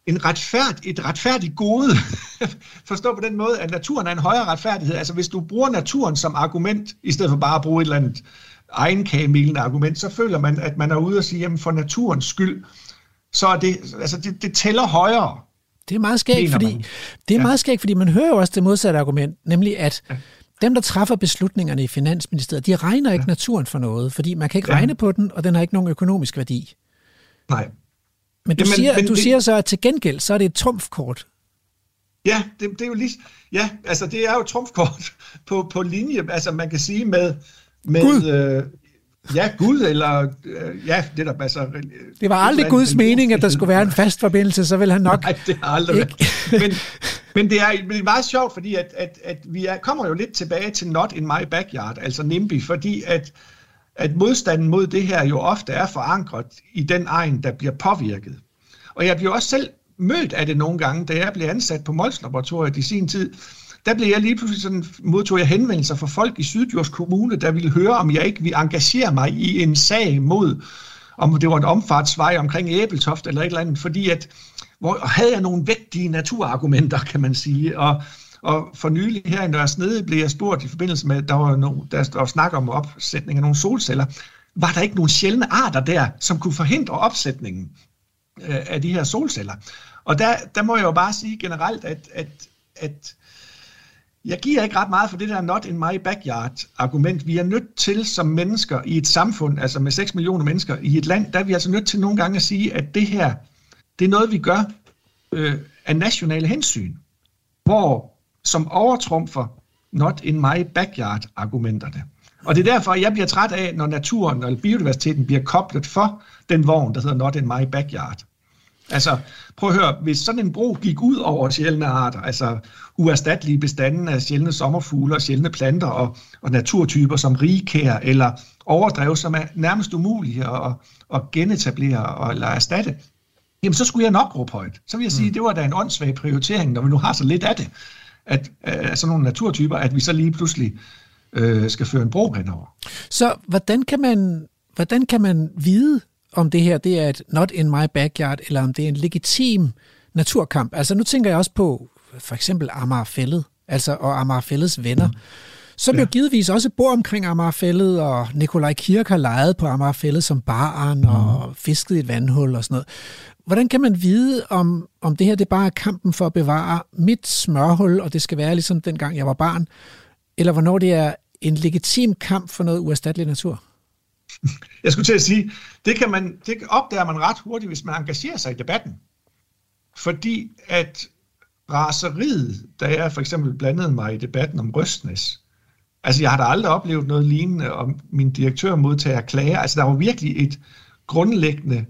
en retfærd, et retfærdigt gode. (laughs) Forstå på den måde, at naturen er en højere retfærdighed. Altså hvis du bruger naturen som argument, i stedet for bare at bruge et eller andet egenkagemilende argument, så føler man, at man er ude og sige, jamen for naturens skyld, så er det, altså det, det tæller højere. Det er meget skægt, fordi, man. det er ja. meget skægt, fordi man hører jo også det modsatte argument, nemlig at ja. dem, der træffer beslutningerne i Finansministeriet, de regner ikke ja. naturen for noget, fordi man kan ikke ja. regne på den, og den har ikke nogen økonomisk værdi. Nej. Men du, Jamen, siger, men du det... siger så, at til gengæld, så er det et trumfkort. Ja, det, det er jo lige, ja, altså det er jo trumfkort (laughs) på, på linje, altså man kan sige med, med Gud. Øh, ja, Gud, eller øh, ja, det der. Øh, det var aldrig Guds en, mening, at der skulle være en fast forbindelse, så vil han nok... Nej, det har aldrig ikke. været. Men, men, det er, det er meget sjovt, fordi at, at, at vi er, kommer jo lidt tilbage til not in my backyard, altså NIMBY, fordi at, at modstanden mod det her jo ofte er forankret i den egen, der bliver påvirket. Og jeg bliver også selv mødt af det nogle gange, da jeg blev ansat på Mols Laboratoriet i sin tid. Der blev jeg lige pludselig sådan, modtog jeg henvendelser fra folk i Sydjords Kommune, der ville høre, om jeg ikke ville engagere mig i en sag mod, om det var en omfartsvej omkring Æbeltoft eller et eller andet, fordi at, hvor havde jeg nogle vægtige naturargumenter, kan man sige, og, og for nylig her i Nørre Snede blev jeg spurgt i forbindelse med, at der var, no, der, der var snak om opsætning af nogle solceller, var der ikke nogle sjældne arter der, som kunne forhindre opsætningen øh, af de her solceller? Og der, der må jeg jo bare sige generelt, at, at, at jeg giver ikke ret meget for det der not in my backyard argument. Vi er nødt til som mennesker i et samfund, altså med 6 millioner mennesker i et land, der er vi altså nødt til nogle gange at sige, at det her, det er noget, vi gør øh, af nationale hensyn, hvor som overtrumfer not in my backyard argumenterne. Og det er derfor, jeg bliver træt af, når naturen og biodiversiteten bliver koblet for den vogn, der hedder not in my backyard. Altså, prøv at høre, hvis sådan en bro gik ud over sjældne arter, altså uerstattelige bestanden af sjældne sommerfugle og sjældne planter og, og naturtyper som rigkær eller overdrev, som er nærmest umulige at, at genetablere og, eller erstatte, jamen så skulle jeg nok råbe højt. Så vil jeg sige, mm. det var da en åndssvag prioritering, når vi nu har så lidt af det, at, af sådan nogle naturtyper, at vi så lige pludselig øh, skal føre en bro henover. Så hvordan kan man, hvordan kan man vide, om det her det er et not in my backyard, eller om det er en legitim naturkamp? Altså nu tænker jeg også på for eksempel Amagerfællet, altså og Amagerfællets venner, mm. som ja. jo givetvis også bor omkring Amagerfællet, og Nikolaj Kirk har leget på Amagerfællet som barn mm. og fisket i et vandhul og sådan noget. Hvordan kan man vide, om, om det her det bare er kampen for at bevare mit smørhul, og det skal være ligesom dengang jeg var barn, eller hvornår det er en legitim kamp for noget uerstatteligt natur? (laughs) Jeg skulle til at sige, det, kan man, det opdager man ret hurtigt, hvis man engagerer sig i debatten. Fordi at raseriet, da jeg for eksempel blandede mig i debatten om Røstnes, altså jeg har da aldrig oplevet noget lignende, om min direktør modtager klager. Altså der var virkelig et grundlæggende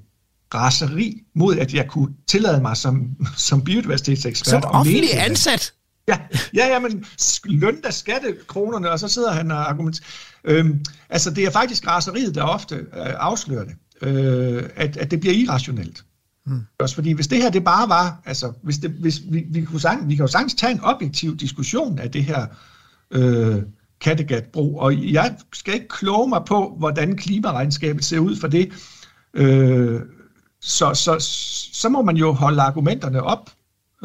raseri mod, at jeg kunne tillade mig som, som biodiversitetsekspert. Som offentlig ansat? Ja, ja, ja, men løn der skattekronerne, og så sidder han og argumenterer. Øhm, altså, det er faktisk raseriet, der ofte øh, afslører det, øh, at, at det bliver irrationelt. Hmm. Også fordi hvis det her det bare var, altså hvis, det, hvis vi, vi, kunne sang, vi kan jo sagtens tage en objektiv diskussion af det her øh, Kattegat-bro, og jeg skal ikke kloge mig på, hvordan klimaregnskabet ser ud for det, øh, så, så, så må man jo holde argumenterne op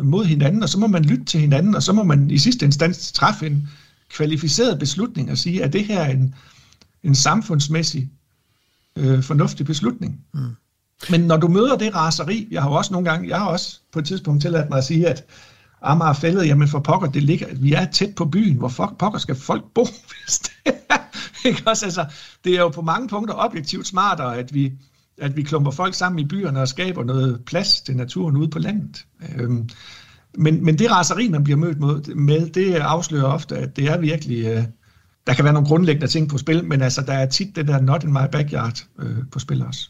mod hinanden, og så må man lytte til hinanden, og så må man i sidste instans træffe en kvalificeret beslutning og sige, at det her er en, en samfundsmæssig øh, fornuftig beslutning. Mm. Men når du møder det raseri, jeg har også nogle gange, jeg har også på et tidspunkt tilladt mig at sige, at Amager fældet, jamen for pokker, det ligger, vi er tæt på byen, hvor fuck, pokker skal folk bo, (laughs) hvis det er, ikke også? Altså, det er jo på mange punkter objektivt smartere, at vi, at vi klumper folk sammen i byerne og skaber noget plads til naturen ude på landet. Øhm, men, men det raseri, man bliver mødt med, det afslører ofte, at det er virkelig... Øh, der kan være nogle grundlæggende ting på spil, men altså, der er tit det der not in my backyard øh, på spil også.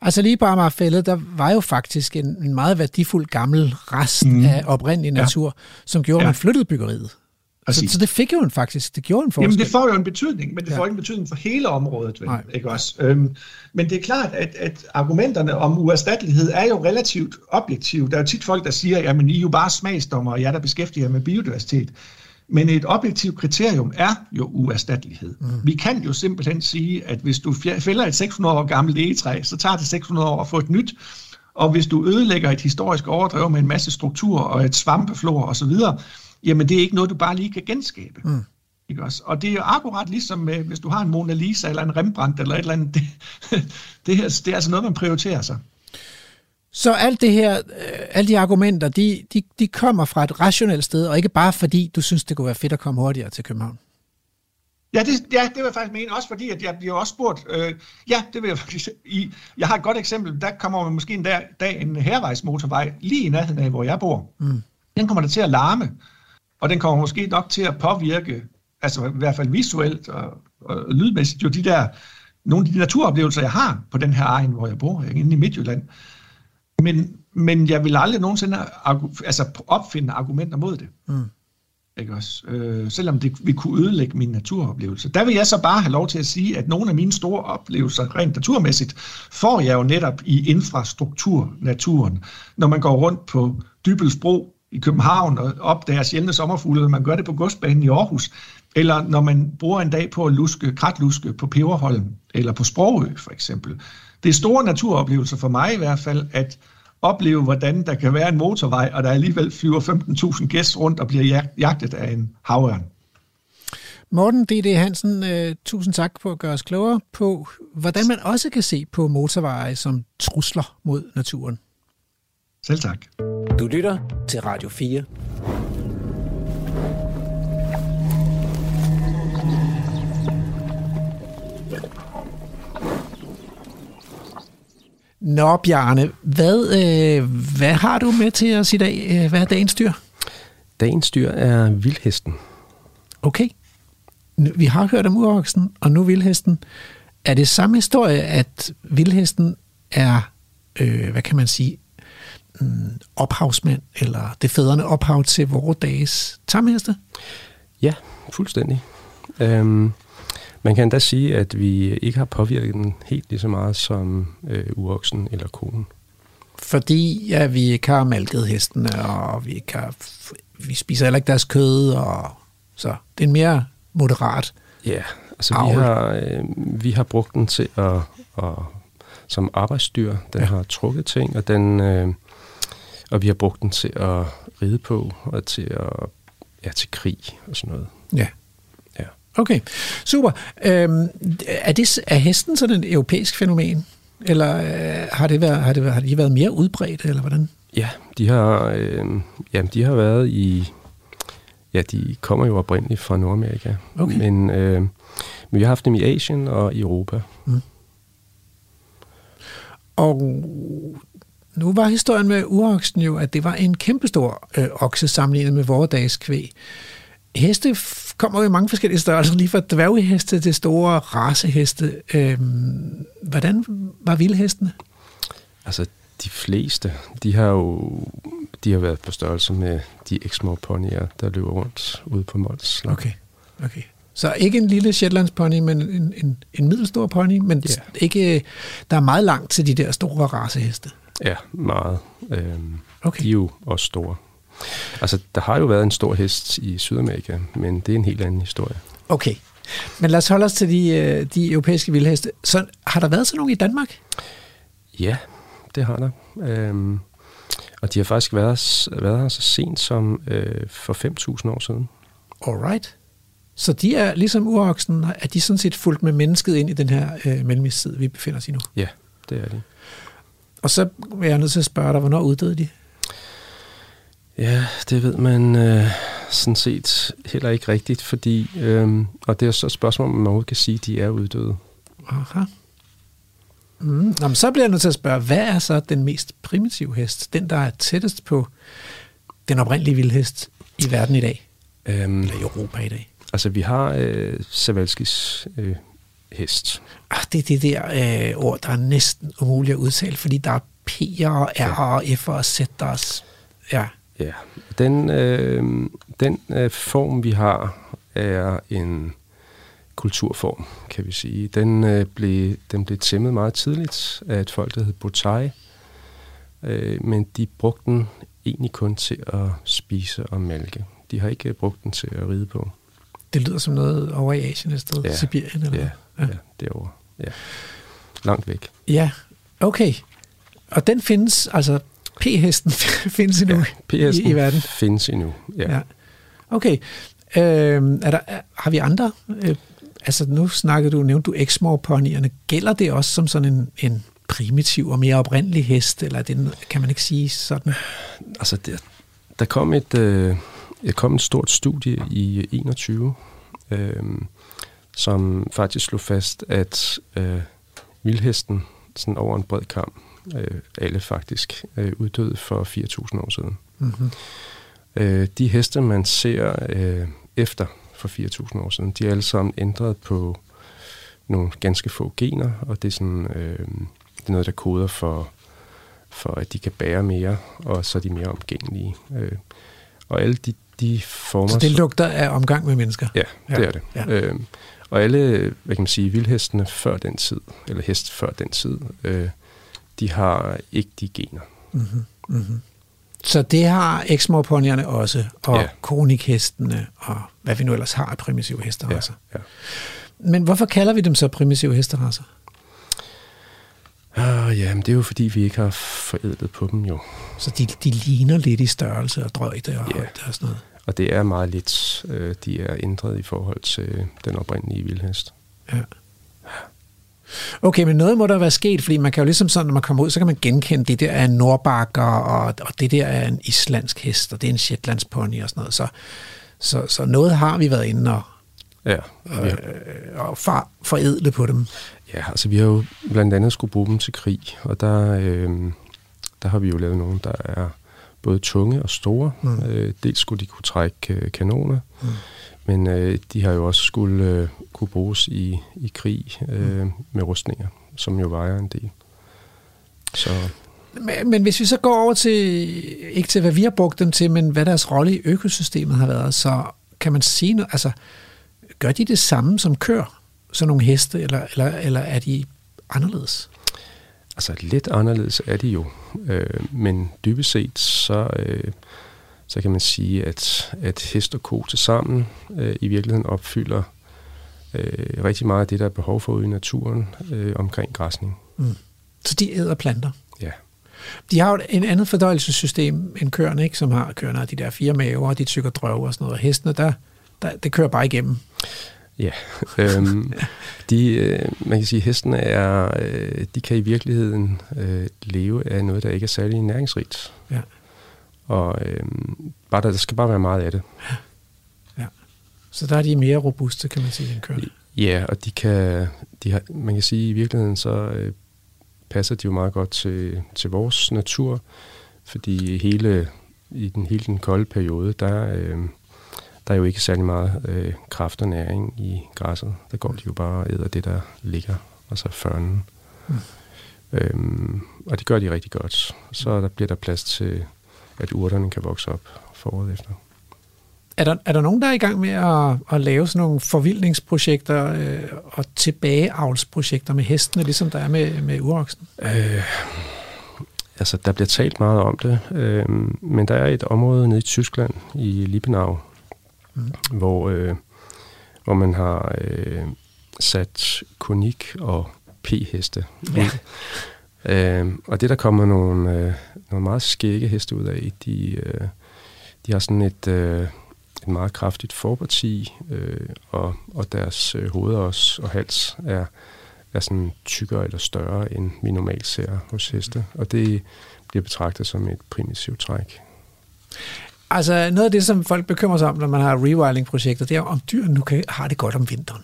Altså lige på Amagerfældet, der var jo faktisk en, en meget værdifuld gammel rest mm. af oprindelig natur, ja. som gjorde, at ja. man flyttede byggeriet. Så, så det fik jo en faktisk, det gjorde en forskel. Jamen det får jo en betydning, men det ja. får ikke en betydning for hele området, vel, ikke også? Øhm, men det er klart, at, at argumenterne om uerstattelighed er jo relativt objektive. Der er jo tit folk, der siger, jamen I er jo bare smagsdommer, og jeg der beskæftiger med biodiversitet. Men et objektivt kriterium er jo uerstattelighed. Mm. Vi kan jo simpelthen sige, at hvis du fælder et 600 år gammelt egetræ, så tager det 600 år at få et nyt. Og hvis du ødelægger et historisk overdrev med en masse struktur og et svampeflor osv., jamen det er ikke noget, du bare lige kan genskabe. Mm. Ikke også? Og det er akkurat ligesom, med, hvis du har en Mona Lisa eller en Rembrandt eller et eller andet, (laughs) det, det, her, det er altså noget, man prioriterer sig. Så alt det her, øh, alle de argumenter, de, de, de kommer fra et rationelt sted, og ikke bare fordi, du synes, det kunne være fedt at komme hurtigere til København. Ja, det, ja, det vil jeg faktisk mene, også fordi, at jeg bliver også spurgt, øh, ja, det vil jeg faktisk, (laughs) i, jeg har et godt eksempel, der kommer måske en dag, dag en hervejsmotorvej lige i nærheden af, hvor jeg bor. Mm. Den kommer der til at larme, og den kommer måske nok til at påvirke, altså i hvert fald visuelt og, og lydmæssigt, jo de der, nogle af de naturoplevelser, jeg har på den her egen, hvor jeg bor, inde i Midtjylland. Men, men jeg vil aldrig nogensinde altså opfinde argumenter mod det. Mm. Ikke også? Øh, selvom det vi kunne ødelægge min naturoplevelse. Der vil jeg så bare have lov til at sige, at nogle af mine store oplevelser, rent naturmæssigt, får jeg jo netop i infrastrukturnaturen. Når man går rundt på Dybelsbro i København og opdager sjældne sommerfugle, eller man gør det på godsbanen i Aarhus, eller når man bruger en dag på at luske, kratluske på Peberholm, eller på Sprogø for eksempel. Det er store naturoplevelser for mig i hvert fald, at opleve, hvordan der kan være en motorvej, og der alligevel flyver 15.000 gæster rundt og bliver jagtet af en havørn. Morten D.D. Hansen, øh, tusind tak for at gøre os klogere på, hvordan man også kan se på motorveje som trusler mod naturen. Selv tak. Du lytter til Radio 4. Nå, Bjarne, hvad, øh, hvad har du med til os i dag? Øh, Hvad er dagens dyr? Dagens dyr er vildhesten. Okay. Vi har hørt om uroksen, og nu vildhesten. Er det samme historie, at vildhesten er, øh, hvad kan man sige, mm, ophavsmand, eller det fædrende ophav til vores dages tamheste? Ja, fuldstændig. Øhm, man kan endda sige, at vi ikke har påvirket den helt lige så meget som øh, uroksen eller konen. Fordi ja, vi ikke har malket hestene, og vi, ikke har, vi spiser heller ikke deres kød, og så det er mere moderat Ja, altså vi har, øh, vi har brugt den til at, at som arbejdsdyr. Den ja. har trukket ting, og den øh, og vi har brugt den til at ride på og til at ja, til krig og sådan noget. Ja. Ja. Okay, super. Øhm, er, det, er hesten sådan et europæisk fænomen? Eller øh, har, det været, har, det, været- har de været mere udbredt, eller hvordan? Ja, de har, øh, jamen, de har været i... Ja, de kommer jo oprindeligt fra Nordamerika. Okay. Men, øh, men vi har haft dem i Asien og i Europa. Og nu var historien med uroksen jo, at det var en kæmpestor øh, okse sammenlignet med vores dages kvæg. Heste kommer jo i mange forskellige størrelser, lige fra dværgheste til store raceheste. Øhm, hvordan var vildhestene? Altså, de fleste, de har jo de har været på størrelse med de Exmoor ponyer, der løber rundt ude på Mols. Okay, okay. Så ikke en lille Shetlandspony, men en, en, en middelstor pony, men Ja. ikke, der er meget langt til de der store raceheste. Ja, meget. Øhm, okay. De er jo også store. Altså, der har jo været en stor hest i Sydamerika, men det er en helt anden historie. Okay, men lad os holde os til de, øh, de europæiske vildheste. Så har der været sådan nogle i Danmark? Ja, det har der. Øhm, og de har faktisk været, været her så sent som øh, for 5.000 år siden. Alright. Så de er ligesom uroksen, er de sådan set fuldt med mennesket ind i den her øh, mellemistid, vi befinder os i nu. Ja, det er de. Og så er jeg nødt til at spørge dig, hvornår uddøde de? Ja, det ved man øh, sådan set heller ikke rigtigt, fordi, øh, og det er så et spørgsmål, om man overhovedet kan sige, at de er uddøde. Aha. Mm. Nå, men så bliver jeg nødt til at spørge, hvad er så den mest primitive hest? Den, der er tættest på den oprindelige vildhest i verden i dag? Øhm, Eller i Europa i dag? Altså, vi har øh, Savalskis øh, hest. Ah, det er det der øh, ord, der er næsten umuligt at udtale, fordi der er P'er og R'er og F'er og Z'er. og s- Ja. Ja, den, øh, den øh, form, vi har, er en kulturform, kan vi sige. Den, øh, blev, den blev tæmmet meget tidligt af et folk, der hed Botai, øh, men de brugte den egentlig kun til at spise og mælke. De har ikke brugt den til at ride på. Det lyder som noget over i Asien et sted. Ja, Sibirien eller ja, hvad? ja, derovre. Ja. Langt væk. Ja, okay. Og den findes, altså P-hesten (laughs) findes endnu ja, i, i verden? findes endnu, ja. Ja. Okay. Øh, er der, er, har vi andre? Øh, altså nu snakkede du, nævnte du Exmoor ponyerne. Gælder det også som sådan en, en primitiv og mere oprindelig hest, eller er det, kan man ikke sige sådan? Altså, der, der kom et, øh, der kom et stort studie i 21, øh, som faktisk slog fast, at øh, vildhesten sådan over en bred kamp, øh, alle faktisk, øh, uddøde for 4.000 år siden. Mhm. Øh, de heste, man ser øh, efter for 4.000 år siden, de er alle sammen ændret på nogle ganske få gener, og det er, sådan, øh, det er noget, der koder for, for, at de kan bære mere, og så er de mere omgængelige. Øh, og alle de de former... Så det lugter af omgang med mennesker? Ja, det Ja. er det. Ja. Øhm, og alle, hvad kan man sige, vildhestene før den tid, eller hest før den tid, øh, de har ikke de gener. Mm-hmm. Mm-hmm. Så det har eksmorponierne også, og Ja. ja. kronikhestene, og hvad vi nu ellers har af primitive hesteracer. Ja, Men hvorfor kalder vi dem så primitive hesteracer? Ah, ja, men det er jo fordi, vi ikke har forædlet på dem jo. Så de, de ligner lidt i størrelse og drøjde og Ja. højde og sådan noget. Og det er meget lidt, øh, de er ændret i forhold til den oprindelige vildhest. Ja. Okay, men noget må der være sket, fordi man kan jo ligesom sådan, når man kommer ud, så kan man genkende, det der er en nordbakker, og, og det der er en islandsk hest, og det er en shetlandspony og sådan noget. Så, så, så noget har vi været inde og, Ja, øh, og for, forædle på dem. Ja, altså vi har jo blandt andet skulle bruge dem til krig, og der, øh, der har vi jo lavet nogle, der er både tunge og store. Mm. Mm. Øh, dels skulle de kunne trække øh, kanoner, Mm. mm. men øh, de har jo også skulle øh, kunne bruges i, i krig øh, med rustninger, som jo vejer en del. Så Men, men hvis vi så går over til, ikke til hvad vi har brugt dem til, men hvad deres rolle i økosystemet har været, så kan man sige noget, altså gør de det samme som kør, sådan nogle heste, eller, eller, eller er de anderledes? Altså lidt anderledes er de jo, øh, men dybest set så, øh, så kan man sige, at, at hest og ko til sammen øh, i virkeligheden opfylder øh, rigtig meget af det, der er behov for ude i naturen øh, omkring græsning. Mm. Så de æder planter? Ja. De har jo et en andet fordøjelsessystem end køerne, ikke? som har køerne har de der fire maver, og de tykker drøv og sådan noget. Og hestene, der, der, det kører bare igennem. Ja, (laughs) øhm, de, øh, man kan sige, at hestene er, øh, de kan i virkeligheden øh, leve af noget, der ikke er særlig næringsrigt. Ja. Og øh, bare der, der skal bare være meget af det. Så der er de mere robuste, kan man sige, end køerne. Ja, og de kan, de har, man kan sige, at i virkeligheden så øh, passer de jo meget godt til, til vores natur, fordi hele, i den hele den kolde periode, der, øh, der er jo ikke særlig meget øh, kraft og næring i græsset. Der går de jo bare og æder det, der ligger, altså førnen. Mm. Øhm, og det gør de rigtig godt. Så der bliver der plads til, at urterne kan vokse op foråret efter. Er der, er der nogen, der er i gang med at, at lave sådan nogle forvildningsprojekter øh, og tilbageavlsprojekter med hestene, ligesom der er med, med uroksen? Øh, altså, der bliver talt meget om det, øh, men der er et område nede i Tyskland, i Liebenau, Mm. hvor, øh, hvor man har øh, sat konik og p-heste ud. Øh, og det, der kommer nogle, øh, nogle meget skægge heste ud af, de, øh, de har sådan et, øh, et meget kraftigt forparti, øh, og, og deres øh, hoveder også, og hals er, er sådan tykkere eller større, end vi normalt ser hos heste. Og det bliver betragtet som et primitivt træk. Altså noget af det, som folk bekymrer sig om, når man har rewilding-projekter, det er om dyrene nu kan, har det godt om vinteren.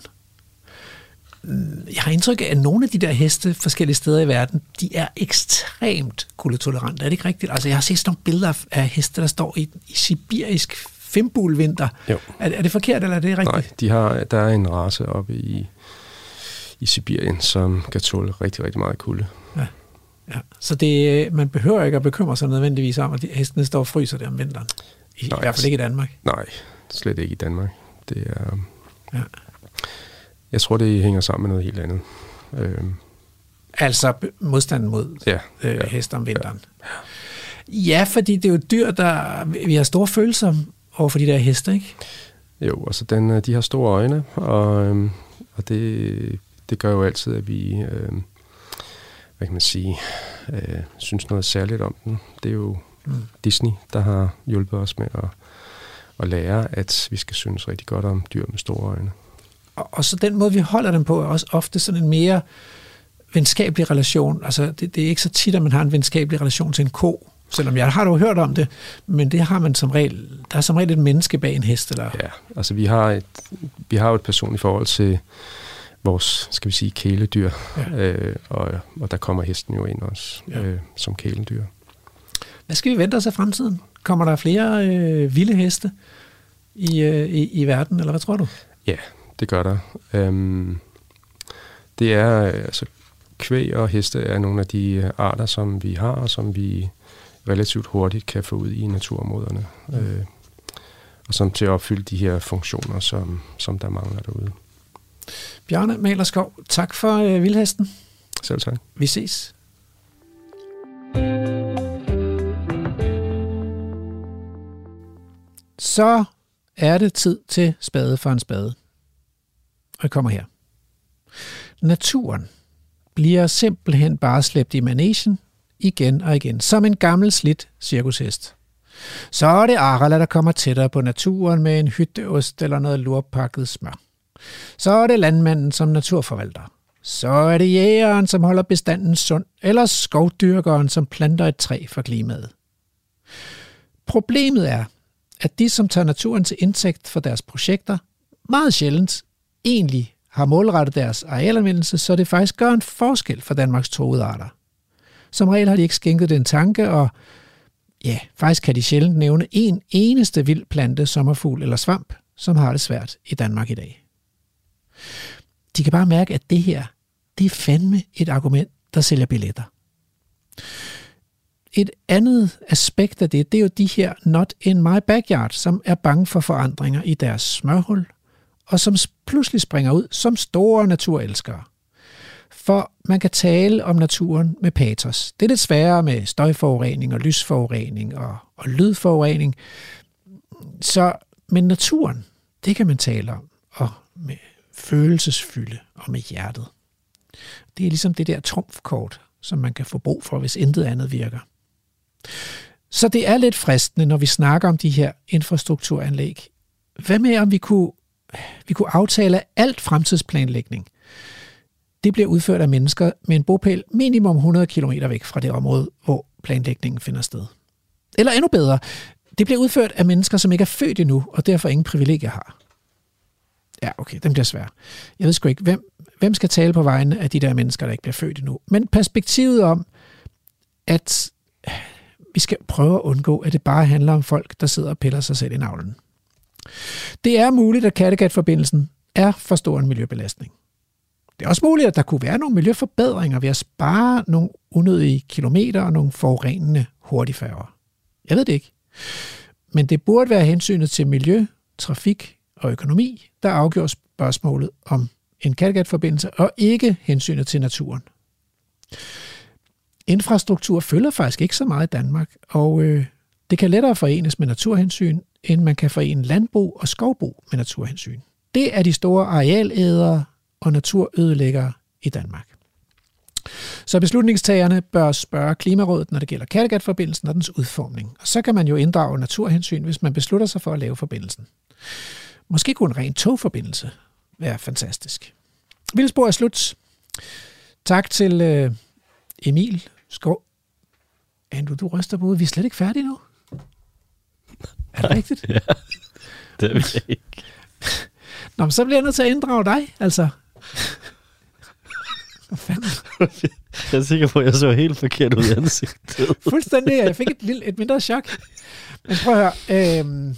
Jeg har indtryk af, at nogle af de der heste forskellige steder i verden, de er ekstremt kuldetolerante. Er det ikke rigtigt? Altså jeg har set sådan nogle billeder af- af heste, der står i, i sibirisk fimbulvinter. Jo. Er, er det forkert, eller er det rigtigt? Nej, de har, der er en race oppe i, i Sibirien, som kan tåle rigtig, rigtig meget kulde. Ja. Så det, man behøver ikke at bekymre sig nødvendigvis om, at hestene står og fryser der om vinteren. I, Nej, I hvert fald ikke i Danmark. Nej, slet ikke i Danmark. Det er, Ja. Jeg tror, det hænger sammen med noget helt andet. Øhm, Altså modstanden mod Ja, øh, ja, heste om vinteren. Ja. ja, fordi det er jo dyr, der... Vi har store følelser over for de der heste, ikke? jo, altså den, øh, de har store øjne, og, øhm, og det, det gør jo altid, at vi, øhm, hvad kan man sige, øh, synes noget særligt om den. Det er jo Mm. Disney, der har hjulpet os med at, at lære, at vi skal synes rigtig godt om dyr med store øjne. Og, og så den måde, vi holder dem på, er også ofte sådan en mere venskabelig relation. Altså, det, det er ikke så tit, at man har en venskabelig relation til en ko. Selvom jeg har jo hørt om det, men det har man som regel. Der er som regel et menneske bag en hest. Eller? Ja, altså vi har et, vi har jo et personligt forhold til vores, skal vi sige, kæledyr, Ja. øh, og, og der kommer hesten jo ind også Ja. øh, som kæledyr. Hvad skal vi vente os af fremtiden? Kommer der flere øh, vilde heste i, øh, i, i verden, eller hvad tror du? Ja, det gør der. Øhm, det er, altså kvæg og heste er nogle af de arter, som vi har, og som vi relativt hurtigt kan få ud i naturområderne. Mm. Øh, og som til at opfylde de her funktioner, som, som der mangler derude. Bjarne Malerskov, tak for øh, Vildhesten. Selv tak. Vi ses. Så er det tid til spade for en spade. Og jeg kommer her. Naturen bliver simpelthen bare slæbt i managen igen og igen, som en gammel slidt cirkushest. Så er det Arala, der kommer tættere på naturen med en hytteost eller noget lurpakket smør. Så er det landmanden som naturforvalter. Så er det jægeren, som holder bestanden sund, eller skovdyrkeren, som planter et træ for klimaet. Problemet er, at de, som tager naturen til indtægt for deres projekter, meget sjældent egentlig har målrettet deres arealanvendelse, så det faktisk gør en forskel for Danmarks troede arter. Som regel har de ikke skænket den tanke, og ja, faktisk kan de sjældent nævne en eneste vild plante, sommerfugl eller svamp, som har det svært i Danmark i dag. De kan bare mærke, at det her, det er fandme et argument, der sælger billetter. Et andet aspekt af det, det er jo de her not in my backyard, som er bange for forandringer i deres smørhul, og som pludselig springer ud som store naturelskere. For man kan tale om naturen med patos. Det er lidt sværere med støjforurening og lysforurening og, og lydforurening. Så, men naturen, det kan man tale om, og med følelsesfylde og med hjertet. Det er ligesom det der trumfkort, som man kan få brug for, hvis intet andet virker. Så det er lidt fristende, når vi snakker om de her infrastrukturanlæg. Hvad med, om vi kunne, vi kunne aftale alt fremtidsplanlægning? Det bliver udført af mennesker med en bopæl minimum 100 km væk fra det område, hvor planlægningen finder sted. Eller endnu bedre, det bliver udført af mennesker, som ikke er født endnu, og derfor ingen privilegier har. Ja, okay, den bliver svær. Jeg ved sgu ikke, hvem, hvem skal tale på vegne af de der mennesker, der ikke bliver født endnu. Men perspektivet om, at vi skal prøve at undgå, at det bare handler om folk, der sidder og piller sig selv i navlen. Det er muligt, at Kattegat-forbindelsen er for stor en miljøbelastning. Det er også muligt, at der kunne være nogle miljøforbedringer ved at spare nogle unødige kilometer og nogle forurenende hurtigfærger. Jeg ved det ikke. Men det burde være hensynet til miljø, trafik og økonomi, der afgjorde spørgsmålet om en Kattegat-forbindelse, og ikke hensynet til naturen. Infrastruktur følger faktisk ikke så meget i Danmark, og øh, det kan lettere forenes med naturhensyn, end man kan forene landbrug og skovbrug med naturhensyn. Det er de store arealædere og naturødelæggere i Danmark. Så beslutningstagerne bør spørge Klimarådet, når det gælder Kattegat-forbindelsen og dens udformning. Og så kan man jo inddrage naturhensyn, hvis man beslutter sig for at lave forbindelsen. Måske kunne en ren togforbindelse være fantastisk. Vildspor er slut. Tak til øh, Emil Skov. Andrew, du ryster på. Vi er slet ikke færdige nu. Er det rigtigt? (laughs) Ja, det er vi (laughs) ikke. Nå, men så bliver jeg nødt til at inddrage dig, altså. Hvad fanden? Jeg er sikker på, at jeg så helt forkert ud i ansigtet. Fuldstændig. Jeg fik et, lille, et mindre chok. Men prøv at høre. Øhm,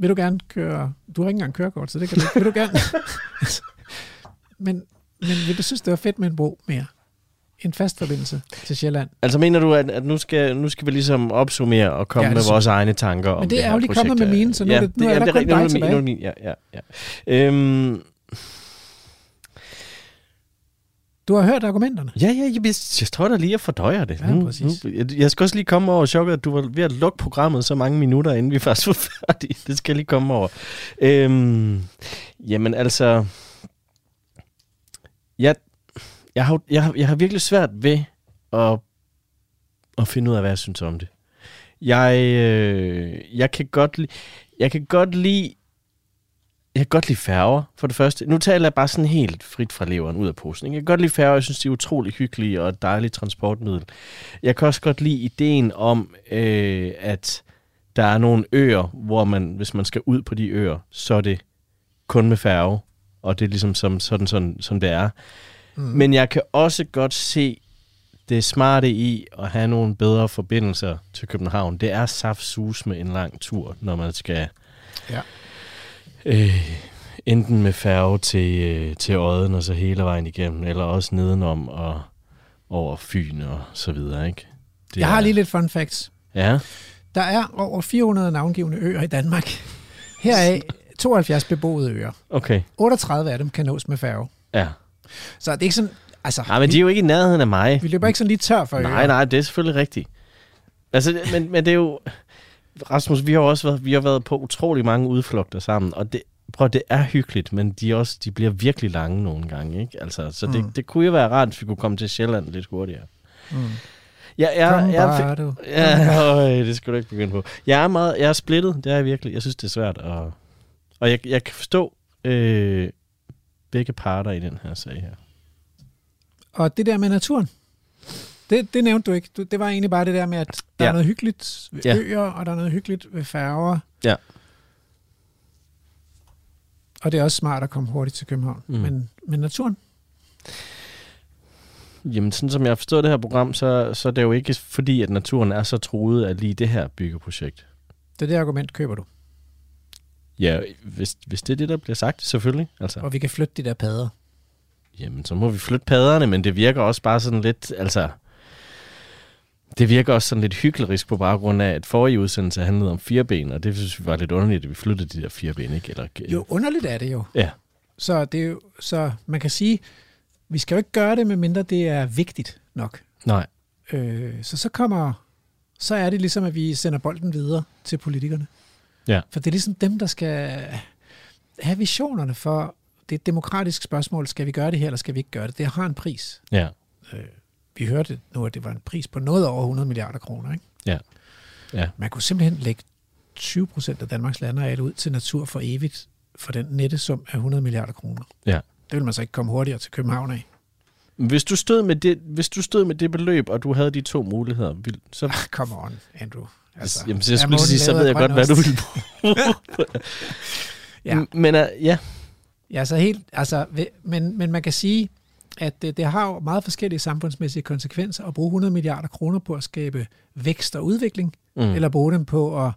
vil du gerne køre... Du har ikke engang kørekort, så det kan du ikke. Vil du gerne... (laughs) men, men vil du synes, det var fedt med en bro mere? En fast forbindelse til Sjælland? Altså mener du, at, at nu, skal, nu skal vi ligesom opsummere og komme Ja, ja, det med vores egne tanker om Men det er jo lige kommet med mine, så nu er det- nu er jamen, der kun er dig det min- nu er det tilbage. min, ja, ja, ja. Øhm, Du har hørt argumenterne? Ja, ja, jeg, jeg, tror da lige, at fordøjer det. Ja, nu, præcis. Nu, jeg, jeg skal også lige komme over chokket, at du var ved at lukke programmet så mange minutter, inden vi faktisk var færdige. Det skal jeg lige komme over. Øhm, jamen altså, jeg, jeg, har, jeg, har, jeg har virkelig svært ved at, at finde ud af, hvad jeg synes om det. Jeg, øh, jeg kan godt lide, jeg kan godt lide jeg kan godt lide færger, for det første. Nu taler jeg bare sådan helt frit fra leveren ud af posen. ikke? Jeg kan godt lide færger, jeg synes, de er utrolig hyggelige og et dejligt transportmiddel. Jeg kan også godt lide ideen om, øh, at der er nogle øer, hvor man, hvis man skal ud på de øer, så er det kun med færge, og det er ligesom som, sådan, sådan, som det er. Mm. Men jeg kan også godt se det smarte i at have nogle bedre forbindelser til København. Det er saftsus med en lang tur, når man skal Ja. Øh, enten med færge til, øh, til Odden og så hele vejen igennem, eller også nedenom og over Fyn og så videre, ikke? Det Jeg har er- lige lidt fun facts. Ja. Der er over 400 navngivende øer i Danmark. (laughs) Heraf 72 beboede øer. Okay. 38 af dem kan nås med færge. Ja. Så det er ikke sådan... Altså, Nej, men de er jo ikke i nærheden af mig. Vi løber ikke sådan lige tør for øer. Nej, nej, det er selvfølgelig rigtigt. Altså, men, men det er jo... Rasmus, vi har også været, vi har været på utrolig mange udflugter sammen, og det, prøv, det er hyggeligt, men de, også, de bliver virkelig lange nogle gange, ikke? Altså, så det, Mm. det kunne jo være rart, hvis vi kunne komme til Sjælland lidt hurtigere. Mm. Ja, jeg, Kom jeg, bare, du. Ja, (laughs) øj, det skal du ikke begynde på. Jeg er meget, jeg er splittet, det er jeg virkelig. Jeg synes, det er svært. at, og jeg, jeg kan forstå øh, begge parter i den her sag her. Og det der med naturen, det, det nævnte du ikke. Du, det var egentlig bare det der med, at der ja. Er noget hyggeligt ved Ja. øer, og der er noget hyggeligt ved færger. Ja. Og det er også smart at komme hurtigt til København. Mm. Men, men naturen, Jamen, sådan som jeg har forstået det her program, så, så er det jo ikke fordi, at naturen er så truet af lige det her byggeprojekt. det er det argument, køber du. Ja, hvis, hvis det er det, der bliver sagt, selvfølgelig. Altså. Og vi kan flytte de der padder. Jamen, så må vi flytte padderne, men det virker også bare sådan lidt, altså... Det virker også sådan lidt hyklerisk på baggrund af, at forrige udsendelse handlede om fireben, og det synes vi var lidt underligt, at vi flyttede de der fireben, ikke? Eller, Jo, underligt er det jo. Ja. Så, det er jo, så man kan sige, vi skal jo ikke gøre det, medmindre det er vigtigt nok. Nej. Øh, så så kommer, så er det ligesom, at vi sender bolden videre til politikerne. Ja. For det er ligesom dem, der skal have visionerne for, det er et demokratisk spørgsmål, skal vi gøre det her, eller skal vi ikke gøre det? Det har en pris. Ja. Øh, vi hørte nu, at det var en pris på noget over 100 milliarder kroner. Ikke? Ja. Ja. Man kunne simpelthen lægge 20 procent af Danmarks landareal ud til natur for evigt, for den nette sum af 100 milliarder kroner. Ja. Det vil man så ikke komme hurtigere til København af. Hvis du stod med det, hvis du stod med det beløb, og du havde de to muligheder, vil, så... Ah, come on, Andrew. Altså, Jamen, så jeg skulle sige, så ved jeg godt, hvad du vil bruge. (laughs) ja. Men uh, ja. Ja, så helt, altså, men, men man kan sige, at det, det har jo meget forskellige samfundsmæssige konsekvenser at bruge 100 milliarder kroner på at skabe vækst og udvikling, Mm. eller bruge dem på at,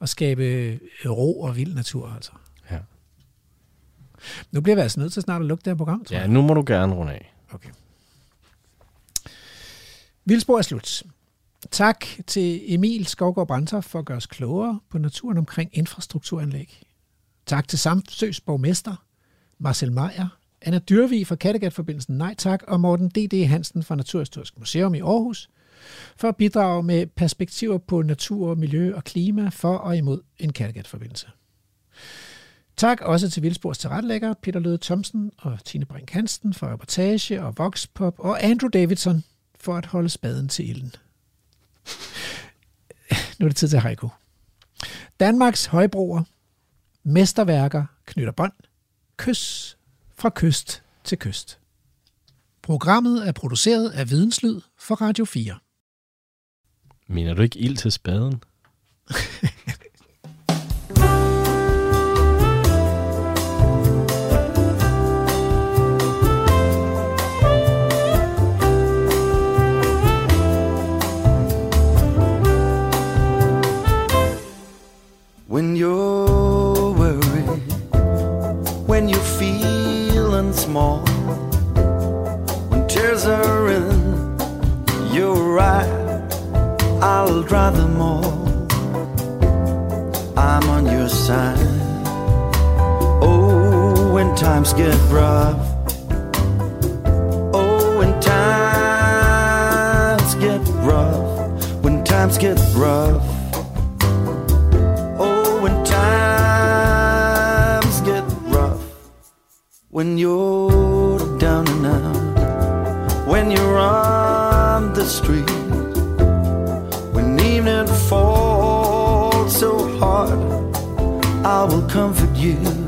at skabe ro og vild natur. Altså. Ja. Nu bliver vi altså nødt til snart at lukke det her program, tror Ja, jeg. nu må du gerne runde af. Okay. Vildspor er slut. Tak til Emil Skovgaard Brandtoft for at gøre os klogere på naturen omkring infrastrukturanlæg. Tak til Samsøs borgmester, Marcel Meyer, Anna Dyrvi fra Kattegat-forbindelsen Nej Tak, og Morten D.D. Hansen fra Naturhistorisk Museum i Aarhus, for at bidrage med perspektiver på natur, miljø og klima for og imod en Kattegat-forbindelse. Tak også til Vildspors tilrettelægger Peter Løde Thomsen og Tine Brink Hansen for reportage og Voxpop og Andrew Davidson for at holde spaden til ilden. (laughs) Nu er det tid til haiku. Danmarks højbroer, mesterværker knytter bånd, kys fra kyst til kyst. Programmet er produceret af Videnslyd for Radio 4. Mener du ikke ild til spaden? When you're small, when tears are in your eye, I'll dry them all. I'm on your side. Oh, when times get rough. Oh, when times get rough. When times get rough. Oh, when times when you're down and out, when you're on the street, when evening falls so hard, I will comfort you.